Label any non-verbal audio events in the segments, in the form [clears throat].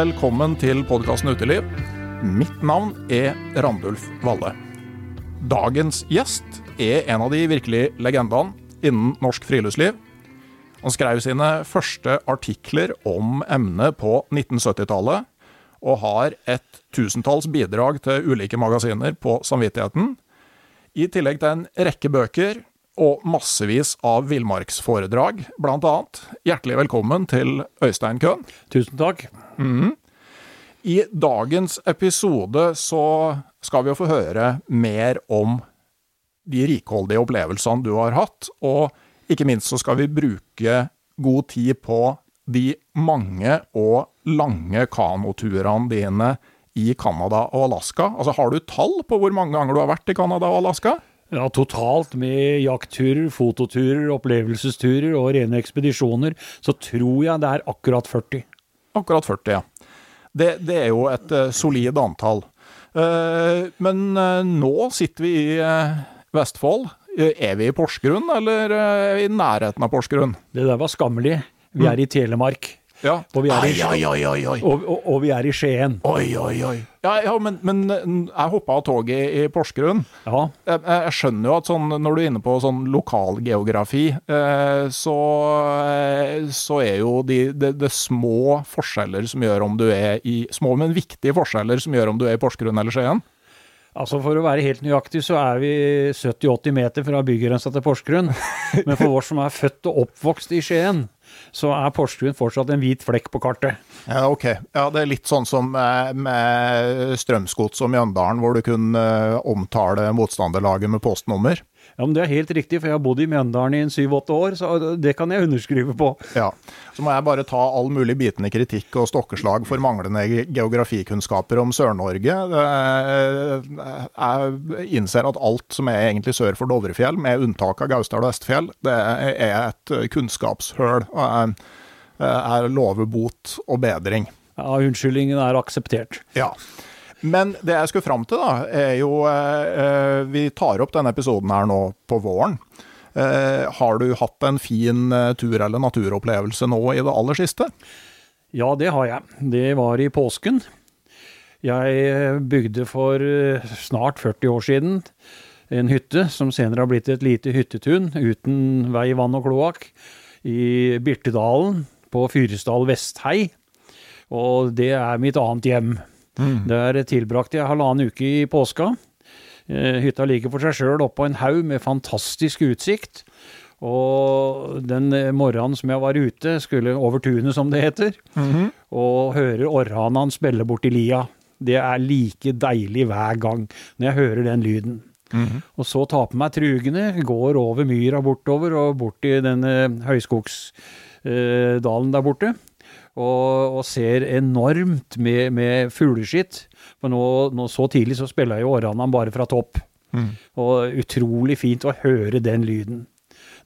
velkommen til podkasten Uteliv. Mitt navn er Randulf Valle. Dagens gjest er en av de virkelige legendene innen norsk friluftsliv. Han skrev sine første artikler om emnet på 1970-tallet, og har et tusentalls bidrag til ulike magasiner på samvittigheten, i tillegg til en rekke bøker og massevis av villmarksforedrag, annet. Hjertelig velkommen til Øystein Køhn. Tusen takk. I dagens episode så skal vi jo få høre mer om de rikholdige opplevelsene du har hatt, og ikke minst så skal vi bruke god tid på de mange og lange kanoturene dine i Canada og Alaska. Altså, har du tall på hvor mange ganger du har vært i Canada og Alaska? Ja, totalt med jaktturer, fototurer, opplevelsesturer og rene ekspedisjoner, så tror jeg det er akkurat 40. Akkurat 40, ja. Det, det er jo et eh, solid antall. Eh, men eh, nå sitter vi i Vestfold. Er vi i Porsgrunn, eller er vi i nærheten av Porsgrunn? Det der var skammelig. Vi er i Telemark, Ja. og vi er i, oi, oi. og, og, og vi er i Skien. Oi, oi, oi. Ja, ja men, men jeg hoppa av toget i, Porsgrunn. Ja, Jeg, jeg skjønner jo at sånn, når du er inne på sånn lokalgeografi, eh, så, eh, så er jo de, det, det små forskjeller som gjør om du er i Små, men viktige forskjeller som gjør om du er i Porsgrunn eller Skien. altså For å være helt nøyaktig, så er vi 70-80 meter fra bygrensa til Porsgrunn. [laughs] Men for oss som er født og oppvokst i Skien, så er Porsgrunn fortsatt en hvit flekk på kartet. Ja, ok. Ja, Det er litt sånn som med, Strømsgods og Mjøndalen, hvor du kunne eh, omtale motstanderlaget med postnummer. Ja, men Det er helt riktig, for jeg har bodd i Mjøndalen i syv-åtte år, så det kan jeg underskrive på. Ja. Så må jeg bare ta all mulig bitende kritikk og stokkeslag for manglende geografikunnskaper om Sør-Norge. Jeg innser at alt som er egentlig sør for Dovrefjell, med unntak av Gausdal og Vestfjell, det er et kunnskapshøl. Jeg lover bot og bedring. Ja, Unnskyldningen er akseptert. Ja. Men det jeg skulle fram til, da, er jo eh, Vi tar opp denne episoden her nå på våren. Eh, har du hatt en fin eh, tur- eller naturopplevelse nå i det aller siste? Ja, det har jeg. Det var i påsken. Jeg eh, bygde for eh, snart 40 år siden en hytte som senere har blitt et lite hyttetun uten vei, vann og kloakk i Birtedalen på Fyresdal Vesthei. Og det er mitt annet hjem. Der tilbrakte jeg halvannen uke i påska. Eh, Hytta ligger for seg sjøl oppå en haug med fantastisk utsikt. Og den eh, morgenen som jeg var ute, skulle over tunet, som det heter, og hører orrhanene spille borti lia. Det er like deilig hver gang når jeg hører den lyden. Og så tar på meg trugene, går over myra bortover og bort i denne høyskogsdalen der borte. Og, og ser enormt med, med fugleskitt. For nå, nå så tidlig så spiller jo orrhanene bare fra topp. Og utrolig fint å høre den lyden.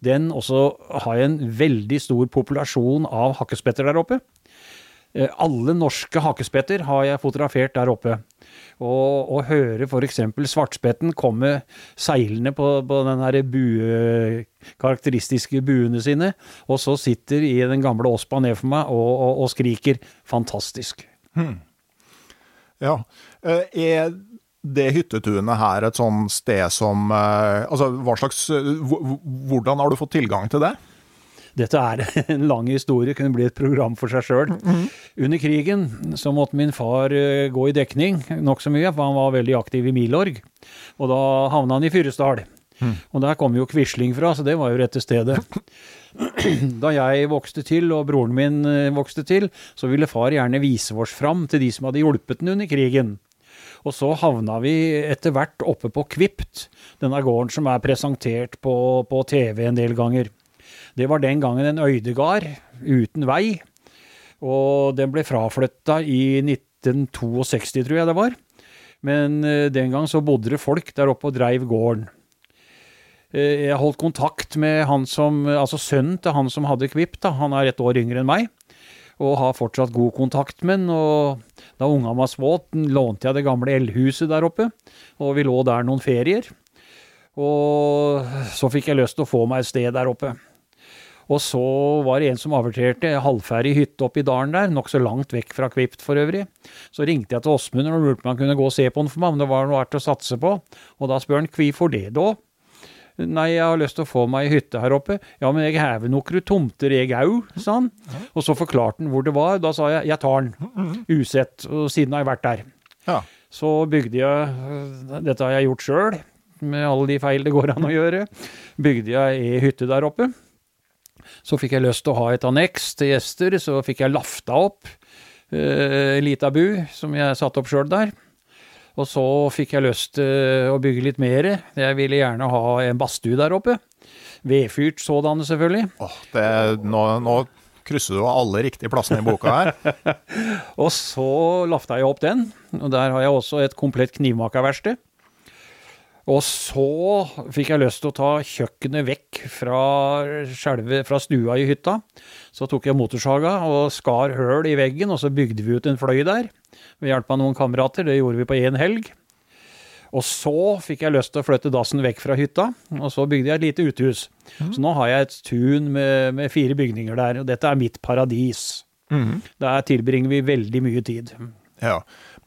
Den også har en veldig stor populasjon av hakkespetter der oppe. Eh, Alle norske hakkespetter har jeg fotografert der oppe. Og og høre f.eks. svartspetten komme seilende på, på den her bue, karakteristiske buene sine, og så sitter i den gamle Ospa ned for meg og, og, og skriker. Fantastisk. Ja. Eh, Er det hyttetunet her et sånn sted som eh, Altså, hva slags eh, hvor- hvor- Hvordan har du fått tilgang til det? Dette er [laughs] en lang historie, kunne bli et program for seg sjøl. Under krigen så måtte min far eh, gå i dekning nokså mye, for han var veldig aktiv i Milorg. Og da havna han i Fyresdal. Og der kom jo Quisling fra, så det var jo rette stedet. [clears throat] Da jeg vokste til, og broren min eh, vokste til, så ville far gjerne vise oss fram til de som hadde hjulpet den under krigen. Og så havna vi etter hvert oppe på Kvipt, denne gården som er presentert på, på TV en del ganger. Det var den gangen en øydegard uten vei, og den ble fraflytta i 1962, tror jeg det var. Men eh, den gang så bodde det folk der oppe og dreiv gården. Eh, Jeg holdt kontakt med han som, altså sønnen til han som hadde Kvipt, da. han er et år yngre enn meg, og har fortsatt god kontakt med han. Og da unga var små, lånte jeg det gamle eldhuset der oppe, og vi lå der noen ferier. Og så fikk jeg lyst til å få meg et sted der oppe. Og så var det en som averterte halvferdig hytte oppe i dalen der, nokså langt vekk fra Kvipt for øvrig. Så ringte jeg til Åsmund og lurte på om han kunne gå og se på den for meg, om det var noe verdt å satse på. Og da spør han hvorfor det da? Nei, jeg har lyst til å få meg ei hytte her oppe. Ja, men jeg hever nokre tomter jeg au, sa han. Og så forklarte han hvor det var. Da sa jeg jeg tar den, usett, og siden har jeg vært der. Ja. Så bygde jeg, dette har jeg gjort sjøl, med alle de feil det går an å gjøre, bygde jeg ei hytte der oppe. Så fikk jeg lyst til å ha et anneks til gjester, så fikk jeg lafta opp eh, lita bu som jeg satte opp sjøl der. Og så fikk jeg lyst til å bygge litt mer. Jeg ville gjerne ha en badstue der oppe. Vedfyrt sådan, selvfølgelig. Oh, det, nå, nå krysser du alle riktige plassene i boka her. [laughs] Og så lafta jeg opp den, og der har jeg også et komplett knivmakerverksted. Og så fikk jeg lyst til å ta kjøkkenet vekk fra, selve, fra stua i hytta. Så tok jeg motorsaga og skar høl i veggen, og så bygde vi ut en fløy der. Ved hjelp av noen kamerater. Det gjorde vi på én helg. Og så fikk jeg lyst til å flytte dassen vekk fra hytta, og så bygde jeg et lite uthus. Så nå har jeg et tun med, med fire bygninger der, og dette er mitt paradis. Der tilbringer vi veldig mye tid. Ja.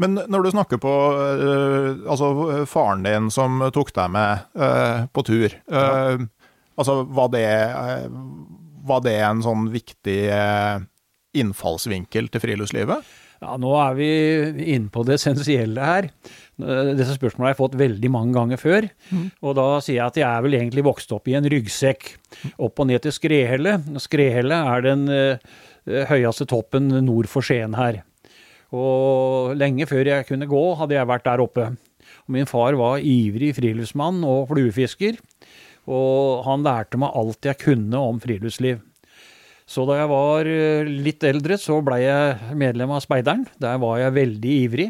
Men når du snakker på eh, altså faren din som tok deg med eh, på tur, ja. altså var det, eh, var det en sånn viktig eh, innfallsvinkel til friluftslivet? Ja, nå er vi inne på det essensielle her. Eh, Disse spørsmålene har jeg fått veldig mange ganger før. Og da sier jeg at jeg er vel egentlig vokst opp i en ryggsekk. Opp og ned til Skrehelle. Skrehelle er den eh, høyeste toppen nord for Skien her. Og lenge før jeg kunne gå, hadde jeg vært der oppe. Og min far var ivrig friluftsmann og fluefisker. Og han lærte meg alt jeg kunne om friluftsliv. Så da jeg var eh, litt eldre, så blei jeg medlem av Speideren. Der var jeg veldig ivrig,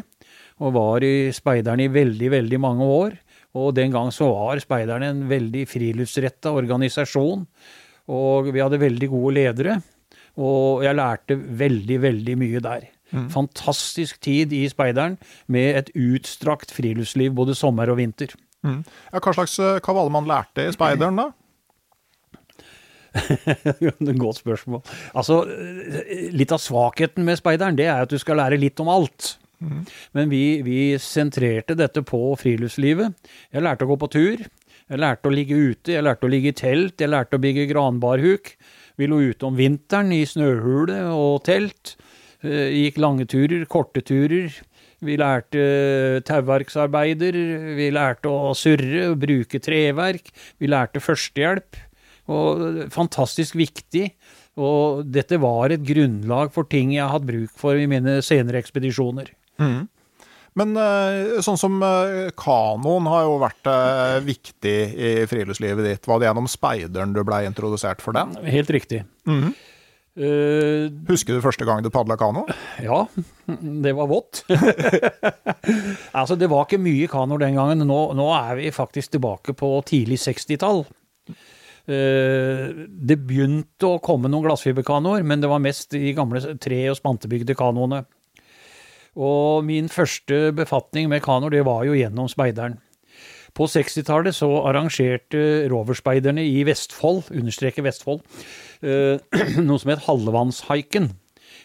og var i Speideren i veldig, veldig mange år. Og den gang så var Speideren en veldig friluftsretta organisasjon. Og vi hadde veldig gode ledere. Og jeg lærte veldig, veldig mye der. Fantastisk tid i Speideren med et utstrakt friluftsliv både sommer og vinter. Ja, hva slags eh, hva var det man lærte i speideren, da? [laughs] Godt spørsmål. Altså, litt av svakheten med speideren, det er at du skal lære litt om alt. Men vi, vi sentrerte dette på friluftslivet. Jeg lærte å gå på tur. Jeg lærte å ligge ute, jeg lærte å ligge i telt, jeg lærte å bygge granbarhuk. Vi lå ute om vinteren i snøhule og telt. Eh, Gikk lange turer, korte turer. Vi lærte tauverksarbeider, vi lærte å surre, bruke treverk. Vi lærte førstehjelp. Og fantastisk viktig. Og dette var et grunnlag for ting jeg har hatt bruk for i mine senere ekspedisjoner. Men eh, sånn som eh, kanoen har jo vært eh, viktig i friluftslivet ditt. Var det gjennom speideren du blei introdusert for den? Helt riktig. Eh, Husker du første gang du padla kano? ja, det var vått. [laughs] altså, det var ikke mye kanoer den gangen. Nå, nå er vi faktisk tilbake på tidlig 60-tall. Uh, det begynte å komme noen glassfiberkanoer, men det var mest de gamle tre- og spantebygde kanoene. Og min første befatning med kanoer, det var jo gjennom speideren. På 60-tallet så arrangerte roverspeiderne i Vestfold, understreker Vestfold, eh, [clears throat] noe som het Hallevannshaiken.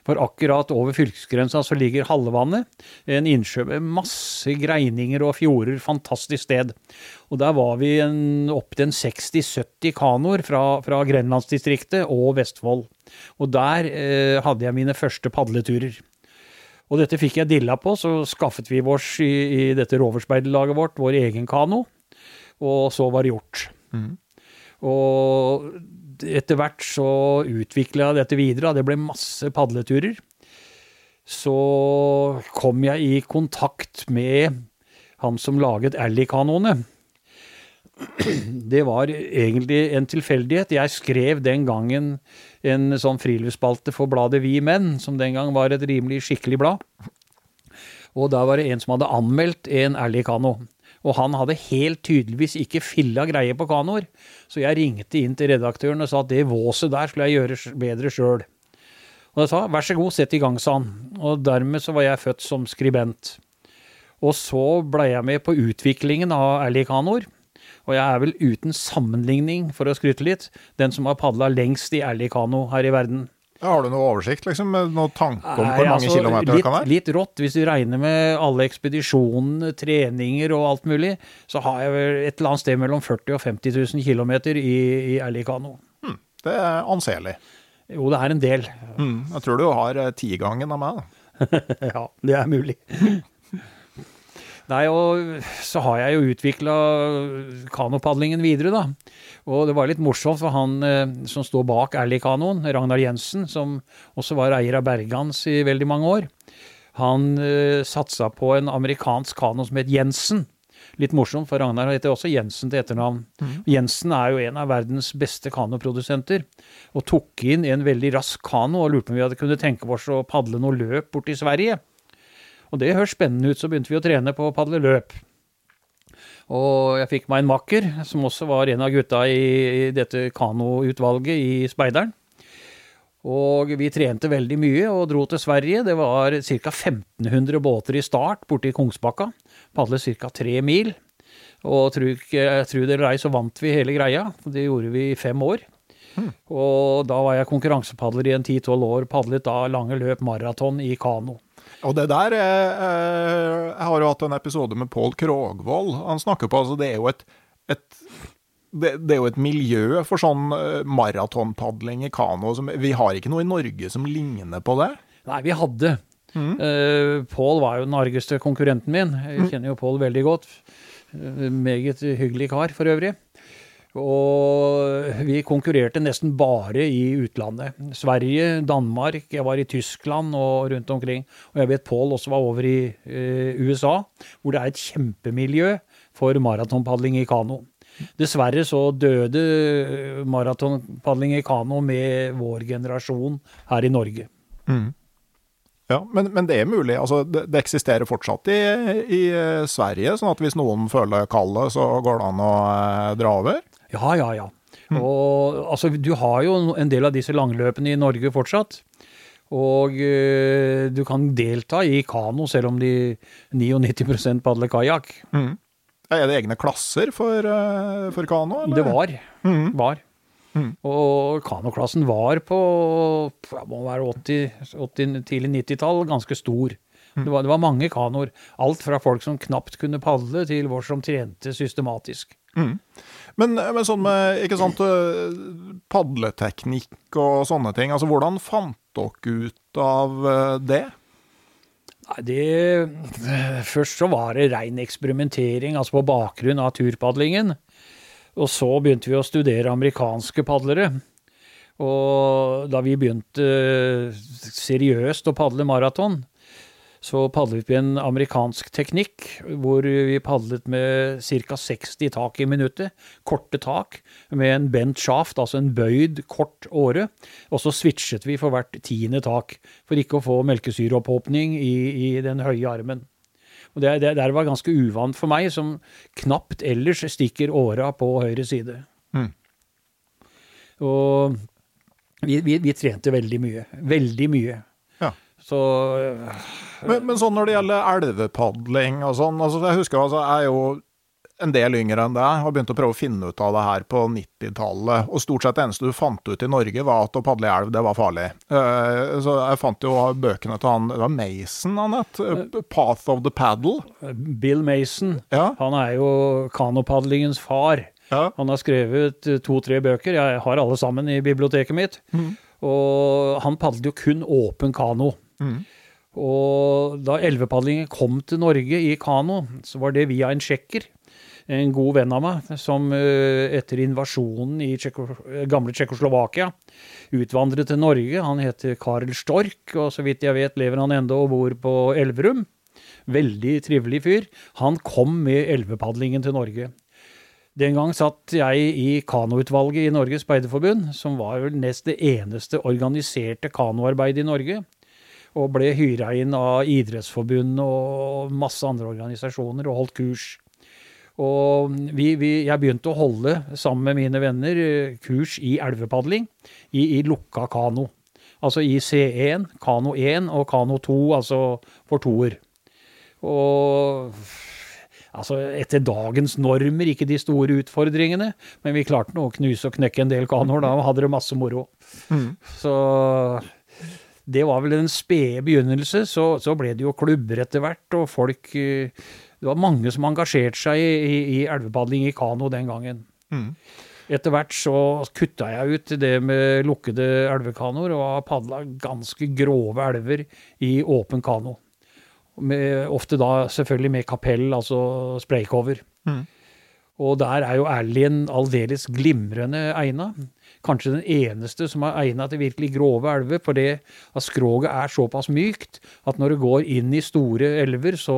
For akkurat over fylkesgrensa så ligger Hallevannet, en innsjø med masse greininger og fjorder, fantastisk sted. Og der var vi opptil opp til en 60-70 kanoer fra, fra Grenlandsdistriktet og Vestfold. Og der eh, hadde jeg mine første padleturer. Og dette fikk jeg dilla på, så skaffet vi oss i, i dette roverspeiderlaget vårt vår egen kano, og så var det gjort. Og etter hvert så utvikla jeg dette videre, det ble masse padleturer. Så kom jeg i kontakt med han som laget Alley-kanoene. Det var egentlig en tilfeldighet. Jeg skrev den gangen en sånn friluftsspalte for bladet Vi Menn, som den gang var et rimelig skikkelig blad. Og da var det en som hadde anmeldt en Ally-kano. Og han hadde helt tydeligvis ikke filla greie på kanoer. Så jeg ringte inn til redaktøren og sa at det våset der skulle jeg gjøre bedre sjøl. Og jeg sa vær så god, sett i gang, sa han. Og dermed så var jeg født som skribent. Og så blei jeg med på utviklingen av Ally-kanoer. Og jeg er vel uten sammenligning, for å skryte litt, den som har padla lengst i Ally-kano her i verden. Har du noe oversikt, liksom? Med noe tanke om Nei, hvor mange altså, kilometer det kan være? Litt rått, hvis du regner med alle ekspedisjonene, treninger og alt mulig, så har jeg vel et eller annet sted mellom 40 og 50 000 kilometer i, i Erlikano. Hmm, Det er anselig. Jo, det er en del. Hmm, jeg tror du har eh, tigangen av meg. da. [laughs] ja, det er mulig. Nei, og så har jeg jo utvikla kanopadlingen videre, da. Og det var litt morsomt, for han eh, som står bak Ally-kanoen, Ragnar Jensen, som også var eier av Bergans i veldig mange år, han eh, satsa på en amerikansk kano som het Jensen. Litt morsomt, for Ragnar heter også Jensen til etternavn. Jensen er jo en av verdens beste kanoprodusenter, og tok inn en veldig rask kano og lurte på om vi hadde kunne tenke oss å padle noe løp bort til Sverige. Og det høres spennende ut, så begynte vi å trene på å padle løp. Og jeg fikk meg en makker, som også var en av gutta i, dette kanoutvalget i Speideren. Og vi trente veldig mye og dro til Sverige. Det var ca. 1500 båter i start borte i Kongsbakka. Padlet ca. tre mil. Og tro, det eller ei, så vant vi hele greia. Det gjorde vi i fem år. Og da var jeg konkurransepadler i en 10-12 år. Padlet da lange løp maraton i kano. Og det der eh, eh, Jeg har jo hatt en episode med Pål Krogvold. Han snakker på altså Det er jo et, et det, det er jo et miljø for sånn eh, maratonpadling i kano. Som, vi har ikke noe i Norge som ligner på det. Nei, vi hadde. Uh, Pål var jo den argeste konkurrenten min. Jeg kjenner jo Pål veldig godt. Meget hyggelig kar, for øvrig. Og vi konkurrerte nesten bare i utlandet. Sverige, Danmark, jeg var i Tyskland og rundt omkring. Og jeg vet Pål også var over i eh, USA, hvor det er et kjempemiljø for maratonpadling i kano. Dessverre så døde maratonpadling i kano med vår generasjon her i Norge. Ja, men, men det er mulig. Altså, det, det eksisterer fortsatt i, i eh, Sverige, sånn at hvis noen føler kallet, så går det an å eh, dra over. Ja, ja, ja. Og altså, du har jo en del av disse langløpene i Norge fortsatt. Og uh, du kan delta i kano, selv om de 99 padler kajakk. Er det egne klasser for, uh, for kano? eller? Det var. var. Og kanoklassen var på ja, må være 80, 80 tidlig 90-tall ganske stor. Det var, det var mange kanoer. Alt fra folk som knapt kunne padle, til vår som trente systematisk. Men, men sånn med ikke sant, eh, padleteknikk og sånne ting, altså hvordan fant dere ut av eh, det? Nei, det Først så var det rein eksperimentering, altså på bakgrunn av turpadlingen. Og så begynte vi å studere amerikanske padlere. Og da vi begynte seriøst å padle maraton, så padlet vi en amerikansk teknikk hvor vi padlet med ca. 60 tak i minuttet. Korte tak med en bent shaft, altså en bøyd, kort åre. Og så switchet vi for hvert tiende tak for ikke å få melkesyreopphopning i, i den høye armen. Og det, det, det var ganske uvant for meg, som knapt ellers stikker åra på høyre side. Mm. Og vi, vi, vi trente veldig mye. Veldig mye. Ja. Så Men, men sånn når det gjelder elvepadling og sånn, altså jeg husker altså, jeg er jo en del yngre enn deg, har begynt å prøve å finne ut av det her på 90-tallet. Og stort sett det eneste du fant ut i Norge, var at å padle i elv, det var farlig. Eh, så jeg fant jo bøkene til han Det var Mason Anette? eh, 'Path of the Paddle'. Bill Mason, Ja. han er jo kanopadlingens far. Ja. Han har skrevet eh, to-tre bøker, jeg har alle sammen i biblioteket mitt. Og han padlet jo kun åpen kano. Og da elvepadlingen kom til Norge i kano, så var det via en tsjekker. En god venn av meg som eh, etter invasjonen i Tsjekko, eh, gamle Tsjekkoslovakia utvandret til Norge. Han heter Karl Stork, og så vidt jeg vet lever han ennå og bor på Elverum. Veldig trivelig fyr. Han kom med elvepadlingen til Norge. Den gang satt jeg i kanoutvalget i Norges Speiderforbund, som var vel nest det eneste organiserte kanoarbeidet i Norge. Og ble hyra inn av Idrettsforbundet og masse andre organisasjoner og holdt kurs. Og vi, vi, jeg begynte å holde, sammen med mine venner, eh, kurs i elvepadling i, i lukka kano. Altså i C1, kano 1 og kano 2, altså for toer. Og altså etter dagens normer, ikke de store utfordringene, men vi klarte nå å knuse og knekke en del kanoer. Da hadde det masse moro. Så det var vel en spede begynnelse. Så, så ble det jo klubber etter hvert, og folk eh, Det var mange som engasjerte seg i, i, i elvepadling i kano den gangen. Etter hvert så kutta jeg ut det med lukkede elvekanoer, og har padla ganske grove elver i åpen kano. Med, ofte da selvfølgelig med kapell, altså spraycover. Og der er jo Erlien aldeles glimrende egna. Kanskje den eneste som er egnet til virkelig grove elver, for det at skroget er såpass mykt at når du går inn i store elver, så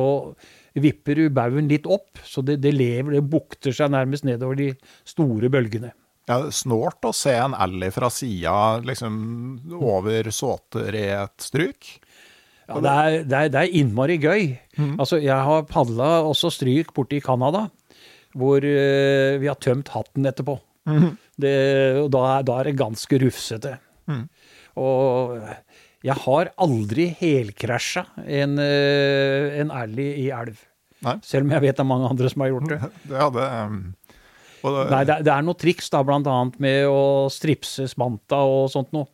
vipper du baugen litt opp, så det, det lever, det bukter seg nærmest nedover de store bølgene. Ja, snålt å se en elg fra sida, liksom over såter i et stryk. Ja, det er, det er, det er innmari gøy. Altså, jeg har padla også stryk borte i Canada, hvor uh, vi har tømt hatten etterpå. Det, og da, da er det ganske rufsete. Og jeg har aldri helkrasja en, eh, en alley i elv. Nei. Selv om jeg vet det er mange andre som har gjort det. [laughs] Det um, det, Nei, det, er- det er noe triks, da, blant annet med å stripse spanta og sånt noe.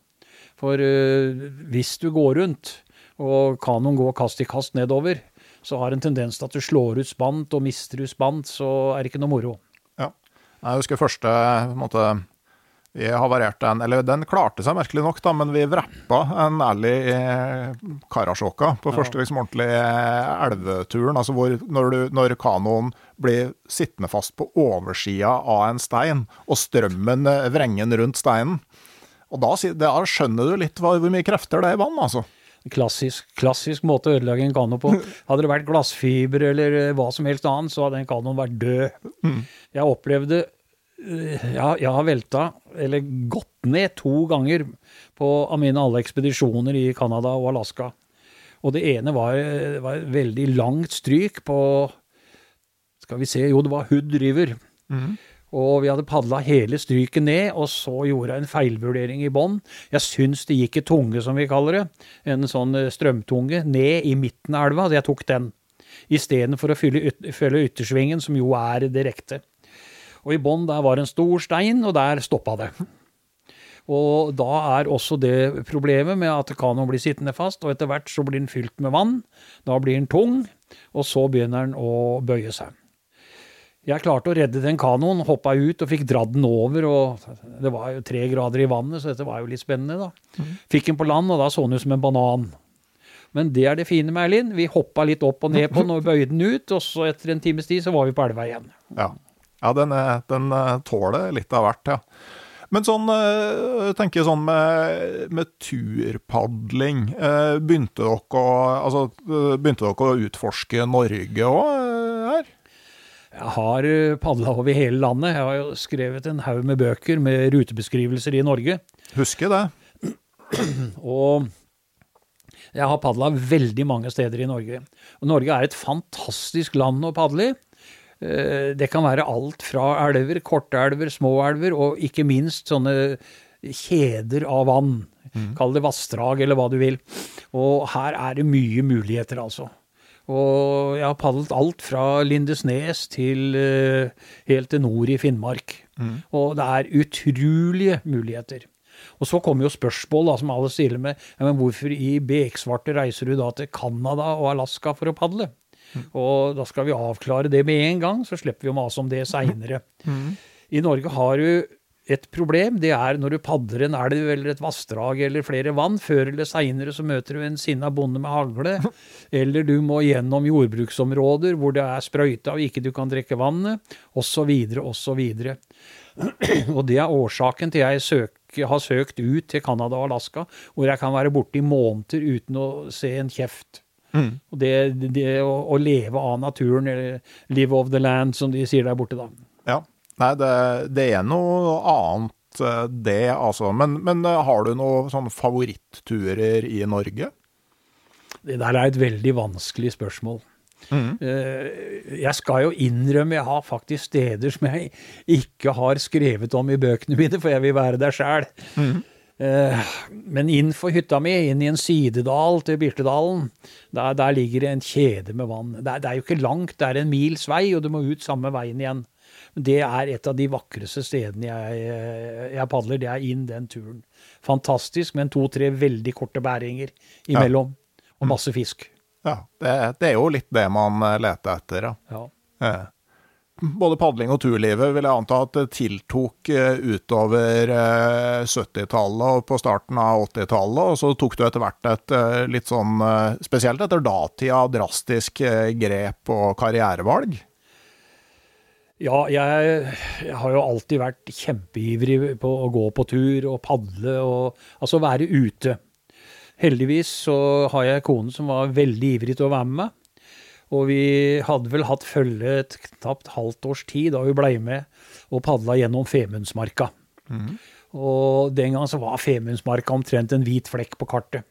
For uh, hvis du går rundt, og kanoen går kast i kast nedover, så har en tendens til at du slår ut spant, og mister du spant, så er det ikke noe moro. Jeg husker første på en måte, Vi havarerte en Eller den klarte seg merkelig nok, da, men vi vrappa en alley i Karasjoka på første liksom, ordentlige elveturen. Altså hvor når, du, når kanoen blir sittende fast på oversida av en stein, og strømmen eh, vrenger rundt steinen. Og da, da skjønner du litt hvor mye krefter det er i vann, altså. Klassisk, klassisk måte å ødelegge en kano på. Hadde det vært glassfiber eller eh, hva som helst annet, så hadde den kanoen vært død. Jeg opplevde eh, ja, jeg har velta, eller gått ned to ganger på av mine alle ekspedisjoner i Canada og Alaska. Og det ene var, eh, var et veldig langt stryk på Skal vi se, jo, det var Hood River. Og vi hadde padla hele stryket ned, og så gjorde jeg en feilvurdering i bånn. Jeg syns det gikk en tunge, som vi kaller det, en sånn eh, strømtunge, ned i midten av elva. Så jeg tok den. Istedenfor å fylle yt følge yttersvingen, som jo er direkte. Og i bånn der var en stor stein, og der stoppa det. Og da er også det problemet med at kanoen blir sittende fast, og etter hvert så blir den fylt med vann. Da blir den tung, og så begynner den å bøye seg. Jeg klarte å redde den kanoen, hoppa ut og fikk dratt den over. og Det var jo tre grader i vannet, så dette var jo litt spennende. da. Fikk den på land, og da så den ut som en banan. Men det er det fine med Erlind. Vi hoppa litt opp og ned på den og bøyde den ut, og så etter en times tid så var vi på elva igjen. Ja, ja den, er- den eh, tåler litt av hvert, ja. Men sånn, tenker jeg sånn med, med turpadling. eh, Begynte dere, å, altså, eh, begynte dere å utforske Norge òg her? Jeg har padla over hele landet. Jeg har jo skrevet en haug med bøker med rutebeskrivelser i Norge. Husker det. [clears throat] Og jeg har padla veldig mange steder i Norge. Og Norge er et fantastisk land å padle i. Eh, Det kan være alt fra elver, korte elver, små elver, og ikke minst sånne kjeder av vann. Kall det vassdrag, eller hva du vil. Og her er det mye muligheter, altså. Og jeg har padlet alt fra Lindesnes til eh, helt til nord i Finnmark. Og det er utrolige muligheter. Og så kommer jo spørsmål da, som alle stiller med. Ja, men hvorfor i beksvarte reiser du da til Canada og Alaska for å padle? Og da skal vi avklare det med en gang, så slipper vi å mase om det seinere. I Norge har du et problem. Det er når du padler en elv eller et vassdrag eller flere vann. Før eller seinere så møter du en sinna bonde med hagle. [laughs] Eller du må gjennom jordbruksområder hvor det er sprøyta og ikke du kan drikke vannet, osv., osv. [clears throat] Og det er årsaken til jeg søk, har søkt ut til Canada og Alaska, hvor jeg kan være borte i måneder uten å se en kjeft. Og det, det å, å leve av naturen, eller 'live of the land', som de sier der borte, da. Nei, det, det er noe annet eh, det, altså. Men, men eh, har du noen sånne favoritturer i Norge? Det der er et veldig vanskelig spørsmål. Mm. Jeg skal jo innrømme jeg har faktisk steder som jeg ikke har skrevet om i bøkene mine, for jeg vil være der sjæl. Men inn for hytta mi, inn i en sidedal til Birtedalen, der, der ligger det en kjede med vann. Det er, det er jo ikke langt, det er en mils vei, og du må ut samme veien igjen. Det er et av de vakreste stedene jeg, jeg padler. Det er inn den turen. Fantastisk, men to-tre veldig korte bæringer imellom. Og masse fisk. Ja, det, det er jo litt det man eh, leter etter, ja. Ja. Eh, Både padling og turlivet vil jeg anta at det tiltok eh, utover eh, 70-tallet og på starten av 80-tallet, og så tok du etter hvert et litt sånn, spesielt etter datida, drastisk grep og karrierevalg. Ja, jeg, jeg har jo alltid vært kjempeivrig på å gå på tur og padle og altså være ute. Heldigvis så har jeg kone som var veldig ivrig til å være med meg. Og vi hadde vel hatt følge et knapt halvt års tid da vi blei med og padla gjennom Femundsmarka. Og den gang så var Femundsmarka omtrent en hvit flekk på kartet.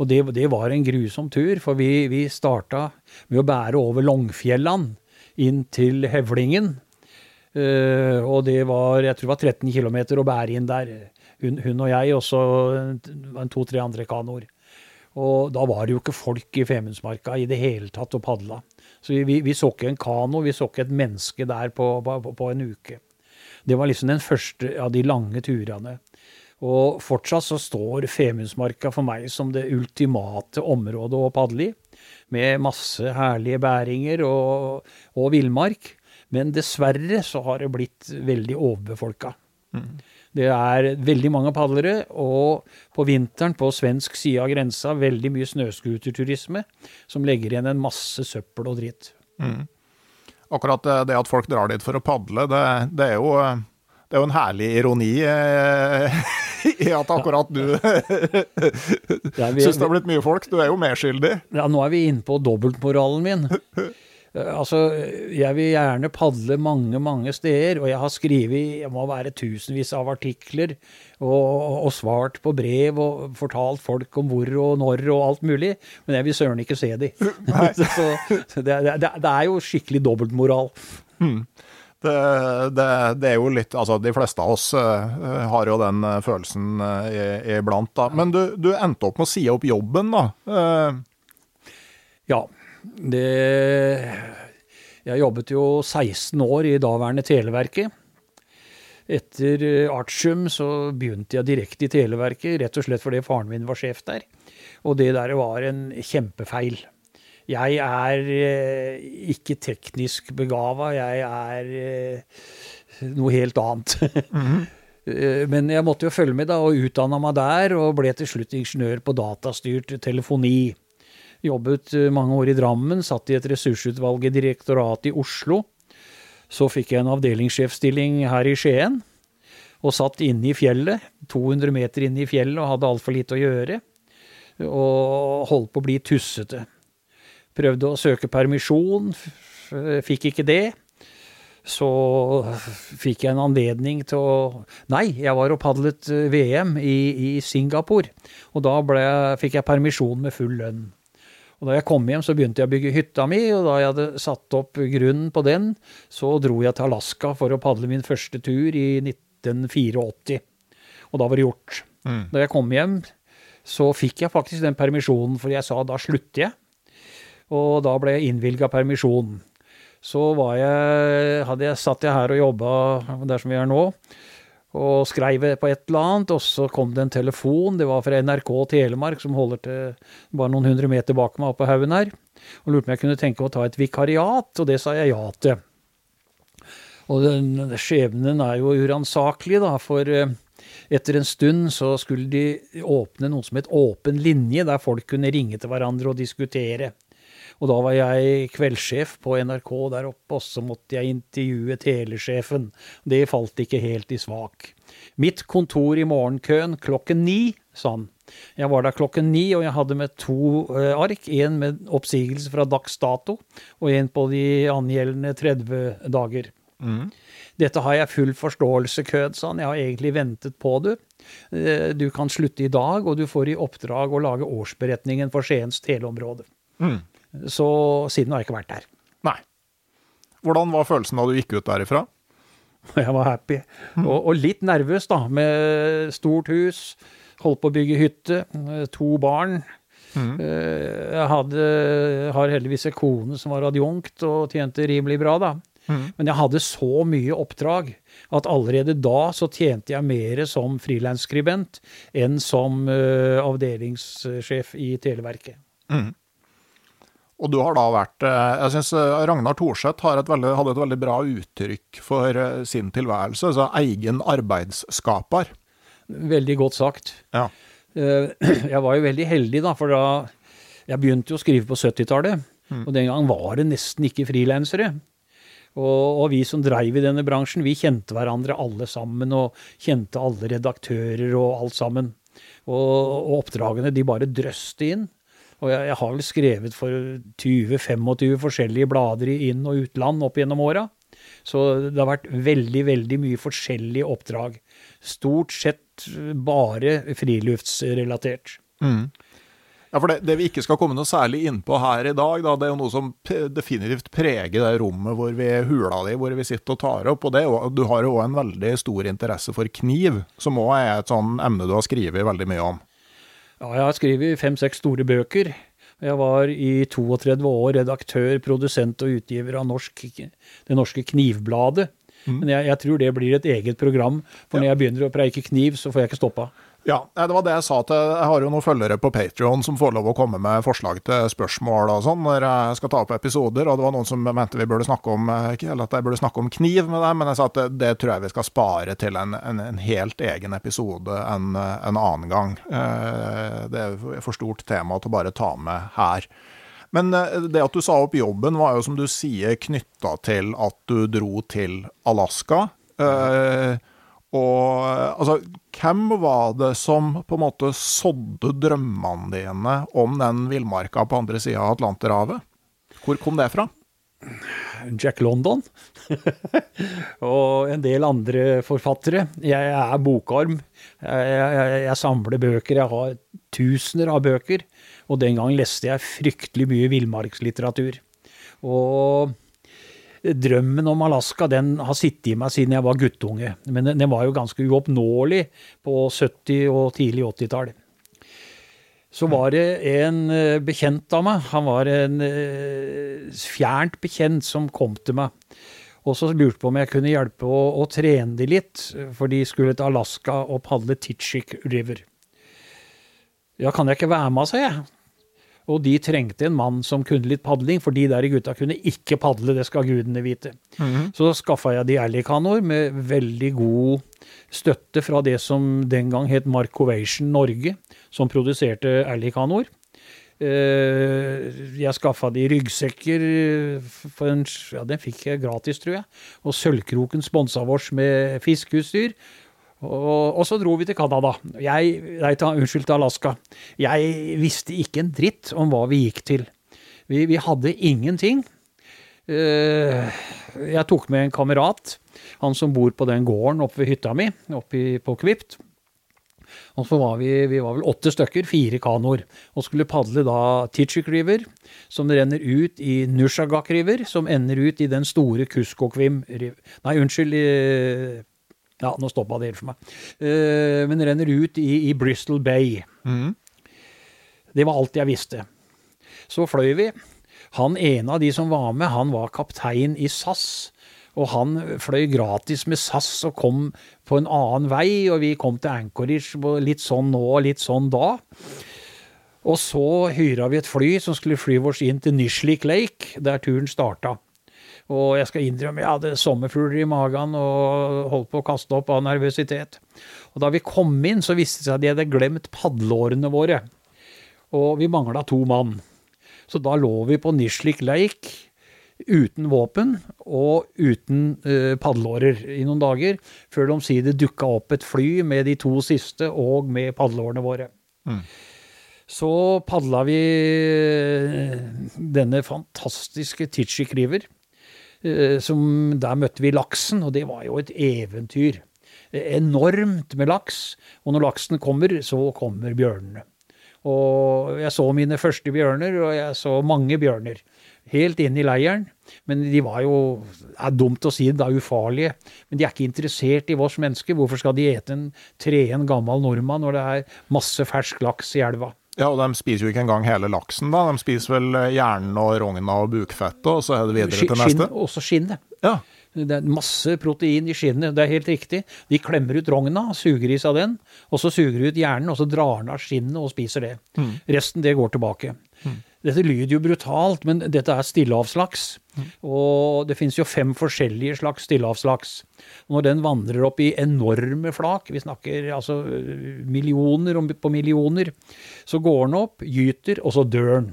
Og det, det var en grusom tur, for vi, vi starta med å bære over Longfjellan inn til Hevlingen. Uh, og det var jeg tror det var 13 km å bære inn der. Hun, hun og jeg, og så to-tre andre kanoer. Og da var det jo ikke folk i Femundsmarka i det hele tatt og padla. Så vi, vi, vi så ikke en kano, vi så ikke et menneske der på, på, på en uke. Det var liksom den første av de lange turene. Og fortsatt så står Femundsmarka for meg som det ultimate området å padle i. Med masse herlige bæringer og, og villmark. Men dessverre så har det blitt veldig overbefolka. Det er veldig mange padlere, og på vinteren på svensk side av grensa veldig mye snøscooterturisme, som legger igjen en masse søppel og dritt. Akkurat det, det at folk drar dit for å padle, det, det, er, jo, eh, det er jo en herlig ironi eh, [laughs] i at akkurat du Ja, vi- syns det har blitt mye folk. Du er jo medskyldig. Ja, nå er vi inne på dobbeltmoralen min. Eh, Altså, jeg vil gjerne padle mange, mange steder, og jeg har skrevet jeg må være tusenvis av artikler og, og svart på brev og fortalt folk om hvor og når og alt mulig, men jeg vil søren ikke se de. [laughs] Så, så det, det, det er jo skikkelig dobbeltmoral. Det, det, det er jo litt Altså, de fleste av oss uh, har jo den eh, følelsen uh, iblant, da. Men du, du endte opp med å si opp jobben, da. Eh, Ja, det Jeg jobbet jo 16 år i daværende Televerket. Etter eh, artium så begynte jeg direkte i Televerket, rett og slett fordi faren min var sjef der. Og det der var en kjempefeil. Jeg er eh, ikke teknisk begava, jeg er eh, noe helt annet. [laughs] Eh, Men jeg måtte jo følge med da, og utdanna meg der, og ble til slutt ingeniør på datastyrt telefoni. Jobbet mange år i Drammen, satt i et ressursutvalg i direktoratet i Oslo. Så fikk jeg en avdelingssjefstilling her i Skien. og satt inne i fjellet, 200 meter inne i fjellet, og hadde altfor lite å gjøre. Og holdt på å bli tussete. Prøvde å søke permisjon, fikk ikke det. Så fikk jeg en anledning til å Nei, jeg var og padlet eh, VM i, i Singapore. Og da ble, fikk jeg permisjon med full lønn. Og da jeg kom hjem, så begynte jeg å bygge hytta mi, og da jeg hadde satt opp grunnen på den, så dro jeg til Alaska for å padle min første tur i 1984. Og da var det gjort. Mm. Da jeg kom hjem, så fikk jeg faktisk den permisjonen, for jeg sa da slutter jeg. Og da ble jeg innvilga permisjon. Så var jeg, jeg, satt jeg her og jobba der som vi er nå, og skreiv på et eller annet, og så kom det en telefon. Det var fra NRK Telemark, som holder til bare noen hundre meter bak meg oppe på haugen her. Og lurte på om jeg kunne tenke å ta et vikariat, og det sa jeg ja til. Og den, skjebnen er jo uransakelig, da, for eh, etter en stund så skulle de åpne noe som het Åpen linje, der folk kunne ringe til hverandre og diskutere. Og da var jeg kveldssjef på NRK der oppe, og så måtte jeg intervjue telesjefen. Det falt ikke helt i svak. Mitt kontor i morgenkøen klokken ni, sa han. Jeg var der klokken ni, og jeg hadde med to uh, ark. En med oppsigelse fra dags dato, og en på de angjeldende 30 dager. Mm. Dette har jeg full forståelse, Kød, sa han. Jeg har egentlig ventet på det. Uh, du kan slutte i dag, og du får i oppdrag å lage årsberetningen for Skiens teleområde. Mm. Så siden har jeg ikke vært der. Nei. Hvordan var følelsen da du gikk ut derifra? [laughs] Jeg var happy. Mm. Og, og, litt nervøs, da. Med stort hus, holdt på å bygge hytte, to barn. Mm. Eh, jeg hadde, har heldigvis en kone som var adjunkt og tjente rimelig bra, da. Mm. Men jeg hadde så mye oppdrag at allerede da så tjente jeg mer som frilansskribent enn som uh, avdelingssjef i Televerket. Mm. Og du har da vært eh, Jeg syns eh, Ragnar Thorseth hadde et veldig bra uttrykk for eh, sin tilværelse. Altså egen arbeidsskaper. Veldig godt sagt. Ja. [clears throat] Jeg var jo veldig heldig, da, for da Jeg begynte jo å skrive på 70-tallet. Mm. Og den gang var det nesten ikke frilansere. Og, og, vi som dreiv i denne bransjen, vi kjente hverandre alle sammen, og kjente alle redaktører og alt sammen. Og, og oppdragene, de bare drøste inn. Og jeg, jeg har vel skrevet for 20-25 forskjellige blader i inn- og utland opp gjennom åra. Så det har vært veldig, veldig mye forskjellige oppdrag. Stort sett bare friluftsrelatert. Mm. Ja, for det, det, vi ikke skal komme noe særlig innpå her i dag, da, det er jo noe som definitivt preger det rommet hvor vi hula di, hvor vi sitter og tar opp. Og det, du har jo òg en veldig stor interesse for kniv, som òg er et sånn emne du har skrevet veldig mye om. Ja, jeg har skrevet fem-seks store bøker. Jeg var i 32 år redaktør, produsent og utgiver av norsk, Det Norske Knivbladet. Mm. Men jeg, jeg, tror det blir et eget program, for ja. når jeg begynner å preike kniv, så får jeg ikke stoppa. Ja, det var det jeg sa til Jeg har jo noen følgere på Patrion som får lov å komme med forslag til spørsmål og sånn når jeg skal ta opp episoder, og det var noen som mente vi burde snakke om eller at jeg burde snakke om kniv med dem, men jeg sa at det, det tror jeg vi skal spare til en, en, en helt egen episode en, en, annen gang. Eh, det er for stort tema til å bare ta med her. Men eh, det at du sa opp jobben, var jo som du sier knytta til at du dro til Alaska. Eh, og altså, hvem var det som på en måte sådde drømmene dine om den villmarka på andre sida av Atlanterhavet? Hvor kom det fra? Jack London. [laughs] og en del andre forfattere. Jeg er bokarm. Jeg, jeg, jeg, samler bøker. Jeg har tusener av bøker. Og den gang leste jeg fryktelig mye villmarkslitteratur. Og drømmen om Alaska den har sittet i meg siden jeg var guttunge. Men den, den var jo ganske uoppnåelig på 70- og tidlig 80-tall. Så var det en eh, bekjent av meg, han var en uh, fjernt bekjent som kom til meg. Og så lurte på om jeg kunne hjelpe å, å trene de litt, for de skulle til Alaska og padle Titchik River. Ja, kan jeg ikke være med, sa jeg. Og de trengte en mann som kunne litt padling, for de der gutta kunne ikke padle, det skal gudene vite. Mm -hmm. Så skaffa jeg de Alicanoer med veldig god støtte fra det som den gang het Marcovation Norge, som produserte Alicanoer. Eh, jeg skaffa de ryggsekker, for en, ja, den fikk jeg gratis, tror jeg. Og Sølvkroken sponsa oss med fiskeutstyr. Og, og så dro vi til Canada. Jeg, nei, ta, unnskyld, til Alaska. Jeg visste ikke en dritt om hva vi gikk til. Vi, vi hadde ingenting. Uh, jeg tok med en kamerat, han som bor på den gården oppe ved hytta mi, oppe på Kvipt. Og så var vi, vi var vel åtte stykker, fire kanoer, og skulle padle da Tichik River, som renner ut i Nushagak River, som ender ut i den store Kuskokvim Nei, unnskyld. Ja, nå stoppa det helt for meg. Uh, men renner ut i, i Bristol Bay. Mm. Det var alt jeg visste. Så fløy vi. Han ene av de som var med, han var kaptein i SAS. Og han fløy gratis med SAS og kom på en annen vei, og vi kom til Anchorage litt sånn nå og litt sånn da. Og så hyra vi et fly som skulle fly oss inn til Nishlik Lake, der turen starta. Og jeg skal innrømme, jeg hadde sommerfugler i magen og holdt på å kaste opp av nervøsitet. Og da vi kom inn, så viste det seg at de hadde glemt padleårene våre. Og vi mangla to mann. Så da lå vi på Nislik Lake uten våpen og uten uh, padleårer i noen dager, før det omsider dukka opp et fly med de to siste og med padleårene våre. Så padla vi eh, denne fantastiske Titchik River. eh, Som, der møtte vi laksen, og det var jo et eventyr. Eh, Enormt med laks. Og når laksen kommer, så kommer bjørnene. Og jeg så mine første bjørner, og jeg så mange bjørner. Helt inn i leiren. Men de var jo Det er dumt å si det, er ufarlige. Men de er ikke interessert i oss mennesker. Hvorfor skal de ete en treen gammel nordmann når det er masse fersk laks i elva? Ja, og de spiser jo ikke engang hele laksen, da. De spiser vel eh, hjernen og rogna og bukfettet, og så er det videre til skinn, neste. også skinnet. Ja. Det er masse protein i skinnet, det er helt riktig. De klemmer ut rogna, suger i seg den, og så suger de ut hjernen, og så drar den av skinnet og spiser det. Resten, det går tilbake. Dette lyder jo brutalt, men dette er stillehavslaks. Og det finnes jo fem forskjellige slags stillehavslaks. Når den vandrer opp i enorme flak, vi snakker altså millioner på millioner, så går den opp, gyter, og så dør den.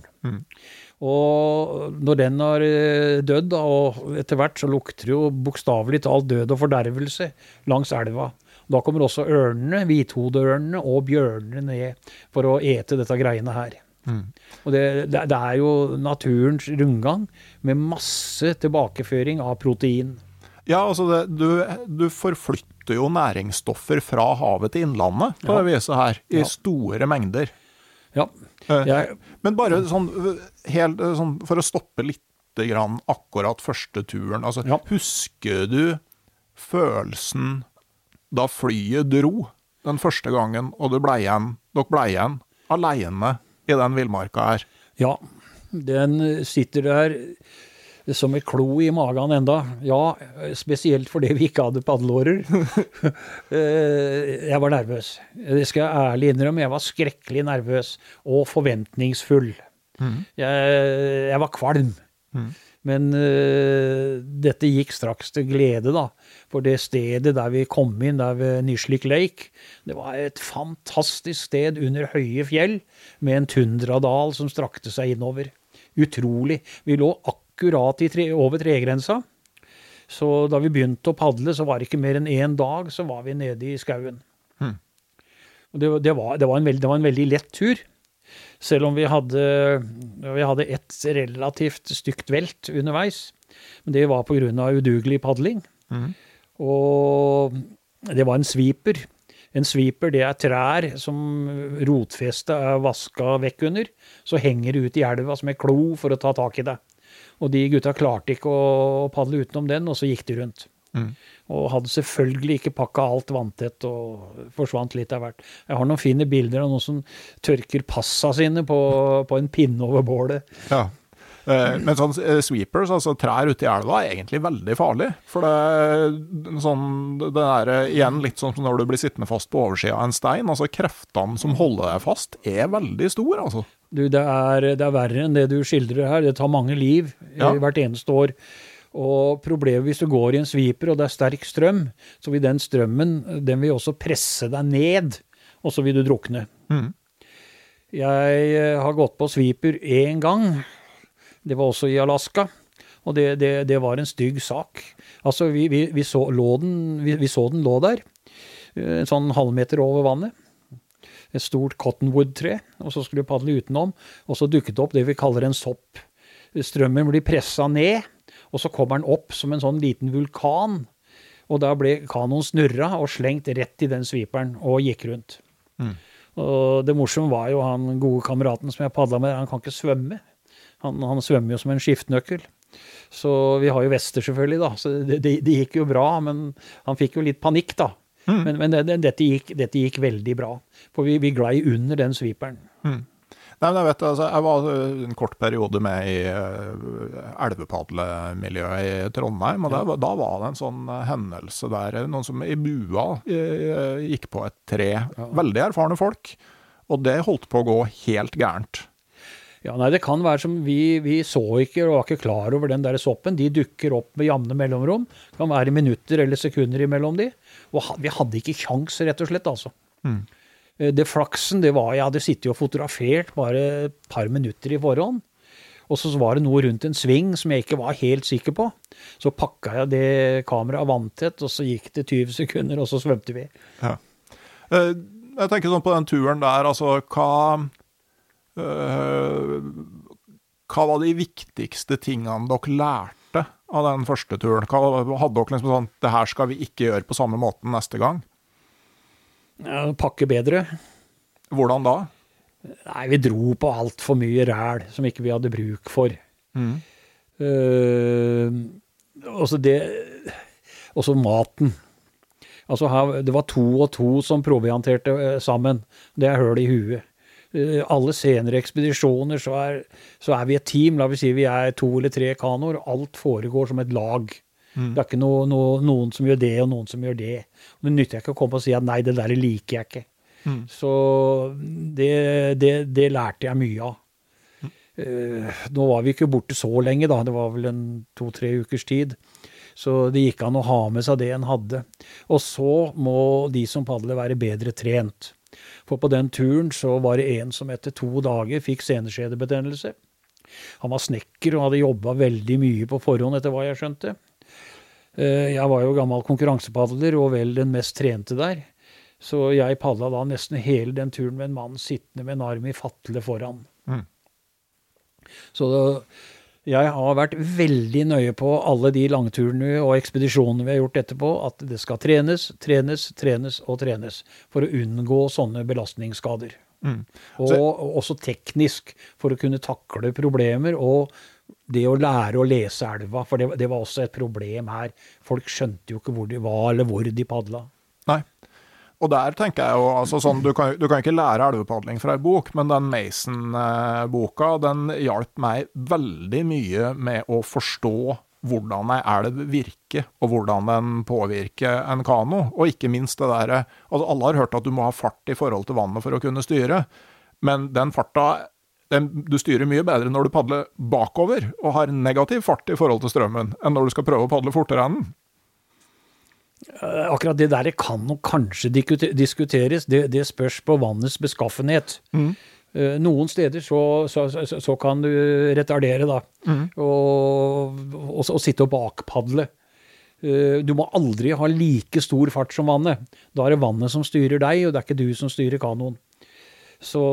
Og når den har eh, dødd, og etter hvert så lukter det jo bokstavelig talt død og fordervelse langs elva. Da kommer også ørnene, hvithodeørnene og bjørnene ned for å ete dette greiene her. Og det, det, det er jo naturens rundgang med masse tilbakeføring av protein. Ja, altså det, du, du forflytter jo næringsstoffer fra havet til innlandet på Ja. det viset her, i Ja. store mengder. Ja. Eh, Jeg, Men bare sånn, helt, øh, sånn for å stoppe litt grann akkurat første turen. Altså, Ja. Husker du følelsen da flyet dro den første gangen, og du ble igjen, dere ble igjen alene i den villmarka her? ja. Den sitter der som et klo i magen enda. Ja, spesielt fordi vi ikke hadde padleårer. [laughs] Eh, jeg var nervøs. Det skal jeg ærlig innrømme. Jeg var skrekkelig nervøs og forventningsfull. Jeg, jeg var kvalm. Men uh, dette gikk straks til glede, da. For det stedet der vi kom inn, der ved Nislik Lake, det var et fantastisk sted under høye fjell, med en tundradal som strakte seg innover. Utrolig. Vi lå akkurat i tre, over tregrensa. Så da vi begynte å padle, så var det ikke mer enn én dag, så var vi nede i skauen. Hmm. det, det, var, det, var en veldig, det var en veldig lett tur. Selv om vi hadde, vi hadde et relativt stygt velt underveis. Men det var pga. udugelig padling. Og det var en sviper. En sviper det er trær som rotfestet er vaska vekk under. Så henger det ut i elva som en klo for å ta tak i det. Og de gutta klarte ikke å padle utenom den, og så gikk de rundt. Og hadde selvfølgelig ikke pakka alt vanntett og forsvant litt av hvert. Jeg har noen fine bilder av noen som tørker passa sine på, på en pinne over bålet. Ja. Eh, Men sånn eh, sweepers, altså trær ute i elva, er egentlig veldig farlig. For det, sånn, det er eh, igjen litt sånn som når du blir sittende fast på oversida av en stein. altså Kreftene som holder deg fast, er veldig store, altså. Du, det er, det er verre enn det du skildrer her. Det tar mange liv Ja. hvert eneste år. Og problemet hvis du går i en sviper og det er sterk strøm, så vil den strømmen den vil også presse deg ned, og så vil du drukne. Jeg eh, har gått på sviper én gang. Det var også i Alaska. Og det, det, det var en stygg sak. Altså, vi, vi, vi, så, lå den, vi, så den lå der. eh, en sånn halvmeter over vannet. Et stort cottonwood-tre, og så skulle vi padle utenom. Og så dukket det opp det vi kaller en sopp. Strømmen blir pressa ned, og så kommer den opp som en sånn liten vulkan. Og da ble kanoen snurra og slengt rett i den sviperen og gikk rundt. Mm. Og det morsomme var jo han gode kameraten som jeg padla med, han kan ikke svømme. Han, han svømmer jo som en skiftenøkkel. Så vi har jo vester, selvfølgelig, da. Så det, det, det, gikk jo bra, men han fikk jo litt panikk, da. Mm. Men, men det, dette, gikk, dette, gikk, veldig bra. For vi, vi glei under den sviperen. Mm. Nei, men Jeg vet, altså, jeg var en kort periode med i uh, elvepadlemiljøet i Trondheim. og ja. der, Da var det en sånn uh, hendelse der noen som i bua uh, gikk på et tre. Ja. Veldig erfarne folk. Og det holdt på å gå helt gærent. Ja, nei, Det kan være som vi, vi så ikke og var ikke klar over den der soppen. De dukker opp med jevne mellomrom. Det kan være minutter eller sekunder imellom de. Og vi hadde ikke kjangs, rett og slett, altså. Mm. Eh, det flaksen, det var Jeg hadde sittet og fotografert bare et par minutter i forhånd. Og så var det noe rundt en sving som jeg ikke var helt sikker på. Så pakka jeg det kameraet vanntett, og så gikk det 20 sekunder, og så svømte vi. Ja. Eh, jeg tenker sånn på den turen der, altså hva øh, Hva var de viktigste tingene dere lærte av den første turen? Hva, hadde dere liksom sånn Det her skal vi ikke gjøre på samme måten neste gang? Pakke bedre. Hvordan da? Nei, vi dro på altfor mye ræl som ikke vi hadde bruk for. Mm. Uh, også det Også maten. Altså her, det var to og to som provianterte uh, sammen. Det er høl i huet. Uh, alle senere ekspedisjoner så er, så er, vi et team. La oss si vi er to eller tre kanoer. Alt foregår som et lag. Mm. Det er ikke noe, noe, noen som gjør det, og noen som gjør det. Det nytter ikke å komme og si at nei, det der liker jeg ikke. Mm. Så det, det, det, lærte jeg mye av. Mm. Uh, nå var vi ikke borte så lenge, da. Det var vel en to-tre ukers tid. Så det gikk an å ha med seg det en hadde. Og så må de som padler være bedre trent. For på den turen så var det en som etter to dager fikk seneskjedebetennelse. Han var snekker og hadde jobba veldig mye på forhånd, etter hva jeg skjønte. Eh, jeg var jo gammel konkurransepadler og vel den mest trente der. Så jeg padla da nesten hele den turen med en mann sittende med en arm i fatle foran. Mm. Så jeg har vært veldig nøye på alle de langturene og ekspedisjonene vi har gjort etterpå, at det skal trenes, trenes, trenes og trenes. For å unngå sånne belastningsskader. Mm. Og også teknisk, for å kunne takle problemer og det å lære å lese elva, for det, det, var også et problem her. Folk skjønte jo ikke hvor de var, eller hvor de padla. Nei. Og der tenker jeg jo altså sånn, du kan, du kan ikke lære elvepadling fra ei bok, men den Mason-boka den hjalp meg veldig mye med å forstå hvordan ei elv virker, og hvordan den påvirker en kano. Og ikke minst det derre altså Alle har hørt at du må ha fart i forhold til vannet for å kunne styre, men den farta den, du styrer mye bedre når du padler bakover og har negativ fart i forhold til strømmen, enn når du skal prøve å padle fortere enn den. Eh, akkurat det der kan nok kanskje diskuteres. Det, det spørs på vannets beskaffenhet. Mm. Eh, noen steder så, så, så, så, kan du retardere, da. Mm. Og, og, og, sitte og bakpadle. Eh, du må aldri ha like stor fart som vannet. Da er det vannet som styrer deg, og det er ikke du som styrer kanoen. Så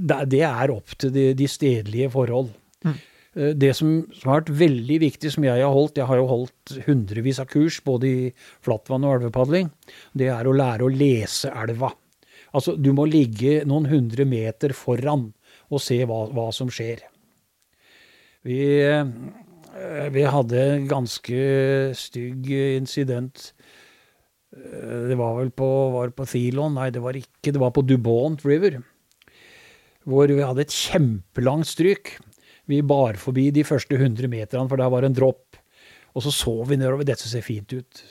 det er opp til de, de stedlige forhold. Mm. Eh, det som, som, har vært veldig viktig, som jeg har holdt, jeg har jo holdt hundrevis av kurs både i flatvann og elvepadling, det er å lære å lese elva. Altså, du må ligge noen hundre meter foran og se hva, hva som skjer. Vi, eh, vi hadde en ganske stygg incident det var vel på, var på Thilon, nei det var ikke, det var på Dubont River. Hvor vi hadde et kjempelangt stryk. Vi bar forbi de første 100 meterne, for der var en dropp. Og så så vi nedover. Dette ser fint ut.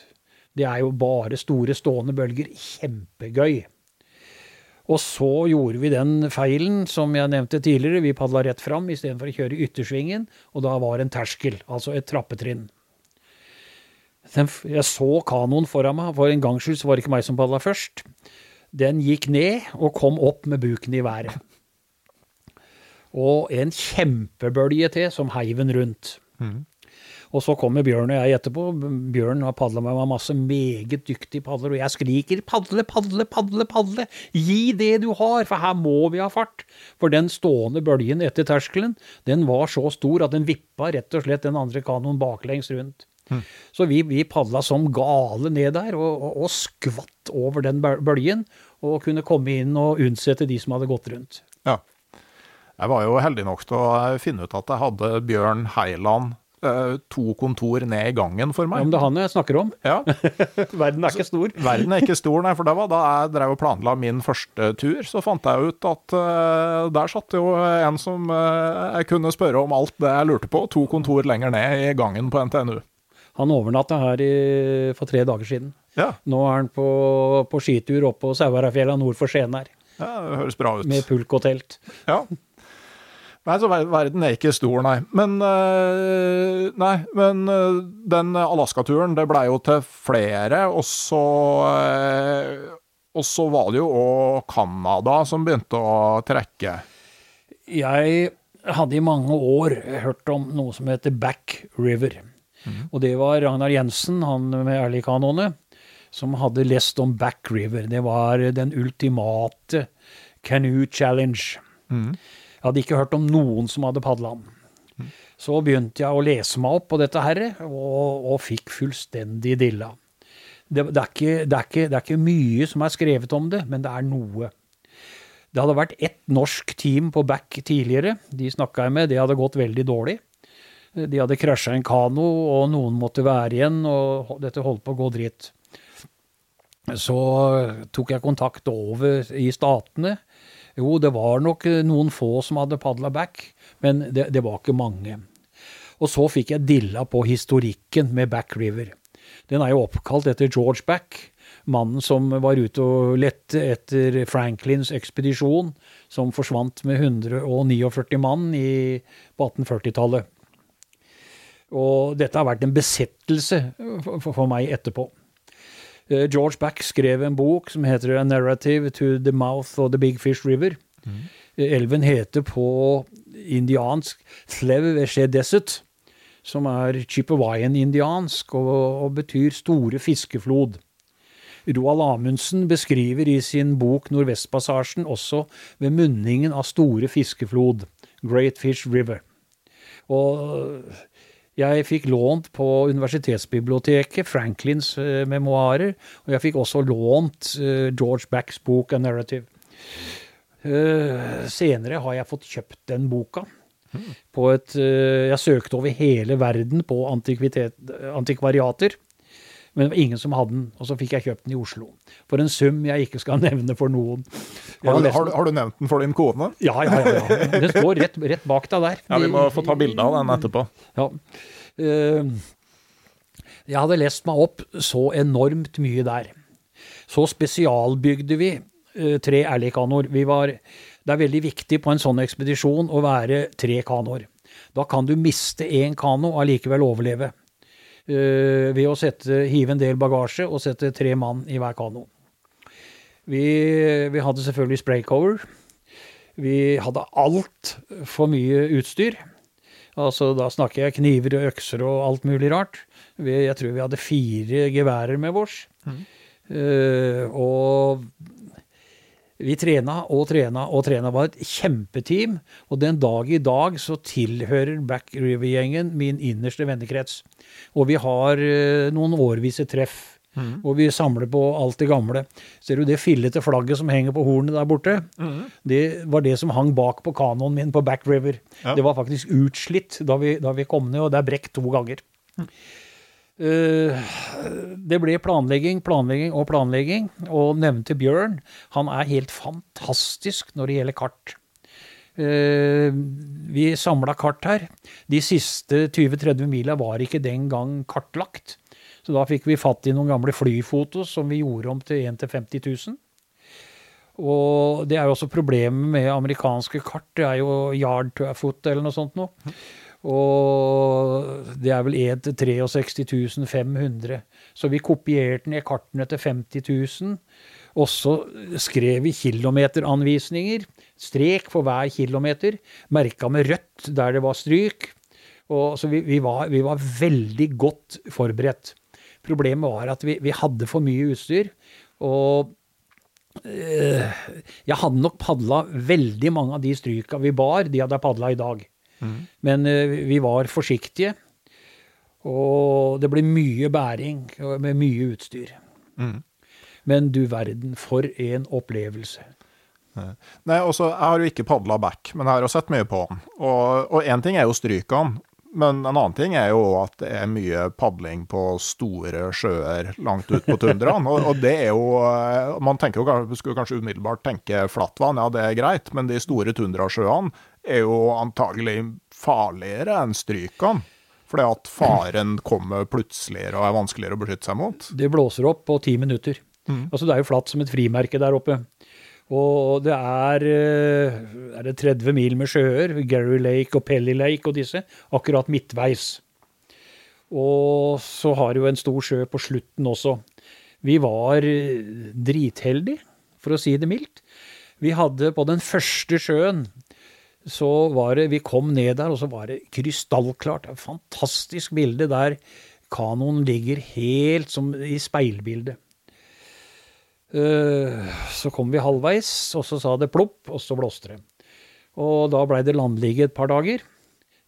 Det er jo bare store, stående bølger. Kjempegøy. Og så gjorde vi den feilen som jeg nevnte tidligere. Vi padla rett fram istedenfor å kjøre i yttersvingen, og da var en terskel, altså et trappetrinn. Jeg så kanoen foran meg, for en gangs skyld var det ikke meg som padla først. Den gikk ned og kom opp med buken i været. Og en kjempebølge til som heiv den rundt. Mm. Og så kommer Bjørn og jeg etterpå. Bjørn har padla med meg masse meget dyktige padler, og jeg skriker 'padle, padle, padle, padle'! Gi det du har, for her må vi ha fart! For den stående bølgen etter terskelen, den var så stor at den vippa rett og slett den andre kanoen baklengs rundt. Så vi, vi padla som gale ned der, og, og, og skvatt over den bølgen, og kunne komme inn og unnsette de som hadde gått rundt. Ja. Jeg var jo heldig nok til å finne ut at jeg hadde Bjørn Heiland Eh, to kontor ned i gangen for meg. Ja, men det er han jeg snakker om. Ja. [laughs] verden er ikke stor. verden er ikke stor, nei. For det var da jeg drev og planla min første tur, så fant jeg ut at uh, der satt jo en som uh, jeg kunne spørre om alt det jeg lurte på, to kontor lenger ned i gangen på NTNU. Han overnatta her i, for tre dager siden. Ja. Nå er han på, på skitur oppe på Sauheradfjella nord for Skien her. Ja, det høres bra ut. Med pulk og telt. Ja. Nei, så verden er ikke stor, nei. Men, øh, nei, men øh, den Alaska-turen, det blei jo til flere, og så øh, Og så var det jo òg Canada som begynte å trekke. Jeg hadde i mange år hørt om noe som heter Back River. Mm. Og det var Ragnar Jensen, han med Erlikanoene, som hadde lest om Back River. Det var den ultimate canoe challenge. Mm. Jeg hadde ikke hørt om noen som hadde padla den. Så begynte jeg å lese meg opp på dette her, og, og fikk fullstendig dilla. Det, det, er ikke, det, er ikke, det, er ikke, mye som er skrevet om det, men det er noe. Det hadde vært ett norsk team på back tidligere. De snakka jeg med, det hadde gått veldig dårlig. De hadde krasja en kano, og noen måtte være igjen, og dette holdt på å gå dritt. Så tok jeg kontakt over i Statene jo, det var nok eh, noen få som hadde padla back, men det, det, var ikke mange. Og så fikk jeg dilla på historikken med Back River. Den er jo oppkalt etter George Back, mannen som var ute og lette etter Franklins ekspedisjon, som forsvant med 149 mann i, på 1840-tallet. Og dette har vært en besettelse for, meg etterpå. Eh, George Back skrev en bok som heter A Narrative to the Mouth of the Big Fish River. Mm. Elven heter på indiansk Thlev Desert, som er Chippewayan-indiansk og, og, betyr store fiskeflod. Roald Amundsen beskriver i sin bok Nordvestpassasjen også ved munningen av store fiskeflod, Great Fish River. Og jeg fikk lånt på universitetsbiblioteket Franklins uh, memoarer, og jeg fikk også lånt uh, George Backs bok A Narrative. Uh, senere har jeg fått kjøpt den boka. Mm. På et, jeg søkte over hele verden på antikvariater, men det var ingen som hadde den. Og så fikk jeg kjøpt den i Oslo. For en sum jeg ikke skal [laughs] nevne for noen. Har du, har, har du, nevnt den for din kone? Ja, ja, ja. ja. Den står rett, rett bak deg der. Ja, Vi må få ta bilde av den etterpå. Ja. Eh, jeg hadde lest meg opp så enormt mye der. Så spesialbygde vi eh, tre Ærlig-kanoer. Det er veldig viktig på en sånn ekspedisjon å være tre kanoer. Da kan du miste én kano og allikevel overleve. Uh, ved å sette, hive en del bagasje og sette tre mann i hver kano. Vi, vi hadde selvfølgelig spraycover. Vi hadde altfor mye utstyr. Altså, da snakker jeg kniver og økser og alt mulig rart. Vi, jeg tror vi hadde fire geværer med vårs. Mm. Uh, og vi trena og trena og trena. Var et kjempeteam. Og den dag i dag så tilhører Back River-gjengen min innerste vennekrets. Og vi har uh, noen årvise treff Mm. Og vi samler på alt det gamle. Ser du det fillete flagget som henger på hornet der borte? Mm. Det var det som hang bak på kanoen min på Back River. Ja. Det var faktisk utslitt da vi, da vi, kom ned, og det er brekt to ganger. Mm. Uh, det ble planlegging, planlegging og planlegging. Og nevnte Bjørn, han er helt fantastisk når det gjelder kart. Uh, vi samla kart her. De siste 20-30 mila var ikke den gang kartlagt. Så da fikk vi fatt i noen gamle flyfotos som vi gjorde om til 1 til 50 000. Og det er jo også problemet med amerikanske kart. Det er jo yard to a foot eller noe sånt noe. Og det er vel 1 til 63 500. Så vi kopierte ned kartene til 50 000. Og så skrev vi kilometeranvisninger. Strek for hver kilometer. Merka med rødt der det var stryk Og, så vi, vi, var, vi var veldig godt forberedt. Problemet var at vi, vi hadde for mye utstyr. Og øh, jeg hadde nok padla veldig mange av de stryka vi bar, de hadde jeg padla i dag. Men øh, vi var forsiktige. Og det ble mye bæring med mye utstyr. Men du verden, for en opplevelse. Nei, også, Jeg har jo ikke padla back, men jeg har jo sett mye på den. Og én ting er jo strykene, men en annen ting er jo at det er mye padling på store sjøer langt ut på tundraen. Og, og det er jo eh, Man tenker jo, skulle kanskje umiddelbart tenke flattvann, ja det er greit, men de store tundrasjøene er jo antagelig farligere enn strykene. Fordi at faren kommer plutseligere og er vanskeligere å beskytte seg mot. Det blåser opp på ti minutter. Altså Det er jo flatt som et frimerke der oppe. Og det er, eh, er det 30 mil med sjøer, Gary Lake og Pelly Lake og disse, akkurat midtveis. Og så har jo en stor sjø på slutten også. Vi var eh, dritheldige, for å si det mildt. Vi hadde på den første sjøen så var det Vi kom ned der, og så var det krystallklart. Et fantastisk bilde der kanoen ligger helt som i speilbildet. Eh, Så kom vi halvveis, og så sa det plopp, og så blåste det. Og da blei det landligge et par dager.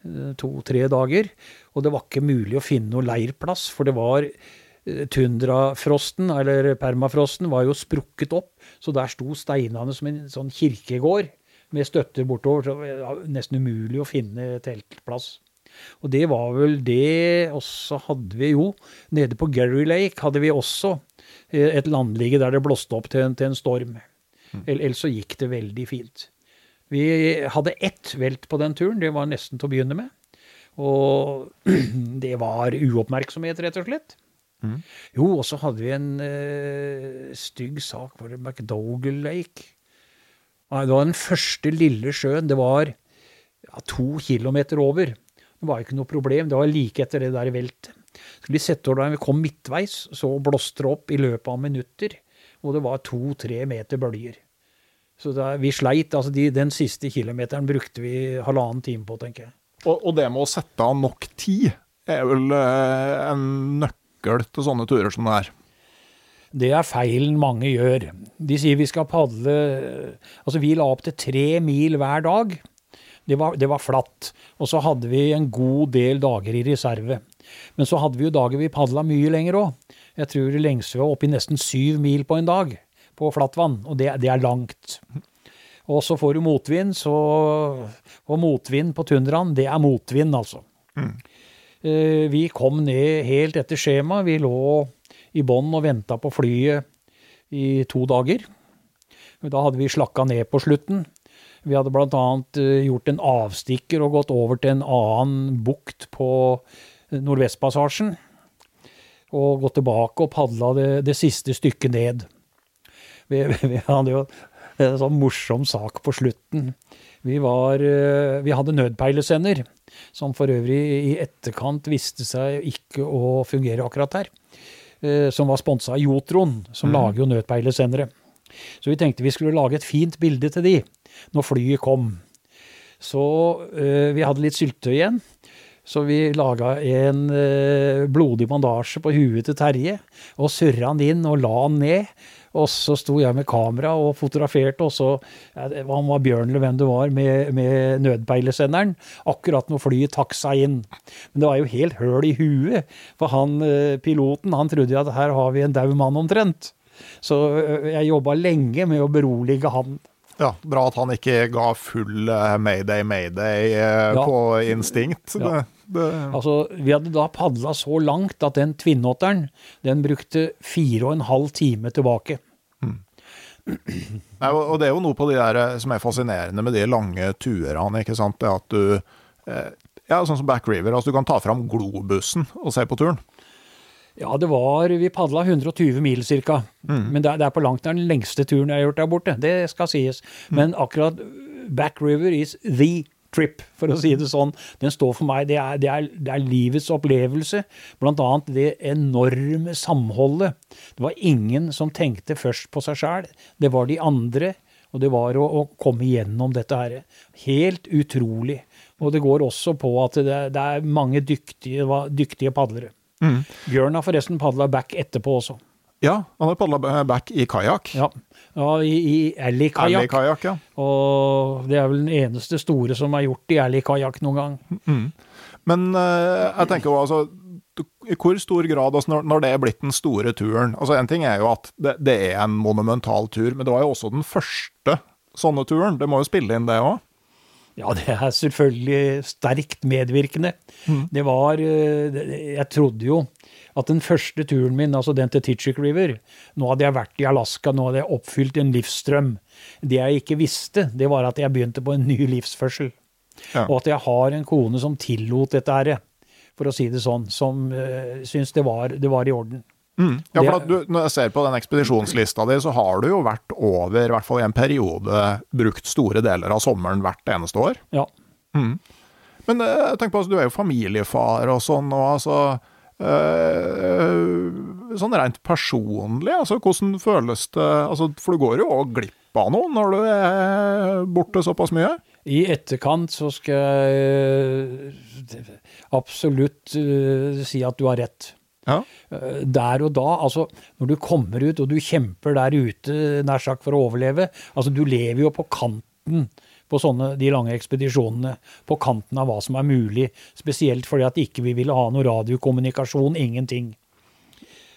eh, To-tre dager. Og det var ikke mulig å finne noe leirplass, for det var eh, Tundrafrosten, eller permafrosten, var jo sprukket opp, så der sto steinene som en sånn kirkegård med støtter bortover. Så det var nesten umulig å finne teltplass. Og det var vel det. også hadde vi jo, nede på Gary Lake, hadde vi også et landligge der det blåste opp til en, til en storm. Mm. Ellers så gikk det veldig fint. Vi hadde ett velt på den turen, det var nesten til å begynne med. Og [clears throat] det var uoppmerksomhet, rett og slett. Jo, og så hadde vi en uh, stygg sak, var det McDougall Lake? Det var den første lille sjøen. Det var ja, to kilometer over. Det var ikke noe problem. Det var like etter det der veltet. Skulle vi sette over da vi kom midtveis, så blåste det opp i løpet av minutter. Og det var to-tre meter bølger. Så da, vi sleit. altså de, Den siste kilometeren brukte vi halvannen time på, tenker jeg. Og, og det med å sette av nok tid er vel eh, en nøkkel til sånne turer som det er? Det er feilen mange gjør. De sier vi skal padle Altså, vi la opp til tre mil hver dag. Det var, det var flatt. Og så hadde vi en god del dager i reserve. Men så hadde vi jo dager vi padla mye lenger òg. Jeg tror det lengste var oppi nesten syv mil på en dag på flatt vann, og det, det er langt. Og så får du motvind, så Og motvind på tundraen, det er motvind, altså. Eh, Vi kom ned helt etter skjema. Vi lå i bånn og venta på flyet i to dager. Da hadde vi slakka ned på slutten. Vi hadde bl.a. gjort en avstikker og gått over til en annen bukt på eh, Nordvestpassasjen. Og gått tilbake og padla det, det siste stykket ned. Vi, [laughs] vi hadde jo en sånn morsom sak på slutten. Vi, var, eh, vi hadde nødpeilesender, som for øvrig i etterkant viste seg ikke å fungere akkurat her. eh, Som var sponsa av Jotron, som lager jo nødpeilesendere. Så vi tenkte vi skulle lage et fint bilde til de når flyet kom. Så eh, vi hadde litt syltetøy igjen. Så vi laga en eh, blodig bandasje på huet til Terje, og surra han inn og la han ned. Og så sto jeg med kamera og fotograferte, og så Han var Bjørn eller hvem det var, med, med nødpeilesenderen, akkurat når flyet taksa inn. Men det var jo helt høl i huet, for han eh, piloten han trodde jo at her har vi en daud mann omtrent. Så eh, jeg jobba lenge med å berolige han. Ja, Bra at han ikke ga full mayday, mayday Ja. på instinkt. Ja. Altså, Vi hadde da padla så langt at den tvinnåteren den brukte fire og en halv time tilbake. Nei, og det er jo noe på de der eh, som er fascinerende med de lange turene, ikke sant. Det at du eh, Ja, sånn som Back River. Altså du kan ta fram globusen og se på turen. Ja, det var Vi padla 120 mil ca. Men det er, det er på langt nær den lengste turen jeg har gjort der borte. Det skal sies. Men akkurat Back River is the trip, for å si det sånn. Den står for meg. Det er, det er, det er livets opplevelse. Blant annet det enorme samholdet. Det var ingen som tenkte først på seg sjæl. Det var de andre. Og det var å, å komme igjennom dette her. Helt utrolig. Og det går også på at det, det er mange dyktige, dyktige padlere. Mm. Bjørn har forresten padla back etterpå også. Ja, han har padla back i kajakk. Ja, ja i, i. Alley-kajakk, ja. Og det er vel den eneste store som er gjort i Alley-kajakk noen gang. Men uh, jeg tenker jo altså i hvor stor grad, altså når, det er blitt den store turen altså En ting er jo at det, det er en monumental tur, men det var jo også den første sånne turen. Det må jo spille inn, det òg. Ja, det er selvfølgelig sterkt medvirkende. Det var eh, Jeg trodde jo at den første turen min, altså den til Titchick River Nå hadde jeg vært i Alaska, nå hadde jeg oppfylt en livsstrøm. Det jeg ikke visste, det var at jeg begynte på en ny livsførsel. Ja. Og at jeg har en kone som tillot dette herre, for å si det sånn, som uh, syns det var, det var i orden. Mm. Ja, for du, Når jeg ser på den ekspedisjonslista di, så har du jo vært over, i hvert fall i en periode, brukt store deler av sommeren hvert eneste år. Ja. Men tenk på, altså, du er jo familiefar og sånn, og altså eh, Sånn rent personlig, altså hvordan føles det altså, For du går jo òg glipp av noe når du er borte såpass mye? I etterkant så skal jeg eh, absolutt eh, si at du har rett. Ja. Eh, Der og da, altså når du kommer ut og du kjemper der ute nær sagt for å overleve Altså du lever jo på kanten på sånne, de lange ekspedisjonene. På kanten av hva som er mulig. Spesielt fordi at ikke vi ville ha noe radiokommunikasjon, ingenting.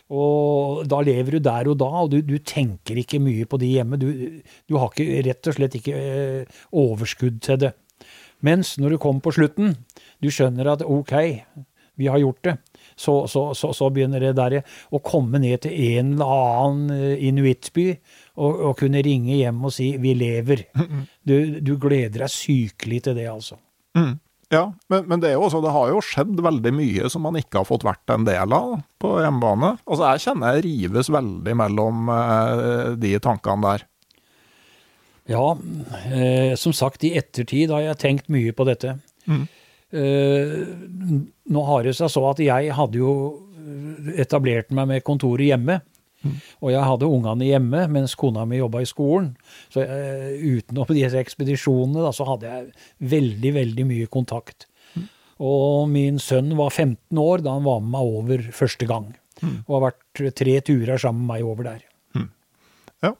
Og da lever du der og da, og du, du tenker ikke mye på de hjemme. Du, du har ikke, rett og slett ikke eh, overskudd til det. Mens når du kommer på slutten, du skjønner at ok, vi har gjort det, så, så, så, så begynner det der å komme ned til en eller annen eh, inuittby og, og kunne ringe hjem og si 'vi lever'. Du, du gleder deg sykelig til det, altså. Mm. Ja, men, men det, er også, det har jo skjedd veldig mye som man ikke har fått vært en del av på hjemmebane. Altså, jeg kjenner jeg rives veldig mellom eh, de tankene der. Ja, eh, som sagt, i ettertid har jeg tenkt mye på dette. Eh, nå har det seg så at jeg hadde jo etablert meg med kontoret hjemme. Og jeg hadde ungene hjemme mens kona mi jobba i skolen. Så uh, utenom disse ekspedisjonene da, så hadde jeg veldig, veldig mye kontakt. Og min sønn var 15 år da han var med meg over første gang. Og har vært tre turer sammen med meg over der. Ja.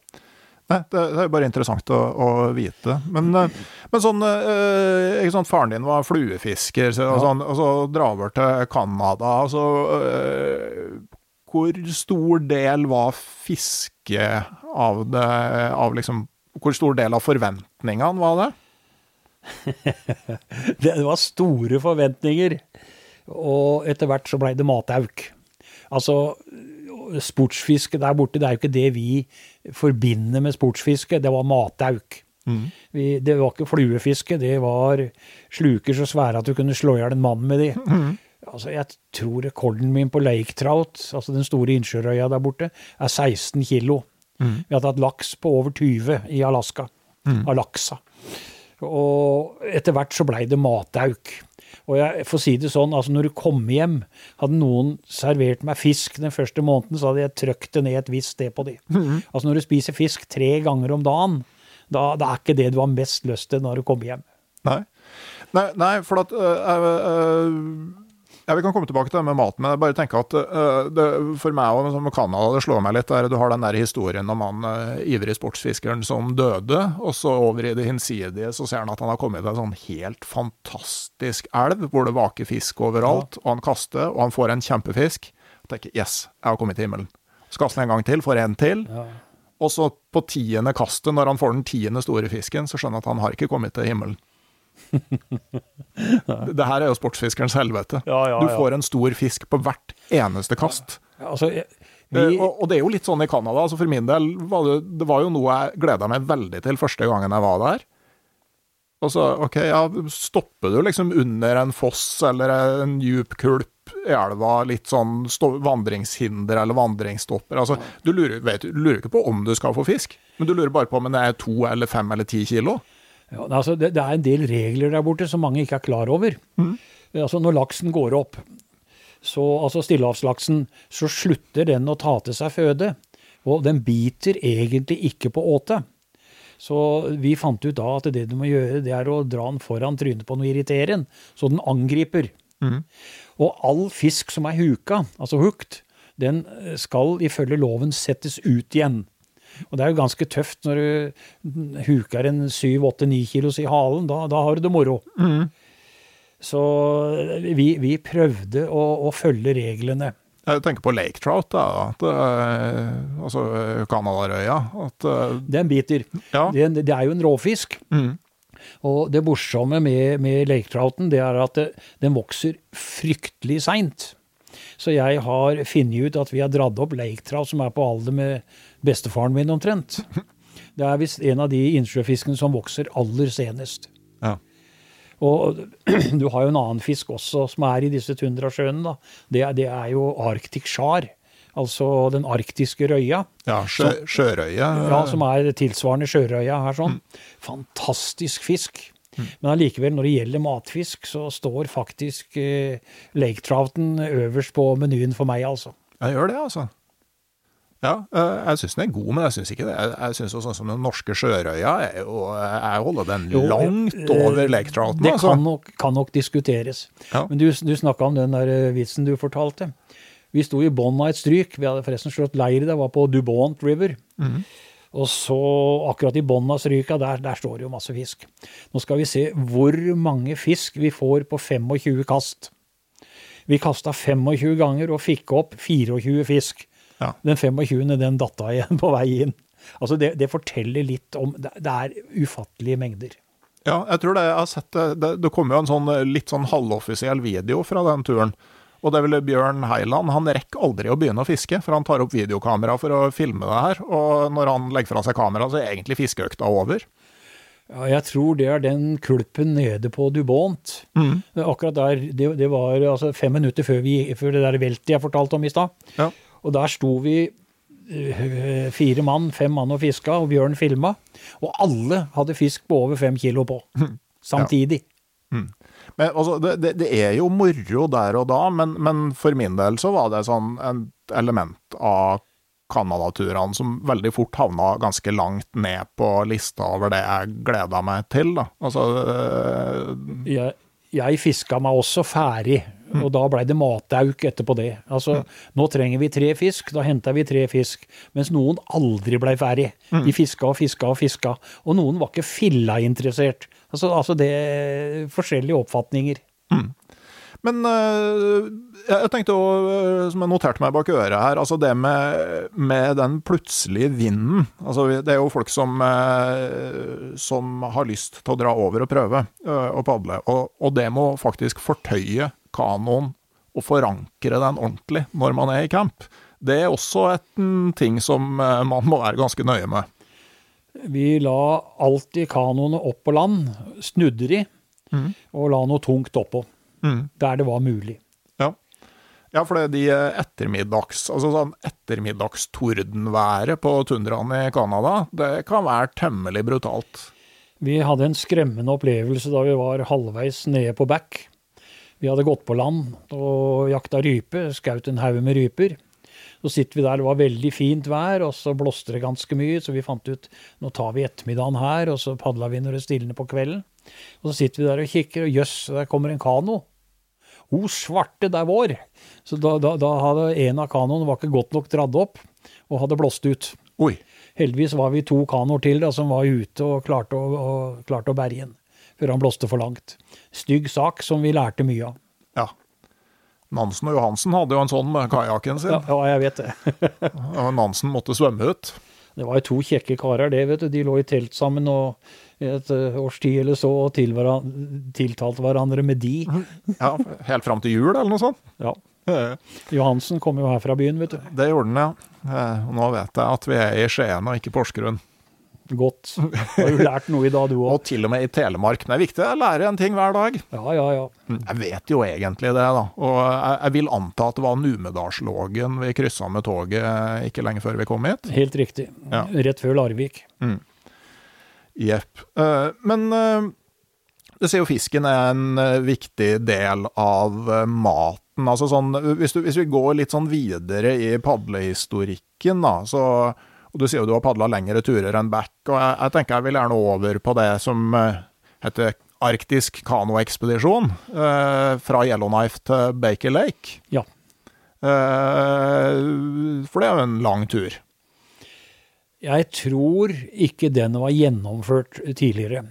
Nei, det, det er jo bare interessant å, å vite. Men, eh, men sånn øh, ikke sant, Faren din var fluefisker, så, og, sånn, og så dra over til Canada. Så, eh, hvor stor del var fiske av det av liksom, Hvor stor del av forventningene var det? [laughs] Det var store forventninger. Og etter hvert så blei det matauk. Altså, sportsfiske der borte, det er jo ikke det vi forbinder med sportsfiske, det var matauk. Vi, det var ikke fluefiske, det var sluker så svære at du kunne slå i hjel en mann med de. Altså, jeg tror rekorden min på lake trout, altså den store innsjørøya der borte, er 16 kilo. Vi har hatt laks på over 20 i Alaska. Mm. Alaksa. Og etter hvert så blei det matauk. Og jeg får si det sånn, altså når du kom hjem, hadde noen servert meg fisk den første måneden, så hadde jeg trøkt det ned et visst sted på de. Altså når du spiser fisk tre ganger om dagen, da, da er ikke det du har mest lyst til når du kommer hjem. Nei, nei, nei for at øh, øh, ja, Vi kan komme tilbake til det med maten, men jeg bare tenker at uh, det, for meg og som Canada, det slår meg litt der, Du har den der historien om han uh, ivrig sportsfiskeren som døde, og så over i det hinsidige så ser han at han har kommet til en sånn helt fantastisk elv hvor det vaker fisk overalt, og han kaster, og han får en kjempefisk. Og tenker yes, jeg har kommet til himmelen. Så kaster han en gang til, får en til. Og så på tiende kastet, når han får den tiende store fisken, så skjønner han at han har ikke kommet til himmelen. Det her er jo sportsfiskerens helvete. Ja, ja, Du får en stor fisk på hvert eneste kast. Altså, jeg- vi, Og, og det er jo litt sånn i Canada. Altså for min del var det, det var jo noe jeg gleda meg veldig til første gangen jeg var der. Og så, OK, ja, stopper du liksom under en foss eller en djup kulp i elva, litt sånn vandringshinder eller vandringsstopper Altså, du lurer, vet, du lurer ikke på om du skal få fisk, men du lurer bare på om det er to eller fem eller ti kilo. Ja, altså det, det er en del regler der borte som mange ikke er klar over. Altså Når laksen går opp, så, altså stillehavslaksen, så slutter den å ta til seg føde. Og den biter egentlig ikke på åte. Så vi fant ut da at det du må gjøre, det er å dra den foran trynet på noe irriterende, så den angriper. Og all fisk som er huka, altså hooked, den skal ifølge loven settes ut igjen. Og det er jo ganske tøft når du huker en 7-8-9 kilos i halen. Da, da har du det moro. Så vi, vi prøvde å, å følge reglene. Jeg tenker på lake trout, da. At, eh, altså Canadarøya. At eh, Den biter. Ja. Det, det er jo en råfisk. mm, Og det morsomme med, med laketrouten, det er at det, den vokser fryktelig seint. Så jeg har funnet ut at vi har dratt opp lake trout som er på alder med bestefaren min omtrent. Det er visst en av de innsjøfiskene som vokser aller senest. ja. Og [clears throat] du har jo en annen fisk også som er i disse tundrasjøene. Det, det er jo arctic char, altså den arktiske røya. ja sjø, sjørøya. Ja, Som er tilsvarende sjørøya her. sånn. Fantastisk fisk. Men allikevel, når det gjelder matfisk, så står faktisk eh, lake trouten øverst på menyen for meg, altså. Jeg gjør det, altså. Ja, eh, jeg syns den er god, men jeg syns ikke det. Jeg, syns sånn som den norske sjørøya Jeg holder den langt jo, over lake trouten. Det altså. kan nok, kan nok diskuteres. Ja. Men du, du snakka om den der eh, vitsen du fortalte. Vi sto i bånn av et stryk. Vi hadde forresten slått leir, det var på Dubont River. Mm. Og så, akkurat i bånn av stryka, der, der står det jo masse fisk. Nå skal vi se hvor mange fisk vi får på 25 kast. Vi kasta 25 ganger og fikk opp 24 fisk. Ja. Den 25. den datta igjen på vei inn. Altså det, det forteller litt om Det, det er ufattelige mengder. Ja, jeg tror det. Jeg har sett det. Det, det kom jo en sånn litt sånn halvoffisiell video fra den turen. Og det er vel Bjørn Heiland. Han rekker aldri å begynne å fiske, for han tar opp videokamera for å filme det her. Og når han legger fra seg kamera, så er egentlig fiskeøkta over. Ja, jeg tror det er den kulpen nede på Dubont. Akkurat der, det, det var altså fem minutter før, vi, før det der veltet jeg fortalte om i stad. Ja. Og der sto vi eh, fire mann, fem mann og fiska, og Bjørn filma. Og alle hadde fisk på over fem kilo på. [laughs] Samtidig. Men altså, det, det, det er jo moro der og da, men, men for min del så var det sånn et element av Canada-turene som veldig fort havna ganske langt ned på lista over det jeg gleda meg til. Da. Altså, øh, Jeg, jeg fiska meg også ferdig, og da blei det matauk etterpå det. Altså, nå trenger vi tre fisk, da henta vi tre fisk. Mens noen aldri blei ferdig. De fiska og fiska og fiska. Og noen var ikke filla-interessert. Altså, altså det Forskjellige oppfatninger. Men øh, jeg tenkte å, øh, som jeg noterte meg bak øret her, altså det med, med den plutselige vinden. Altså det er jo folk som, øh, som har lyst til å dra over og prøve å padle, og, og det må faktisk fortøye kanoen og forankre den ordentlig når man er i camp. Det er også et, en ting som øh, man må være ganske nøye med. Vi la alltid kanoene opp på land, snudde de, og la noe tungt oppå. Mm. Der det var mulig. Ja. ja, for det er de ettermiddags, altså sånn ettermiddagstordenværet på tundraen i Canada, det kan være temmelig brutalt. Vi hadde en skremmende opplevelse da vi var halvveis nede på back. Vi hadde gått på land og jakta rype, skaut en haug med ryper. Så sitter vi der, det var veldig fint vær, og så blåste det ganske mye, så vi fant ut nå tar vi ettermiddagen her, og så padla vi når det stilner på kvelden. Og så sitter vi der og kikker, og jøss, der kommer en kano. O svarte, det er vår! Så da, da, da hadde en av kanoene var ikke godt nok dratt opp, og hadde blåst ut. Oi. Heldigvis var vi to kanoer til da, som var ute og klarte å, og, klarte å berge den før han blåste for langt. Stygg sak som vi lærte mye av. Ja. Nansen og Johansen hadde jo en sånn med kajakken sin. Ja, ja jeg vet det. [laughs] Og Nansen måtte svømme ut. Det var jo to kjekke karer, det, vet du. De lå i telt sammen og et årstid års tid eller så og til tiltalte hverandre med de. Ja, Helt fram til jul, eller noe sånt. [laughs] Ja. Eh, Johansen kom jo her fra byen, vet du. Det gjorde den, ja. Eh, Og nå vet jeg at vi er i Skien og ikke Porsgrunn. Godt. Har du lært noe i dag, du Og til og med i Telemark. Men det er viktig å lære en ting hver dag. Ja, ja, ja. Jeg vet jo egentlig det, da. Og jeg, jeg vil anta at det var Numedalslågen vi kryssa med toget ikke lenge før vi kom hit. Helt riktig. Ja. Rett før Larvik. Jepp. Eh, Men du ser sier jo fisken er en eh, viktig del av eh, maten. Altså sånn, hvis, du, hvis vi går litt sånn videre i padlehistorikken, da, så Og du sier jo du har padla lengre turer enn back, og jeg, jeg, tenker jeg vil gjerne over på det som uh, heter arktisk kanoekspedisjon. Uh, fra Yellowknife til Baker Lake. Ja. Uh, for det er jo en lang tur. Jeg tror ikke den var gjennomført tidligere.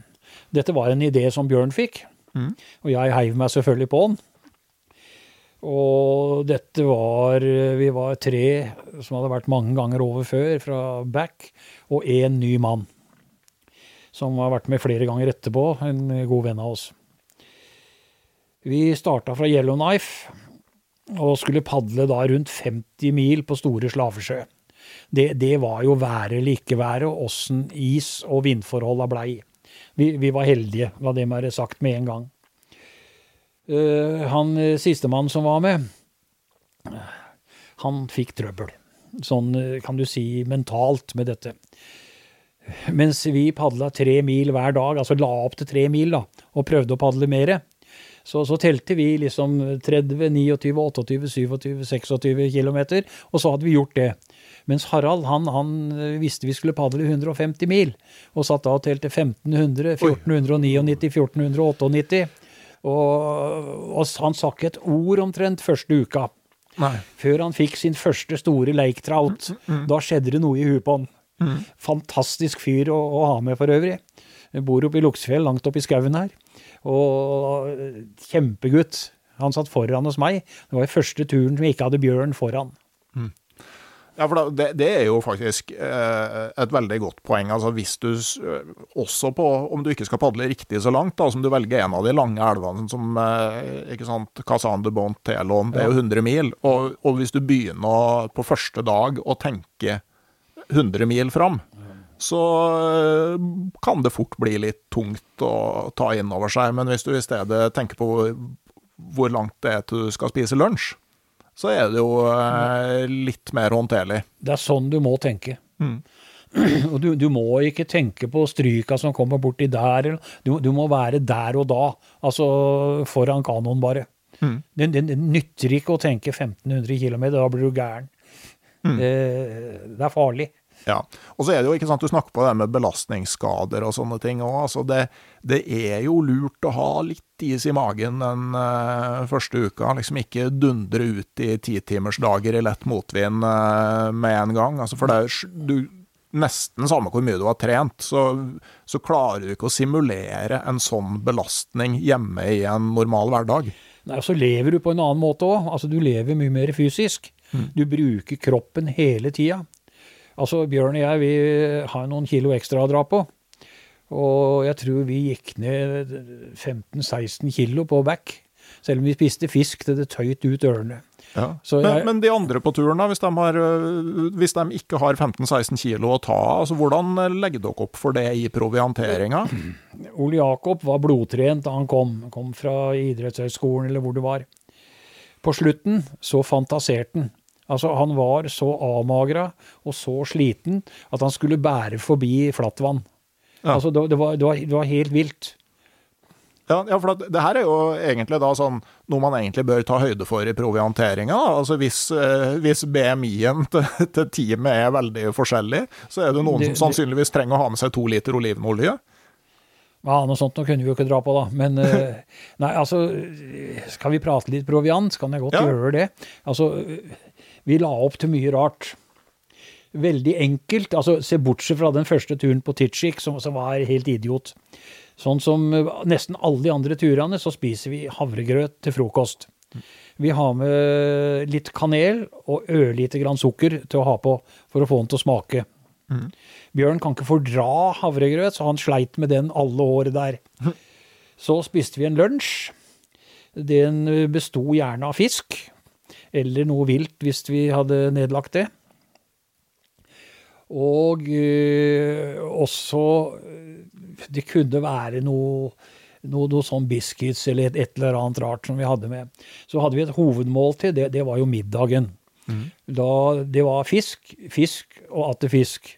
Dette var en idé som Bjørn fikk, mm. og jeg heiv meg selvfølgelig på den. Og dette var Vi var tre som hadde vært mange ganger over før fra back, og én ny mann. Som har vært med flere ganger etterpå, en god venn av oss. Vi starta fra Yellowknife og skulle padle da rundt 50 mil på Store Slavesjø. Det, det var jo været eller ikke været, og åssen is- og vindforholda blei. Vi, vi, var heldige, la det være sagt med en gang. Uh, han eh, sistemann som var med, han fikk trøbbel. Sånn eh, kan du si mentalt med dette. Mens vi padla tre mil hver dag, altså la opp til tre mil da, og prøvde å padle mere, så, så telte vi liksom 30, 29, 28, 27, 26 km, og så hadde vi gjort det. Mens Harald han, han visste vi skulle padle 150 mil, og satt da og telte 1500, 1499, 1498. Og, og han sa ikke et ord omtrent første uka. Nei. Før han fikk sin første store lake trout. Mm, mm. Da skjedde det noe i huet på han. Mm. Fantastisk fyr å, å, ha med for øvrig. Jeg bor oppe i Luksefjell, langt oppe i skauen her. Og kjempegutt. Han satt foran hos meg. Det var første turen som jeg ikke hadde bjørn foran. Ja, for det, det, er jo faktisk eh, et veldig godt poeng. Altså hvis du eh, også på, om du ikke skal padle riktig så langt, da, som du velger en av de lange elvene som eh, ikke sant, Kazan de Bont, Telon, det er jo 100 mil. Og, og hvis du begynner på første dag å tenke 100 mil fram, så kan det fort bli litt tungt å ta inn over seg. Men hvis du i stedet tenker på hvor, hvor langt det er til du skal spise lunsj, så er det jo eh, litt mer håndterlig. Det er sånn du må tenke. Mm. [clears throat] Og du, du, må ikke tenke på stryka som kommer borti der. Du, du, må være der og da. Altså foran kanoen, bare. Mm. Det, det, det, nytter ikke å tenke 1500 km, da blir du gæren. Mm. Det, det, er farlig. Ja, og så er det jo ikke sant, Du snakker på det med belastningsskader og sånne ting. òg. altså det, det, er jo lurt å ha litt is i magen den uh, første uka. liksom Ikke dundre ut i titimersdager i lett motvind uh, med en gang. altså For det er du, nesten samme hvor mye du har trent, så, så klarer du ikke å simulere en sånn belastning hjemme i en normal hverdag. Nei, og Så lever du på en annen måte òg. Altså, du lever mye mer fysisk. Mm. Du bruker kroppen hele tida. Altså, Bjørn og jeg vi har noen kilo ekstra å dra på. Og jeg tror vi gikk ned 15-16 kilo på back. Selv om vi spiste fisk til det tøyt ut ørene. Ja. Jeg, men, men, de andre på turen, da, hvis de, har, øh, hvis de ikke har 15-16 kilo å ta altså hvordan legger dere opp for det i provianteringa? [clears throat] Ole Jakob var blodtrent da han kom. Kom fra idrettshøyskolen eller hvor det var. På slutten så fantaserte han. Altså, han var så avmagra og så sliten at han skulle bære forbi flattvann. Ja. Altså, det, det, var, det, var, det, var, helt vilt. Ja, ja for det, her er jo egentlig da sånn noe man egentlig bør ta høyde for i provianteringa. Altså hvis, eh, hvis BMI-en til, til, teamet er veldig forskjellig, så er det noen som sannsynligvis trenger å ha med seg to liter olivenolje. Ja, noe sånt nå kunne vi jo ikke dra på, da. Men eh, [laughs] nei, altså Skal vi prate litt proviant, så kan jeg godt ja. gjøre det. Altså vi la opp til mye rart. Veldig enkelt. altså Se bortsett fra den første turen på Titchik, som, som var helt idiot. Sånn som eh, nesten alle de andre turene, så spiser vi havregrøt til frokost. Vi har med litt kanel og ørlite grann sukker til å ha på for å få den til å smake. Mm. Bjørn kan ikke fordra havregrøt, så han sleit med den alle året der. [laughs] Så spiste vi en lunsj. Den besto gjerne av fisk eller noe vilt hvis vi hadde nedlagt det. Og eh, også Det kunne være noe, noe, noe sånn biscuits eller et, et, eller annet rart som vi hadde med. Så hadde vi et hovedmåltid, det, det var jo middagen. Mm. Da, det var fisk, fisk og atter fisk.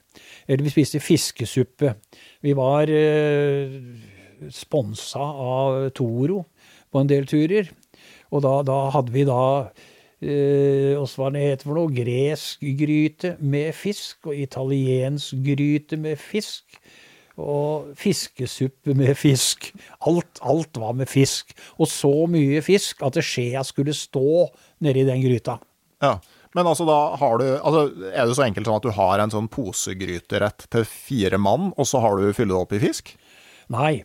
Eller vi spiste fiskesuppe. Vi var eh, sponsa av Toro på en del turer. Og da, da hadde vi da eh, hva det heter for noe, gresk gryte med fisk, og italiensk gryte med fisk. Og fiskesuppe med fisk. Alt, alt var med fisk. Og så mye fisk at skjea skulle stå nedi den gryta. Ja. Men altså, da har du altså, Er det så enkelt sånn at du har en sånn posegryterett til fire mann, og så har du fylt det opp i fisk? Nei.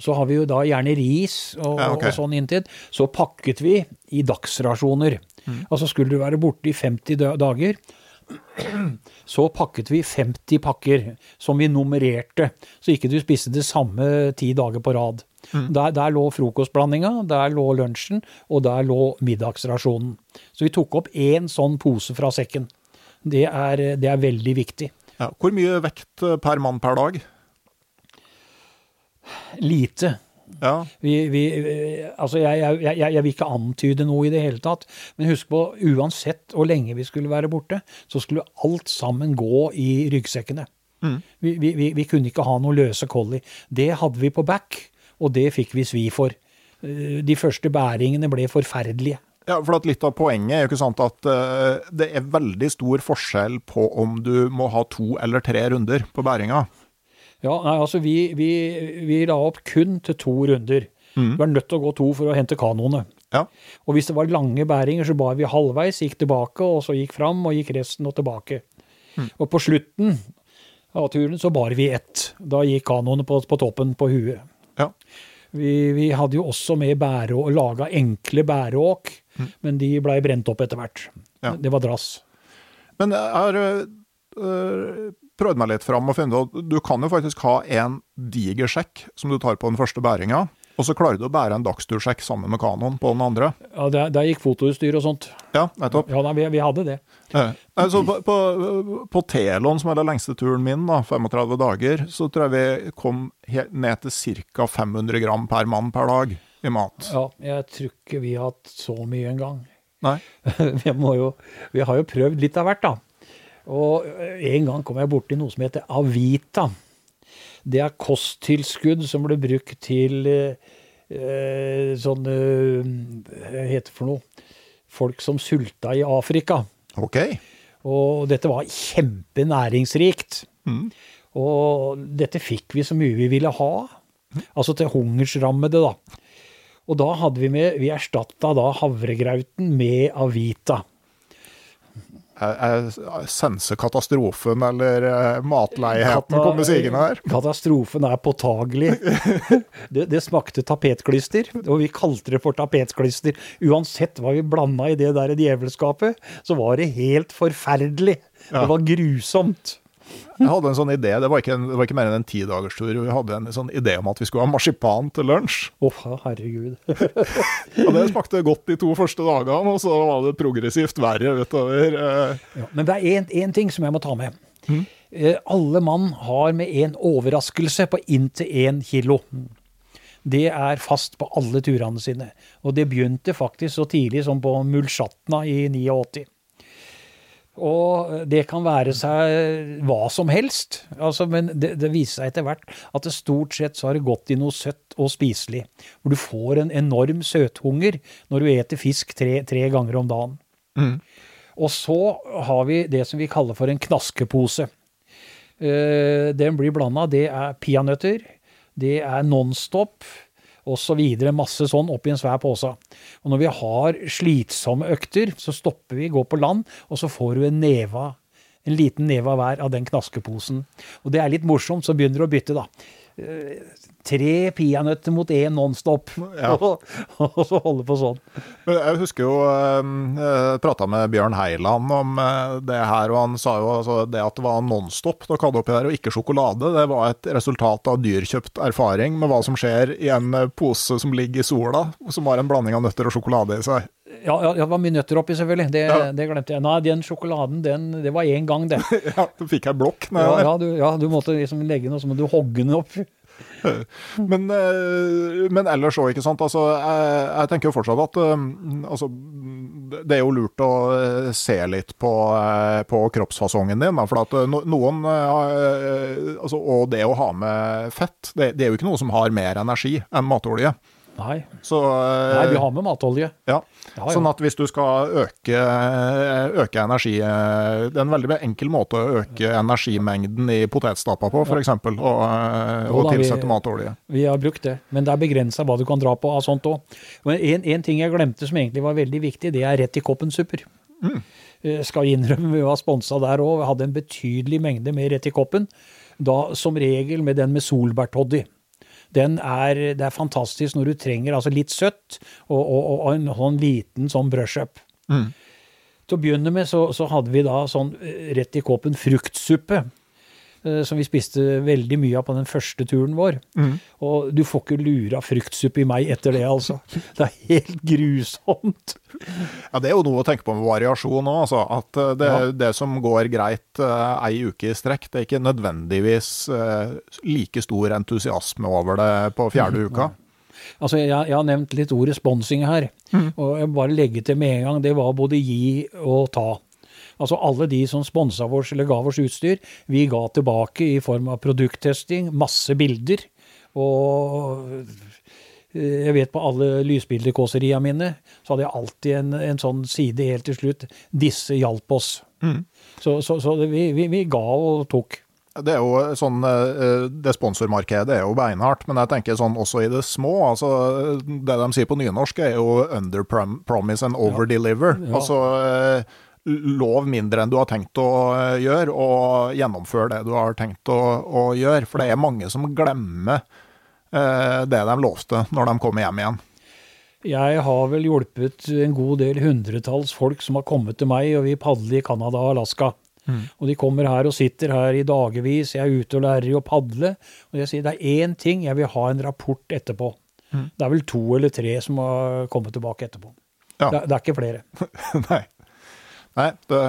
Så har vi jo da gjerne ris og, Ja, okay. og sånn inntil. Så pakket vi i dagsrasjoner. Altså skulle du være borte i 50 dager, [clears throat] så pakket vi 50 pakker som vi nummererte, så ikke du spiste det samme ti dager på rad. Der, der lå frokostblandinga, der lå lunsjen, og der lå middagsrasjonen. Så vi tok opp én sånn pose fra sekken. Det er, det er veldig viktig. Ja. Hvor mye vekt eh, per mann per dag? Lite. Ja. Vi, vi, eh, altså jeg, jeg, jeg, jeg vil ikke antyde noe i det hele tatt, men husk på, uansett hvor lenge vi skulle være borte, så skulle alt sammen gå i ryggsekkene. Vi, vi, vi, vi kunne ikke ha noe løse kolli. Det hadde vi på back, og det fikk vi svi for. Eh, De første bæringene ble forferdelige. Ja, for at Litt av poenget er jo ikke sant at eh, det er veldig stor forskjell på om du må ha to eller tre runder på bæringa. Ja, nei, altså vi, vi, vi la opp kun til to runder. Vi var nødt til å gå to for å hente kanoene. Ja. Og hvis det var lange bæringer, så bar vi halvveis, gikk tilbake, og så gikk fram, og gikk resten og tilbake. Og på slutten av turen så bar vi ett. Da gikk kanoene på, på toppen på huet. ja. Vi, vi hadde jo også med bære og laga enkle bæreåk, men de blei brent opp etter hvert. Ja. Det var drass. Men er har øh, prøvd meg litt fram og funnet at du kan jo faktisk ha en diger sjekk som du tar på den første bæringa, og så klarer du å bære en dagstursjekk sammen med kanoen på den andre. Ja, der, der gikk fotoutstyr og sånt. Ja, nettopp. Ja, nei, vi, vi hadde det. Eh, Altså på, på, på Telon, som er den lengste turen min, da, 35 dager, så tror jeg vi kom ned til ca. 500 gram per mann per dag i mat. Ja, jeg tror ikke vi har hatt så mye engang. Nei? [laughs] vi, må jo, vi har jo prøvd litt av hvert, da. Og eh, en gang kom jeg borti noe som heter Avita. Det er kosttilskudd som ble brukt til eh, eh, sånn eh, Hva heter det for noe? Folk som sulta i Afrika. OK. Og dette var kjempenæringsrikt. Mm. Og dette fikk vi så mye vi ville ha. Altså til hungersrammede, da. Og da hadde vi med Vi erstatta da havregrauten med Avita. Jeg, jeg senser katastrofen eller matleiheten matleigheten Kata- komme sigende her. [laughs] Katastrofen er påtagelig. [laughs] Det, det smakte tapetklister, og vi kalte det for tapetklister. Uansett hva vi blanda i det der djevelskapet, så var det helt forferdelig. Det var grusomt. Jeg hadde en sånn idé, det var ikke, det var ikke mer enn en tidagerstur. Vi hadde en sånn idé om at vi skulle ha marsipan til lunsj. Oh, herregud. [laughs] Og det smakte godt de to første dagene, og så var det progressivt verre utover. eh, Ja, men det er én ting som jeg må ta med. Mm. alle mann har med en overraskelse på inntil én kilo. Det er fast på alle turene sine. Og det begynte faktisk så tidlig som på Mulsjatna i 89. Og det kan være seg hva som helst, altså, men det, det viser seg etter hvert at det stort sett så har det gått i noe søtt og spiselig. Hvor du får en enorm søthunger når du eter fisk tre, tre ganger om dagen. Og så har vi det som vi kaller for en knaskepose. Uh, Den blir blanda. Det er peanøtter, det er Nonstop osv. Masse sånn oppi en svær pose. Og når vi har slitsomme økter, så stopper vi, går på land, og så får du en neve en liten neve hver av den knaskeposen. Og det er litt morsomt, så begynner du å bytte, da. Tre peanøtter mot én Nonstop, Ja. [laughs] og, og så holde på sånn. Jeg husker jo Jeg prata med Bjørn Heiland om eh, det her, og han sa jo altså, det at det var Nonstop dere hadde oppi der, og ikke sjokolade, det var et resultat av dyrkjøpt erfaring med hva som skjer i en eh, pose som ligger i sola, som har en blanding av nøtter og sjokolade i seg. Ja, ja, det var mye nøtter oppi, selvfølgelig. Det, Ja. det glemte jeg. Nei, den sjokoladen, den, det var én gang, det. [laughs] Ja, Du fikk jeg blokk. Ja, ja, du, ja, du måtte liksom legge noe, så må du hogge den opp. Men, eh, men ellers òg, ikke sant. Altså, jeg, jeg tenker jo fortsatt at eh, altså, det er jo lurt å eh, se litt på, på kroppsfasongen din. For at noen altså, Og det å ha med fett, det, det er jo ikke noe som har mer energi enn matolje. Nei. Så, eh, Nei, vi har med matolje. ja. Ja. Sånn at hvis du skal øke, øke energi eh, Det er en veldig enkel måte å øke energimengden i potetstappa på, f.eks. Og, eh, og tilsette matolje. Vi har brukt det, men det er begrensa hva du kan dra på av sånt òg. En, en ting jeg glemte som egentlig var veldig viktig, det er rett i koppen-supper. Mm. Skal innrømme vi var sponsa der òg. Hadde en betydelig mengde med rett i koppen. Da som regel med den med solbærtoddy. Den er, det er fantastisk når du trenger altså litt søtt og, og, og en sånn liten sånn brush-up. Til å begynne med så, så hadde vi da sånn eh, rett i kåpen fruktsuppe. Eh, Som vi spiste veldig mye av på den første turen vår. Og du får ikke lura fruktsuppe i meg etter det, altså. Det er helt grusomt. Ja, Det er jo noe å tenke på med variasjon òg. Altså, at eh, det, Ja. det som går greit uh, ei uke i strekk, det er ikke nødvendigvis uh, like stor entusiasme over det på fjerde uka. Altså, jeg, jeg har nevnt litt ordet sponsing her. Og jeg bare legge til med en gang, det var både gi og ta. Altså alle de som sponsa vårs eller ga oss utstyr, vi ga tilbake i form av produkttesting, masse bilder. Og eh, jeg vet på alle lysbildekåseriene mine, så hadde jeg alltid en, en sånn side helt til slutt. Disse hjalp oss. Så, så, så det, vi, vi, vi ga og tok. Det er jo sånn, eh, det sponsormarkedet er jo beinhardt, men jeg tenker sånn også i det små. altså Det de sier på nynorsk er jo 'under prom- promise and over deliver'. Ja. Altså eh, lov mindre enn du har tenkt å eh, gjøre, og gjennomfør det du har tenkt å, å gjøre. For det er mange som glemmer eh, det de lovte når de kommer hjem igjen. Jeg har vel hjulpet en god del hundretalls folk som har kommet til meg, og vi padler i Canada og Alaska. Og de kommer her og sitter her i dagevis, jeg er ute og lærer å padle. Og jeg sier det er én ting, jeg vil ha en rapport etterpå. Det er vel to eller tre som har kommet tilbake etterpå. Ja. Det, det er ikke flere. [laughs] Nei. Nei, det,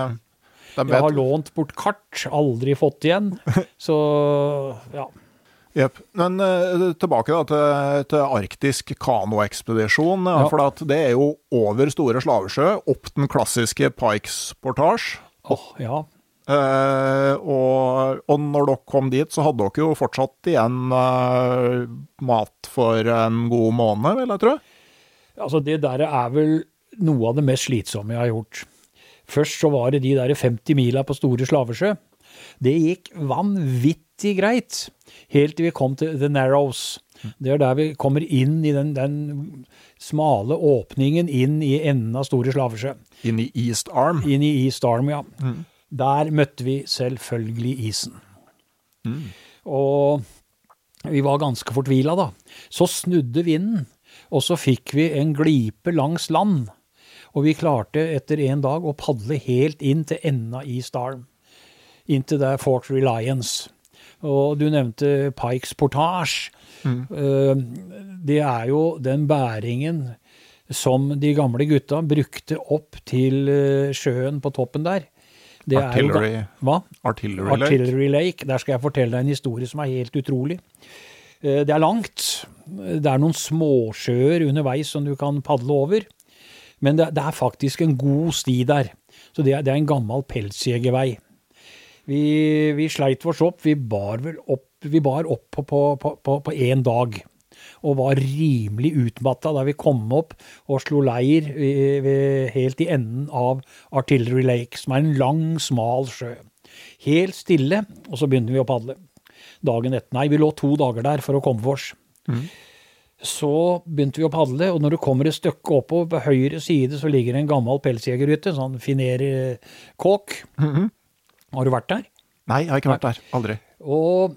de Jeg har lånt bort kart, aldri fått igjen. [laughs] Så ja. Jepp. Men uh, tilbake da til, til arktisk kanoekspedisjon. Ja. For at det er jo over Store Slavesjø, opp den klassiske Pikes portasje. Åh, ja. Uh, og, og når dere kom dit, så hadde dere jo fortsatt igjen uh, mat for en god måned, vil jeg tro. Altså, det der er vel noe av det mest slitsomme jeg har gjort. Først så var det de der 50 mila på Store Slavesjø. Det gikk vanvittig greit, helt til vi kom til The Narrows. Det er der vi kommer inn i den, den smale åpningen inn i enden av Store Slavesjø. Inn i East Arm. Inn i East Arm, ja. Der møtte vi selvfølgelig isen. Og vi var ganske fortvila, da. Så snudde vinden, og så fikk vi en glipe langs land. Og vi klarte etter en dag å padle helt inn til enden av East Arm. Inn til der Fort Reliance. Og du nevnte Pikes Portage. Mm. Det er jo den bæringen som de gamle gutta brukte opp til eh, sjøen på toppen der. Det er jo Artillery, Hva? Artillery Lake. Artillery Lake. Der skal jeg fortelle deg en historie som er helt utrolig. Eh, Det er langt. Det er noen småsjøer underveis som du kan padle over. Men det, det er faktisk en god sti der. Så det det er en gammel pelsjegervei. Vi, vi sleit oss opp. Vi bar vel opp vi bar opp på, én dag. Og var rimelig utmatta da vi kom opp og slo leir helt i enden av Artillery Lake, som er en lang, smal sjø. Helt stille, og så begynner vi å padle. Dagen etter Nei, vi lå to dager der for å komme oss. Så begynte vi å padle, og når du kommer et stykke oppover, på høyre side, så ligger det en gammel pelsjegerhytte, sånn finerkåk. Har du vært der? Nei, jeg har ikke vært der. Aldri. Og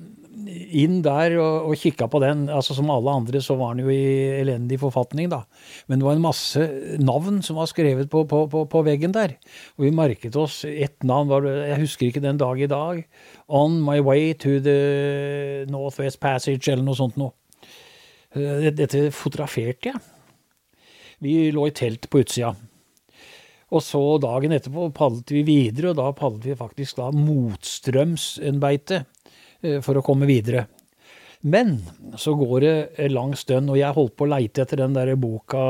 inn der og, og kikka på den. altså Som alle andre så var den jo i elendig forfatning, da. Men det var en masse navn som var skrevet på, på, på, på veggen der. Og vi merket oss ett navn, var, jeg husker ikke den dag i dag. On my way to the Northwest Passage, eller noe sånt noe. Eh, Dette fotograferte jeg. Vi lå i telt på utsida. Og så dagen etterpå padlet vi videre, og da padlet vi faktisk da motstrøms en beite eh, for å komme videre. Men så går det lang stund, og jeg holdt på å leite etter den der boka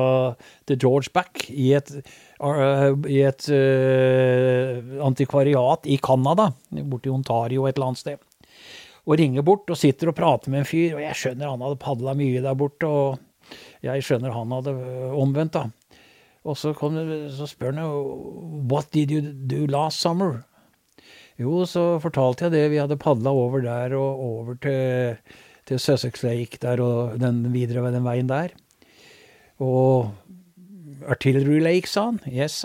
til George Back i et, eh, i et uh, antikvariat i Canada, borti Ontario et eller annet sted. Og ringer bort og sitter og prater med en fyr, og jeg skjønner han hadde padla mye der borte. og Jeg skjønner han hadde øh, omvendt, da. Og så, kom så spør han jo What did you do last summer? Jo, så fortalte jeg det. Vi hadde padla over der og over til, til Sussex Lake der og den videre den veien der. Og Artillery Lake, sa han. Yes.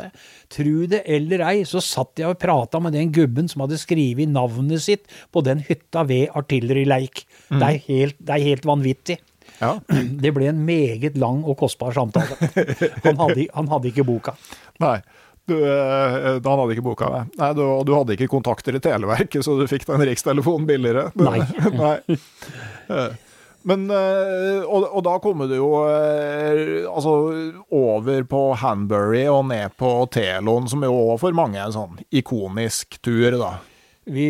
Tru det eller ei, så satt jeg og prata med den gubben som hadde skrevet navnet sitt på den hytta ved Artillery Lake. Det, er helt, det er helt vanvittig. Ja. [clears throat] Det ble en meget lang og kostbar samtale. Han hadde, han hadde ikke boka. Nei. Du, eh, da hadde ikke boka med. Nei, du, og du hadde ikke kontakter i Televerket, så du fikk den rikstelefonen billigere. Nei. [laughs] Nei. [laughs] Men, eh, og, og da kommer du jo eh, altså over på Hanbury og ned på Telon, som jo òg for mange er en sånn ikonisk tur, da. Vi,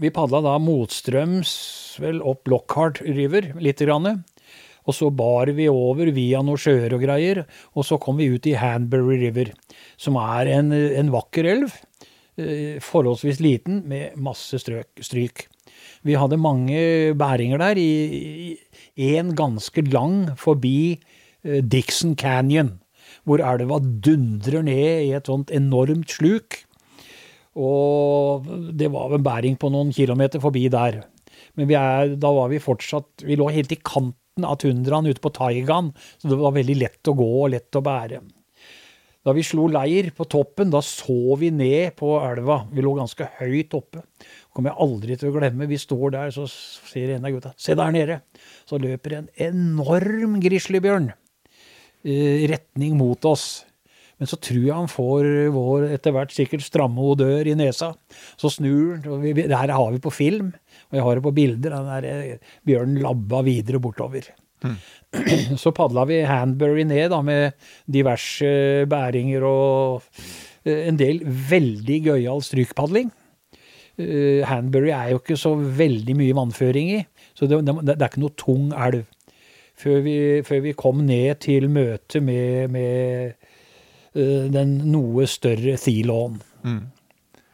vi padla da motstrøms vel opp Lockhart River litt. Grann, og så bar vi over via noen sjøer og greier, og så kom vi ut i Hanbury River, som er en, en vakker elv. eh, Forholdsvis liten, med masse strøk, stryk. Vi hadde mange bæringer der, i en ganske lang forbi eh, Dixon Canyon, hvor elva dundrer ned i et sånt enormt sluk. Og det var en bæring på noen kilometer forbi der. Men er, da var vi fortsatt Vi lå helt i kanten av tundraen ute på Taigaen, så det var veldig lett å gå og lett å bære. Da vi slo leir på toppen, da så vi ned på elva. Vi lå ganske høyt oppe. kommer jeg aldri til å glemme. Vi står der, så sier en av gutta Se der nede! Så løper en enorm grizzlybjørn i retning mot oss. Men så tror jeg han får vår etter hvert sikkert stramme odør i nesa. Så snur han. Det her har vi på film, og jeg har det på bilder. Den der eh, bjørnen labba videre bortover. Så padla vi Hanbury ned da, med diverse bæringer og eh, en del veldig gøyal strykpadling. Eh, Hanbury er jo ikke så veldig mye vannføring i, så det, det, er ikke noe tung elv. Før vi, før vi kom ned til møtet med, med eh, den noe større Thelon.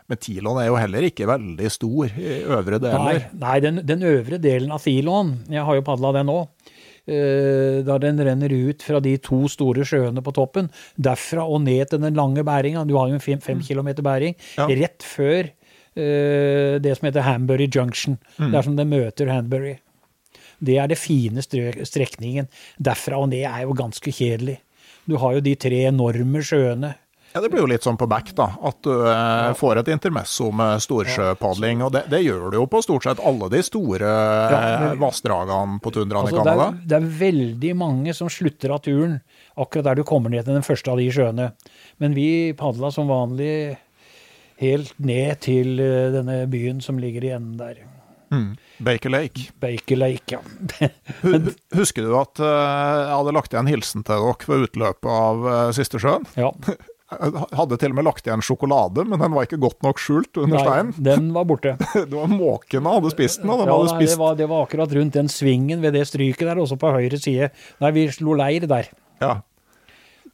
Men Tilon er jo heller ikke veldig stor i øvre deler. nei den, den øvre delen av Thelon, jeg har jo padla den òg, da den renner ut fra de to store sjøene på toppen, derfra og ned til den lange bæringa, du har jo en fem, fem kilometer bæring, Ja. rett før uh, det som heter Hanbury Junction, der som den møter Hanbury. Det er det fine strekningen. Derfra og ned er jo ganske kjedelig. Du har jo de tre enorme sjøene. Ja, Det blir jo litt sånn på back, da. At du eh, får et intermesso med storsjøpadling. Og det, det gjør du jo på stort sett alle de store Ja, eh, vassdragene på tundraen Altså, i Canada. Det, det er veldig mange som slutter av turen akkurat der du kommer ned til den første av de sjøene. Men vi padla som vanlig helt ned til eh, denne byen som ligger i enden der. Mm. Baker Lake. Baker Lake, ja. [laughs] Men, Husker du at eh, jeg hadde lagt igjen hilsen til dere ved utløpet av siste sjøen? ja. [laughs] Hadde til og med lagt igjen sjokolade, men den var ikke godt nok skjult under steinen. den var borte. [laughs] Det var måkene hadde spist den, og den Ja, hadde nei, det, spist var, det var akkurat rundt den svingen ved det stryket der, også på høyre side. Nei, vi slo leir der. Ja.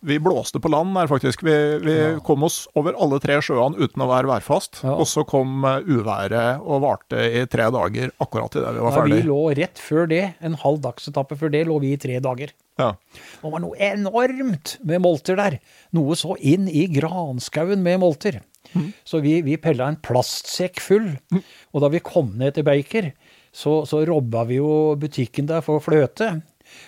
Vi blåste på land der, faktisk. Vi, vi kom oss over alle tre sjøene uten å være værfast. Ja. Og så kom eh, uværet og varte i tre dager, akkurat idet vi var Nei, vi lå rett før det, en halv dagsetappe før det, lå vi i tre dager. Ja. Det var noe enormt med molter der. Noe så inn i granskauen med molter. Så vi, vi pella en plastsekk full. Og da vi kom ned til Baker, så, så robba vi jo butikken der for fløte.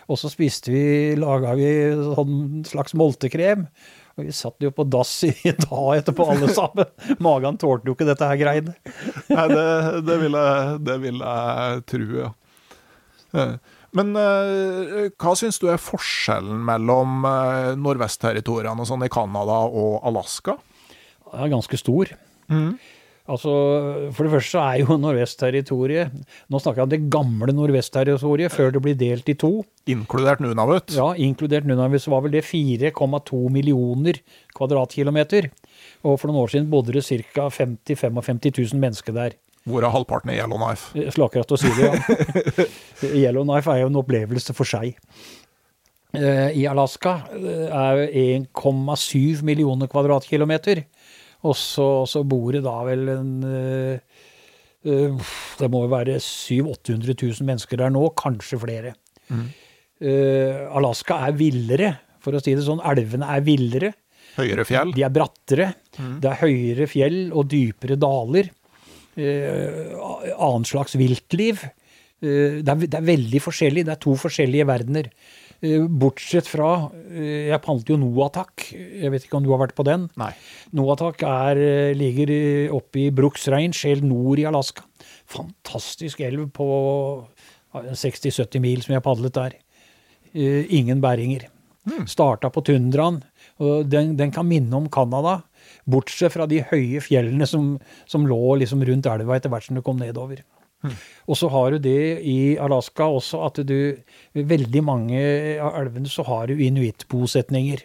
Og så spiste vi, laga vi sånn slags moltekrem. Og vi satt jo på dass i [laughs] dag etterpå, alle sammen. Magen tålte jo ikke dette her greiene. Nei, det, det, vil jeg, det vil jeg tro, ja. Men uh, hva syns du er forskjellen mellom uh, nordvestterritoriene og sånn i Canada og Alaska? Den er ganske stor. Altså, For det første så er jo [laughs] Nordvestterritoriet Nå snakker jeg om det gamle Nordvestterritoriet, før det blir delt i to. Inkludert Nunavut? Ja, Inkludert Nunavut, så var vel det 4,2 millioner kvadratkilometer. Og for noen år siden bodde det ca. 50 55 000 mennesker der. Hvorav halvparten er Yellowknife. Jeg skulle akkurat å si det, ja. [laughs] Yellowknife er jo en opplevelse for seg. Eh, I Alaska eh, er 1,7 millioner kvadratkilometer. Og så, så bor det da vel en eh, Det må jo være 700 000-800 000 mennesker der nå, kanskje flere. Eh, Alaska er villere, for å si det sånn. Elvene er villere. Høyere fjell. De er brattere. Det er høyere fjell og dypere daler. Eh, annet slags viltliv. Eh, det, er, det er veldig forskjellig. Det er to forskjellige verdener. Eh, bortsett fra Jeg palte jo Noatak. Jeg vet ikke om du har vært på den? Nei. Noatak er, ligger oppe i Brooks Range, helt nord i Alaska. Fantastisk elv på 60-70 mil som jeg padlet der. Eh, ingen bæringer. Starta på tundraen. den, den kan minne om Canada, bortsett fra de høye fjellene som, som lå liksom rundt elva etter hvert som du kom nedover. Og så har du det i Alaska også at du ved veldig mange av elvene så har du inuittbosetninger.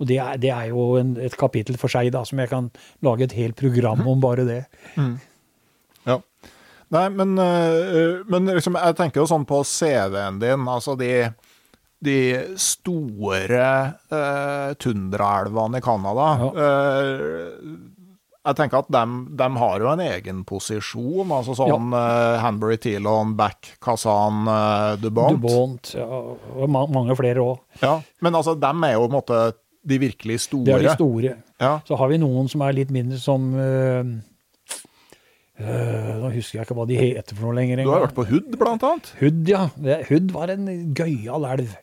Og det er, det er jo en, et kapittel for seg, da, som jeg kan lage et helt program om bare det. Ja. Nei, men, øh, men liksom, jeg tenker jo sånn på CV-en din, altså de, de store uh, tundraelvene i Canada. øh, jeg tenker at de, har jo en egen posisjon, altså sånn uh, Hanbury, Tilon, Back, Kazan, uh, Dubont. Dubont, ja, og ma mange flere òg. Ja, men altså, dem er jo på en måte de virkelig store. Det er de store. Ja. Så har vi noen som er litt mindre, som Nå husker jeg ikke hva de heter for noe lenger. Du har vært på Hud, blant annet? Hud, ja. Hud var en gøyal elv.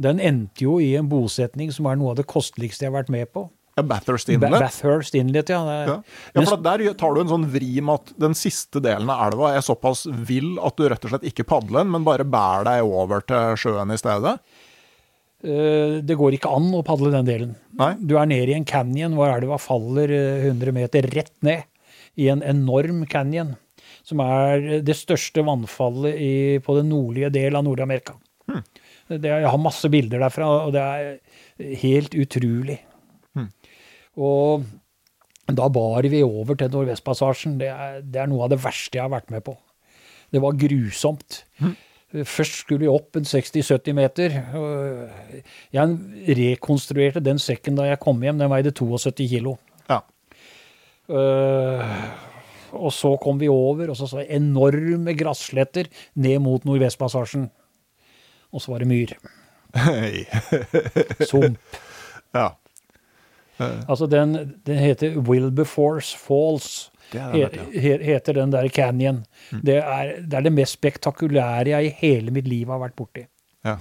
Den endte jo i en bosetning som er noe av det kosteligste jeg har vært med på. Ja, Bathurst Ba- Inlet. Bathurst Inlet, ja. Ja. ja, for der tar du en sånn vri med at den siste delen av elva er såpass vill at du rett og slett ikke padler den, men bare bærer deg over til sjøen i stedet. øh, det går ikke an å padle den delen. Nei. Du er nede i en canyon hvor elva faller øh, 100 meter rett ned. I en enorm canyon. Som er det største vannfallet i, på den nordlige del av Nord-Amerika. Det Jeg har masse bilder derfra, og det er helt utrolig. Og da bar vi over til Nordvestpassasjen. Det er, det er noe av det verste jeg har vært med på. Det var grusomt. Først skulle vi opp en 60-70 meter. Jeg rekonstruerte den sekken da jeg kom hjem. Den veide 72 kilo. Ja. Uh, og så kom vi over, og så så jeg enorme grassletter ned mot Nordvestpassasjen. Og så var det myr. Hei. Sump. [laughs] ja. Altså, den, den heter Wilberforce Falls. Det det, ja. he- heter den der canyon. Det, er, det er det mest spektakulære jeg i hele mitt liv har vært borti. Ja.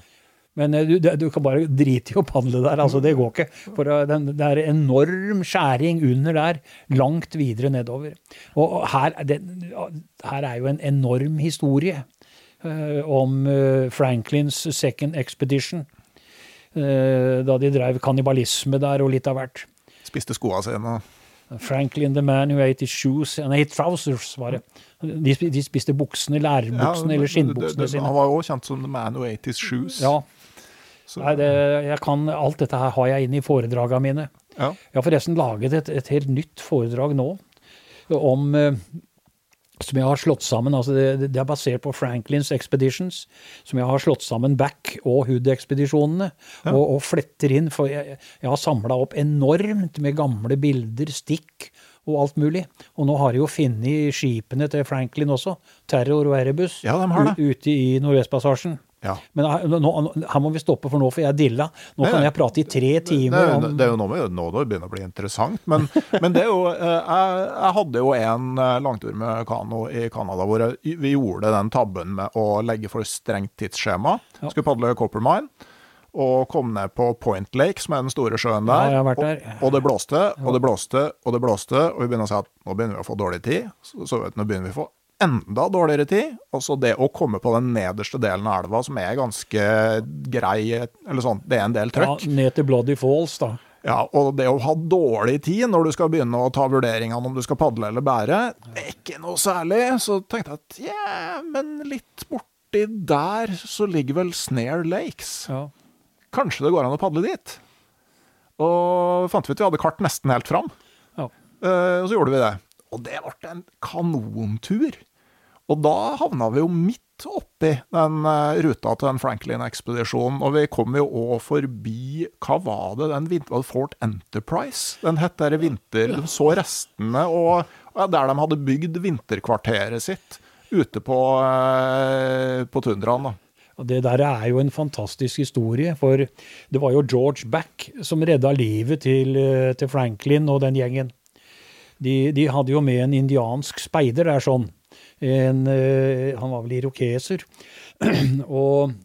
Men eh, du, du kan bare drite i å padle der. altså Det går ikke. For eh, den, det er enorm skjæring under der, langt videre nedover. Og her, er det- her er jo en enorm historie om eh, Franklins Second Expedition. eh, da de drev kannibalisme der og litt av hvert. Spiste skoa sine. Franklin the man who ate his shoes Nei, trousers, var det. De, de spiste buksene, lærbuksene eller skinnbuksene sine. Han var jo kjent som the man who ate his shoes. Ja, Nei, det, jeg kan, alt dette her har jeg inne i foredragene mine. ja. Jeg har forresten laget et, et helt nytt foredrag nå om eh, som jeg har slått sammen. altså det, det er basert på Franklins Expeditions, som jeg har slått sammen Back- og Hood-ekspedisjonene. Og, og fletter inn, for jeg, jeg har samla opp enormt med gamle bilder, stikk og alt mulig. Og nå har jeg jo funnet skipene til Franklin også, Terror og Erebus, Ja, de ute i Nordvestpassasjen. Ja. Men nå, her må vi stoppe, for nå får jeg dilla. Nå Nei, kan jeg prate i tre timer er, om det er jo nå, nå det begynner å bli interessant. Men, men det er jo eh, jeg, jeg hadde jo en eh, langtur med kano i Canada hvor jeg, vi gjorde den tabben med å legge for strengt tidsskjema. Ja. Skulle padle Coppermine. Og kom ned på Point Lake, som er den store sjøen der. Ja, der. og, og det blåste, og det blåste, og det blåste. Og vi begynner å si at nå begynner vi å få dårlig tid. Så, så vet nå begynner vi å få enda dårligere tid. Og så det å komme på den nederste delen av elva, som er ganske grei, eller sånn, det er en del trøkk. ja, ned til Bloody Falls, da. Ja, og det å ha dårlig tid når du skal begynne å ta vurderingene om du skal padle eller bære, det er ikke noe særlig. Så tenkte jeg at ja, men litt borti der så ligger vel Snare Lakes. Ja. Kanskje det går an å padle dit? Og fant vi ut vi hadde kart nesten helt fram. Ja. Uh, og så gjorde vi det. Og det ble en kanontur. Og da havna vi jo midt oppi den eh, ruta til den Franklin-ekspedisjonen. Og vi kom jo òg forbi Hva var det den vinter... Fort Enterprise? Den het der vinter... De så restene og der de hadde bygd vinterkvarteret sitt ute på, eh, på tundraen. da. Det der er jo en fantastisk historie, for det var jo George Back som redda livet til, eh, til Franklin og den gjengen. De, de, hadde jo med en indiansk speider der sånn. En, eh, han var vel irokeser. [clears throat] og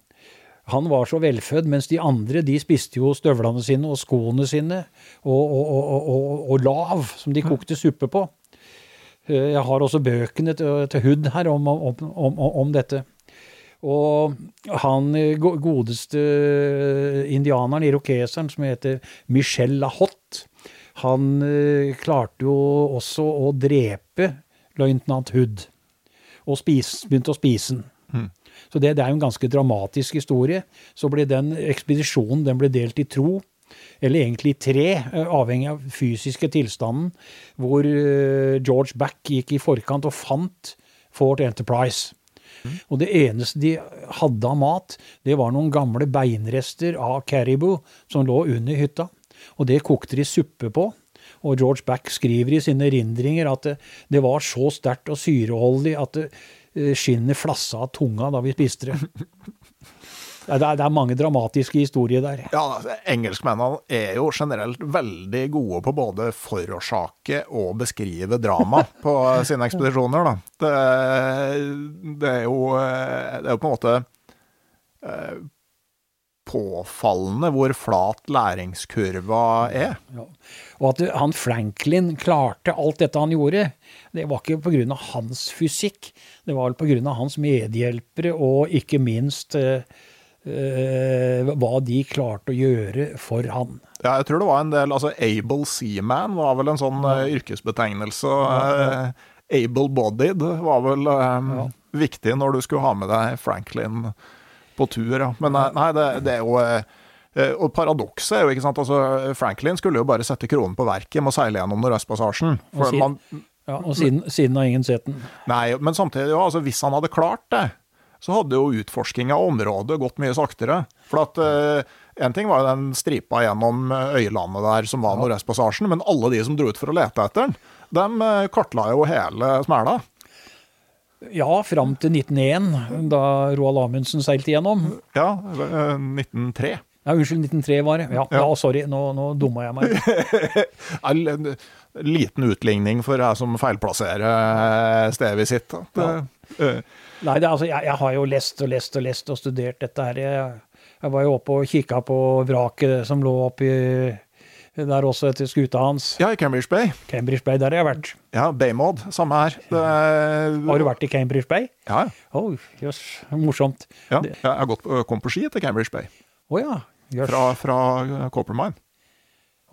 han var så velfødd, mens de andre de spiste jo støvlene sine og skoene sine og, og, og, og lav, som de kokte suppe på. Eh, jeg har også bøkene til, til her om, om, om, om, dette. Og han godeste indianeren, irokeseren, som heter Michel Lahotte, han eh, klarte jo også å drepe løytnant Hood. Og spis, begynte å spise den. Mm. Så det, det, er jo en ganske dramatisk historie. Så ble den ekspedisjonen den ble delt i tro, eller egentlig i tre, eh, avhengig av fysiske tilstanden, hvor eh, George Back gikk i forkant og fant Fort Enterprise. Mm. Og det eneste de hadde av mat, det var noen gamle beinrester av caribou som lå under hytta. Og det kokte de suppe på. Og George Back skriver i sine erindringer at det, det var så sterkt og syreholdig at det, Eh, skinnet flassa av tunga da vi spiste det. [laughs] Det er, det er, mange dramatiske historier der. Ja, altså, Engelskmennene er jo generelt veldig gode på både forårsake og beskrive drama på [laughs] sine ekspedisjoner. Da. Det, det, er jo, det er jo på en måte eh, påfallende hvor flat læringskurva er. Ja. Og at han Franklin klarte alt dette han gjorde, det var ikke pga. hans fysikk. Det var pga. hans medhjelpere, og ikke minst eh, eh, hva de klarte å gjøre for han. Ja, jeg tror det var en del altså Able Seaman var vel en sånn ja. yrkesbetegnelse. Ja, Able-bodied var vel ja. viktig når du skulle ha med deg Franklin på tur. Ja. Men nei, det, det er jo og paradokset er jo, ikke sant, altså Franklin skulle jo bare sette kronen på verket med å seile gjennom Nordøstpassasjen. For man, ja, Og siden, siden har ingen sett den. Nei, men samtidig, ja, altså, hvis han hadde klart det, så hadde jo utforsking av området gått mye saktere. For at uh, En ting var jo den stripa gjennom eh, øylandet der som var ja. Nordøstpassasjen, men alle de som dro ut for å lete etter den, de kartla jo hele smæla. Ja, fram til 1901, da Roald Amundsen seilte gjennom. Ja, 1903. Ja, Unnskyld, 1903 var det. Ja, ja. ja sorry, nå, nå dumma jeg meg. [laughs] liten utligning for jeg som feilplasserer eh, stedet. Det, uh. Nei, det, altså, jeg, jeg, har jo lest og lest og lest og studert dette her. Jeg, jeg var jo oppe og kikka på vraket som lå oppi der også etter skuta hans. Ja, i Cambridge Bay. Cambridge Bay, Der har jeg vært. Ja, Baymod. Samme her. Det... Har du vært i Cambridge Bay? Ja. Oh, yes. Morsomt. Ja, jeg har gått, kom på ski til Cambridge Bay. Oh, ja. Yes. Fra, fra Coppermine.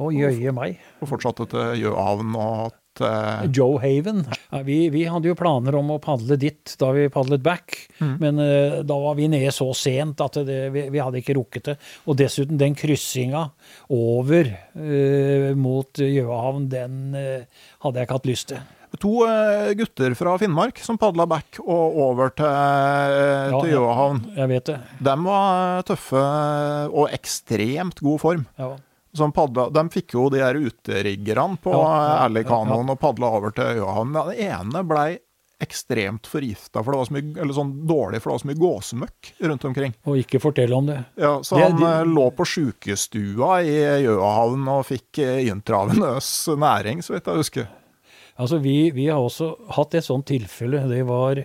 Å jøye meg. Og fortsatte til Gjøhavn og til Joe Haven. Vi, vi, hadde jo planer om å padle dit da vi padlet back, mm. men uh, da var vi nede så sent at det, vi, vi, hadde ikke rukket det. Og dessuten, den kryssinga over uh, mot Gjøahavn, den uh, hadde jeg ikke hatt lyst til. To gutter fra Finnmark som padla back og over til, ja, til Jøhavn. Jeg vet det. De var tøffe og ekstremt god form. Ja som padla De fikk jo de her uteriggerne på ja, ja, Alley-kanoen ja, og padla over til Øyahavn. Den ene blei ekstremt forgifta, for det var så mye, eller sånn dårlig, for det var så mye gåsemøkk rundt omkring. Og ikke fortelle om det. Ja, Så det, han de... Eh, lå på sjukestua i Jøahavn og fikk eh, intravenøs næring, så vidt jeg husker. Altså, vi, vi, har også hatt et sånt tilfelle. Det var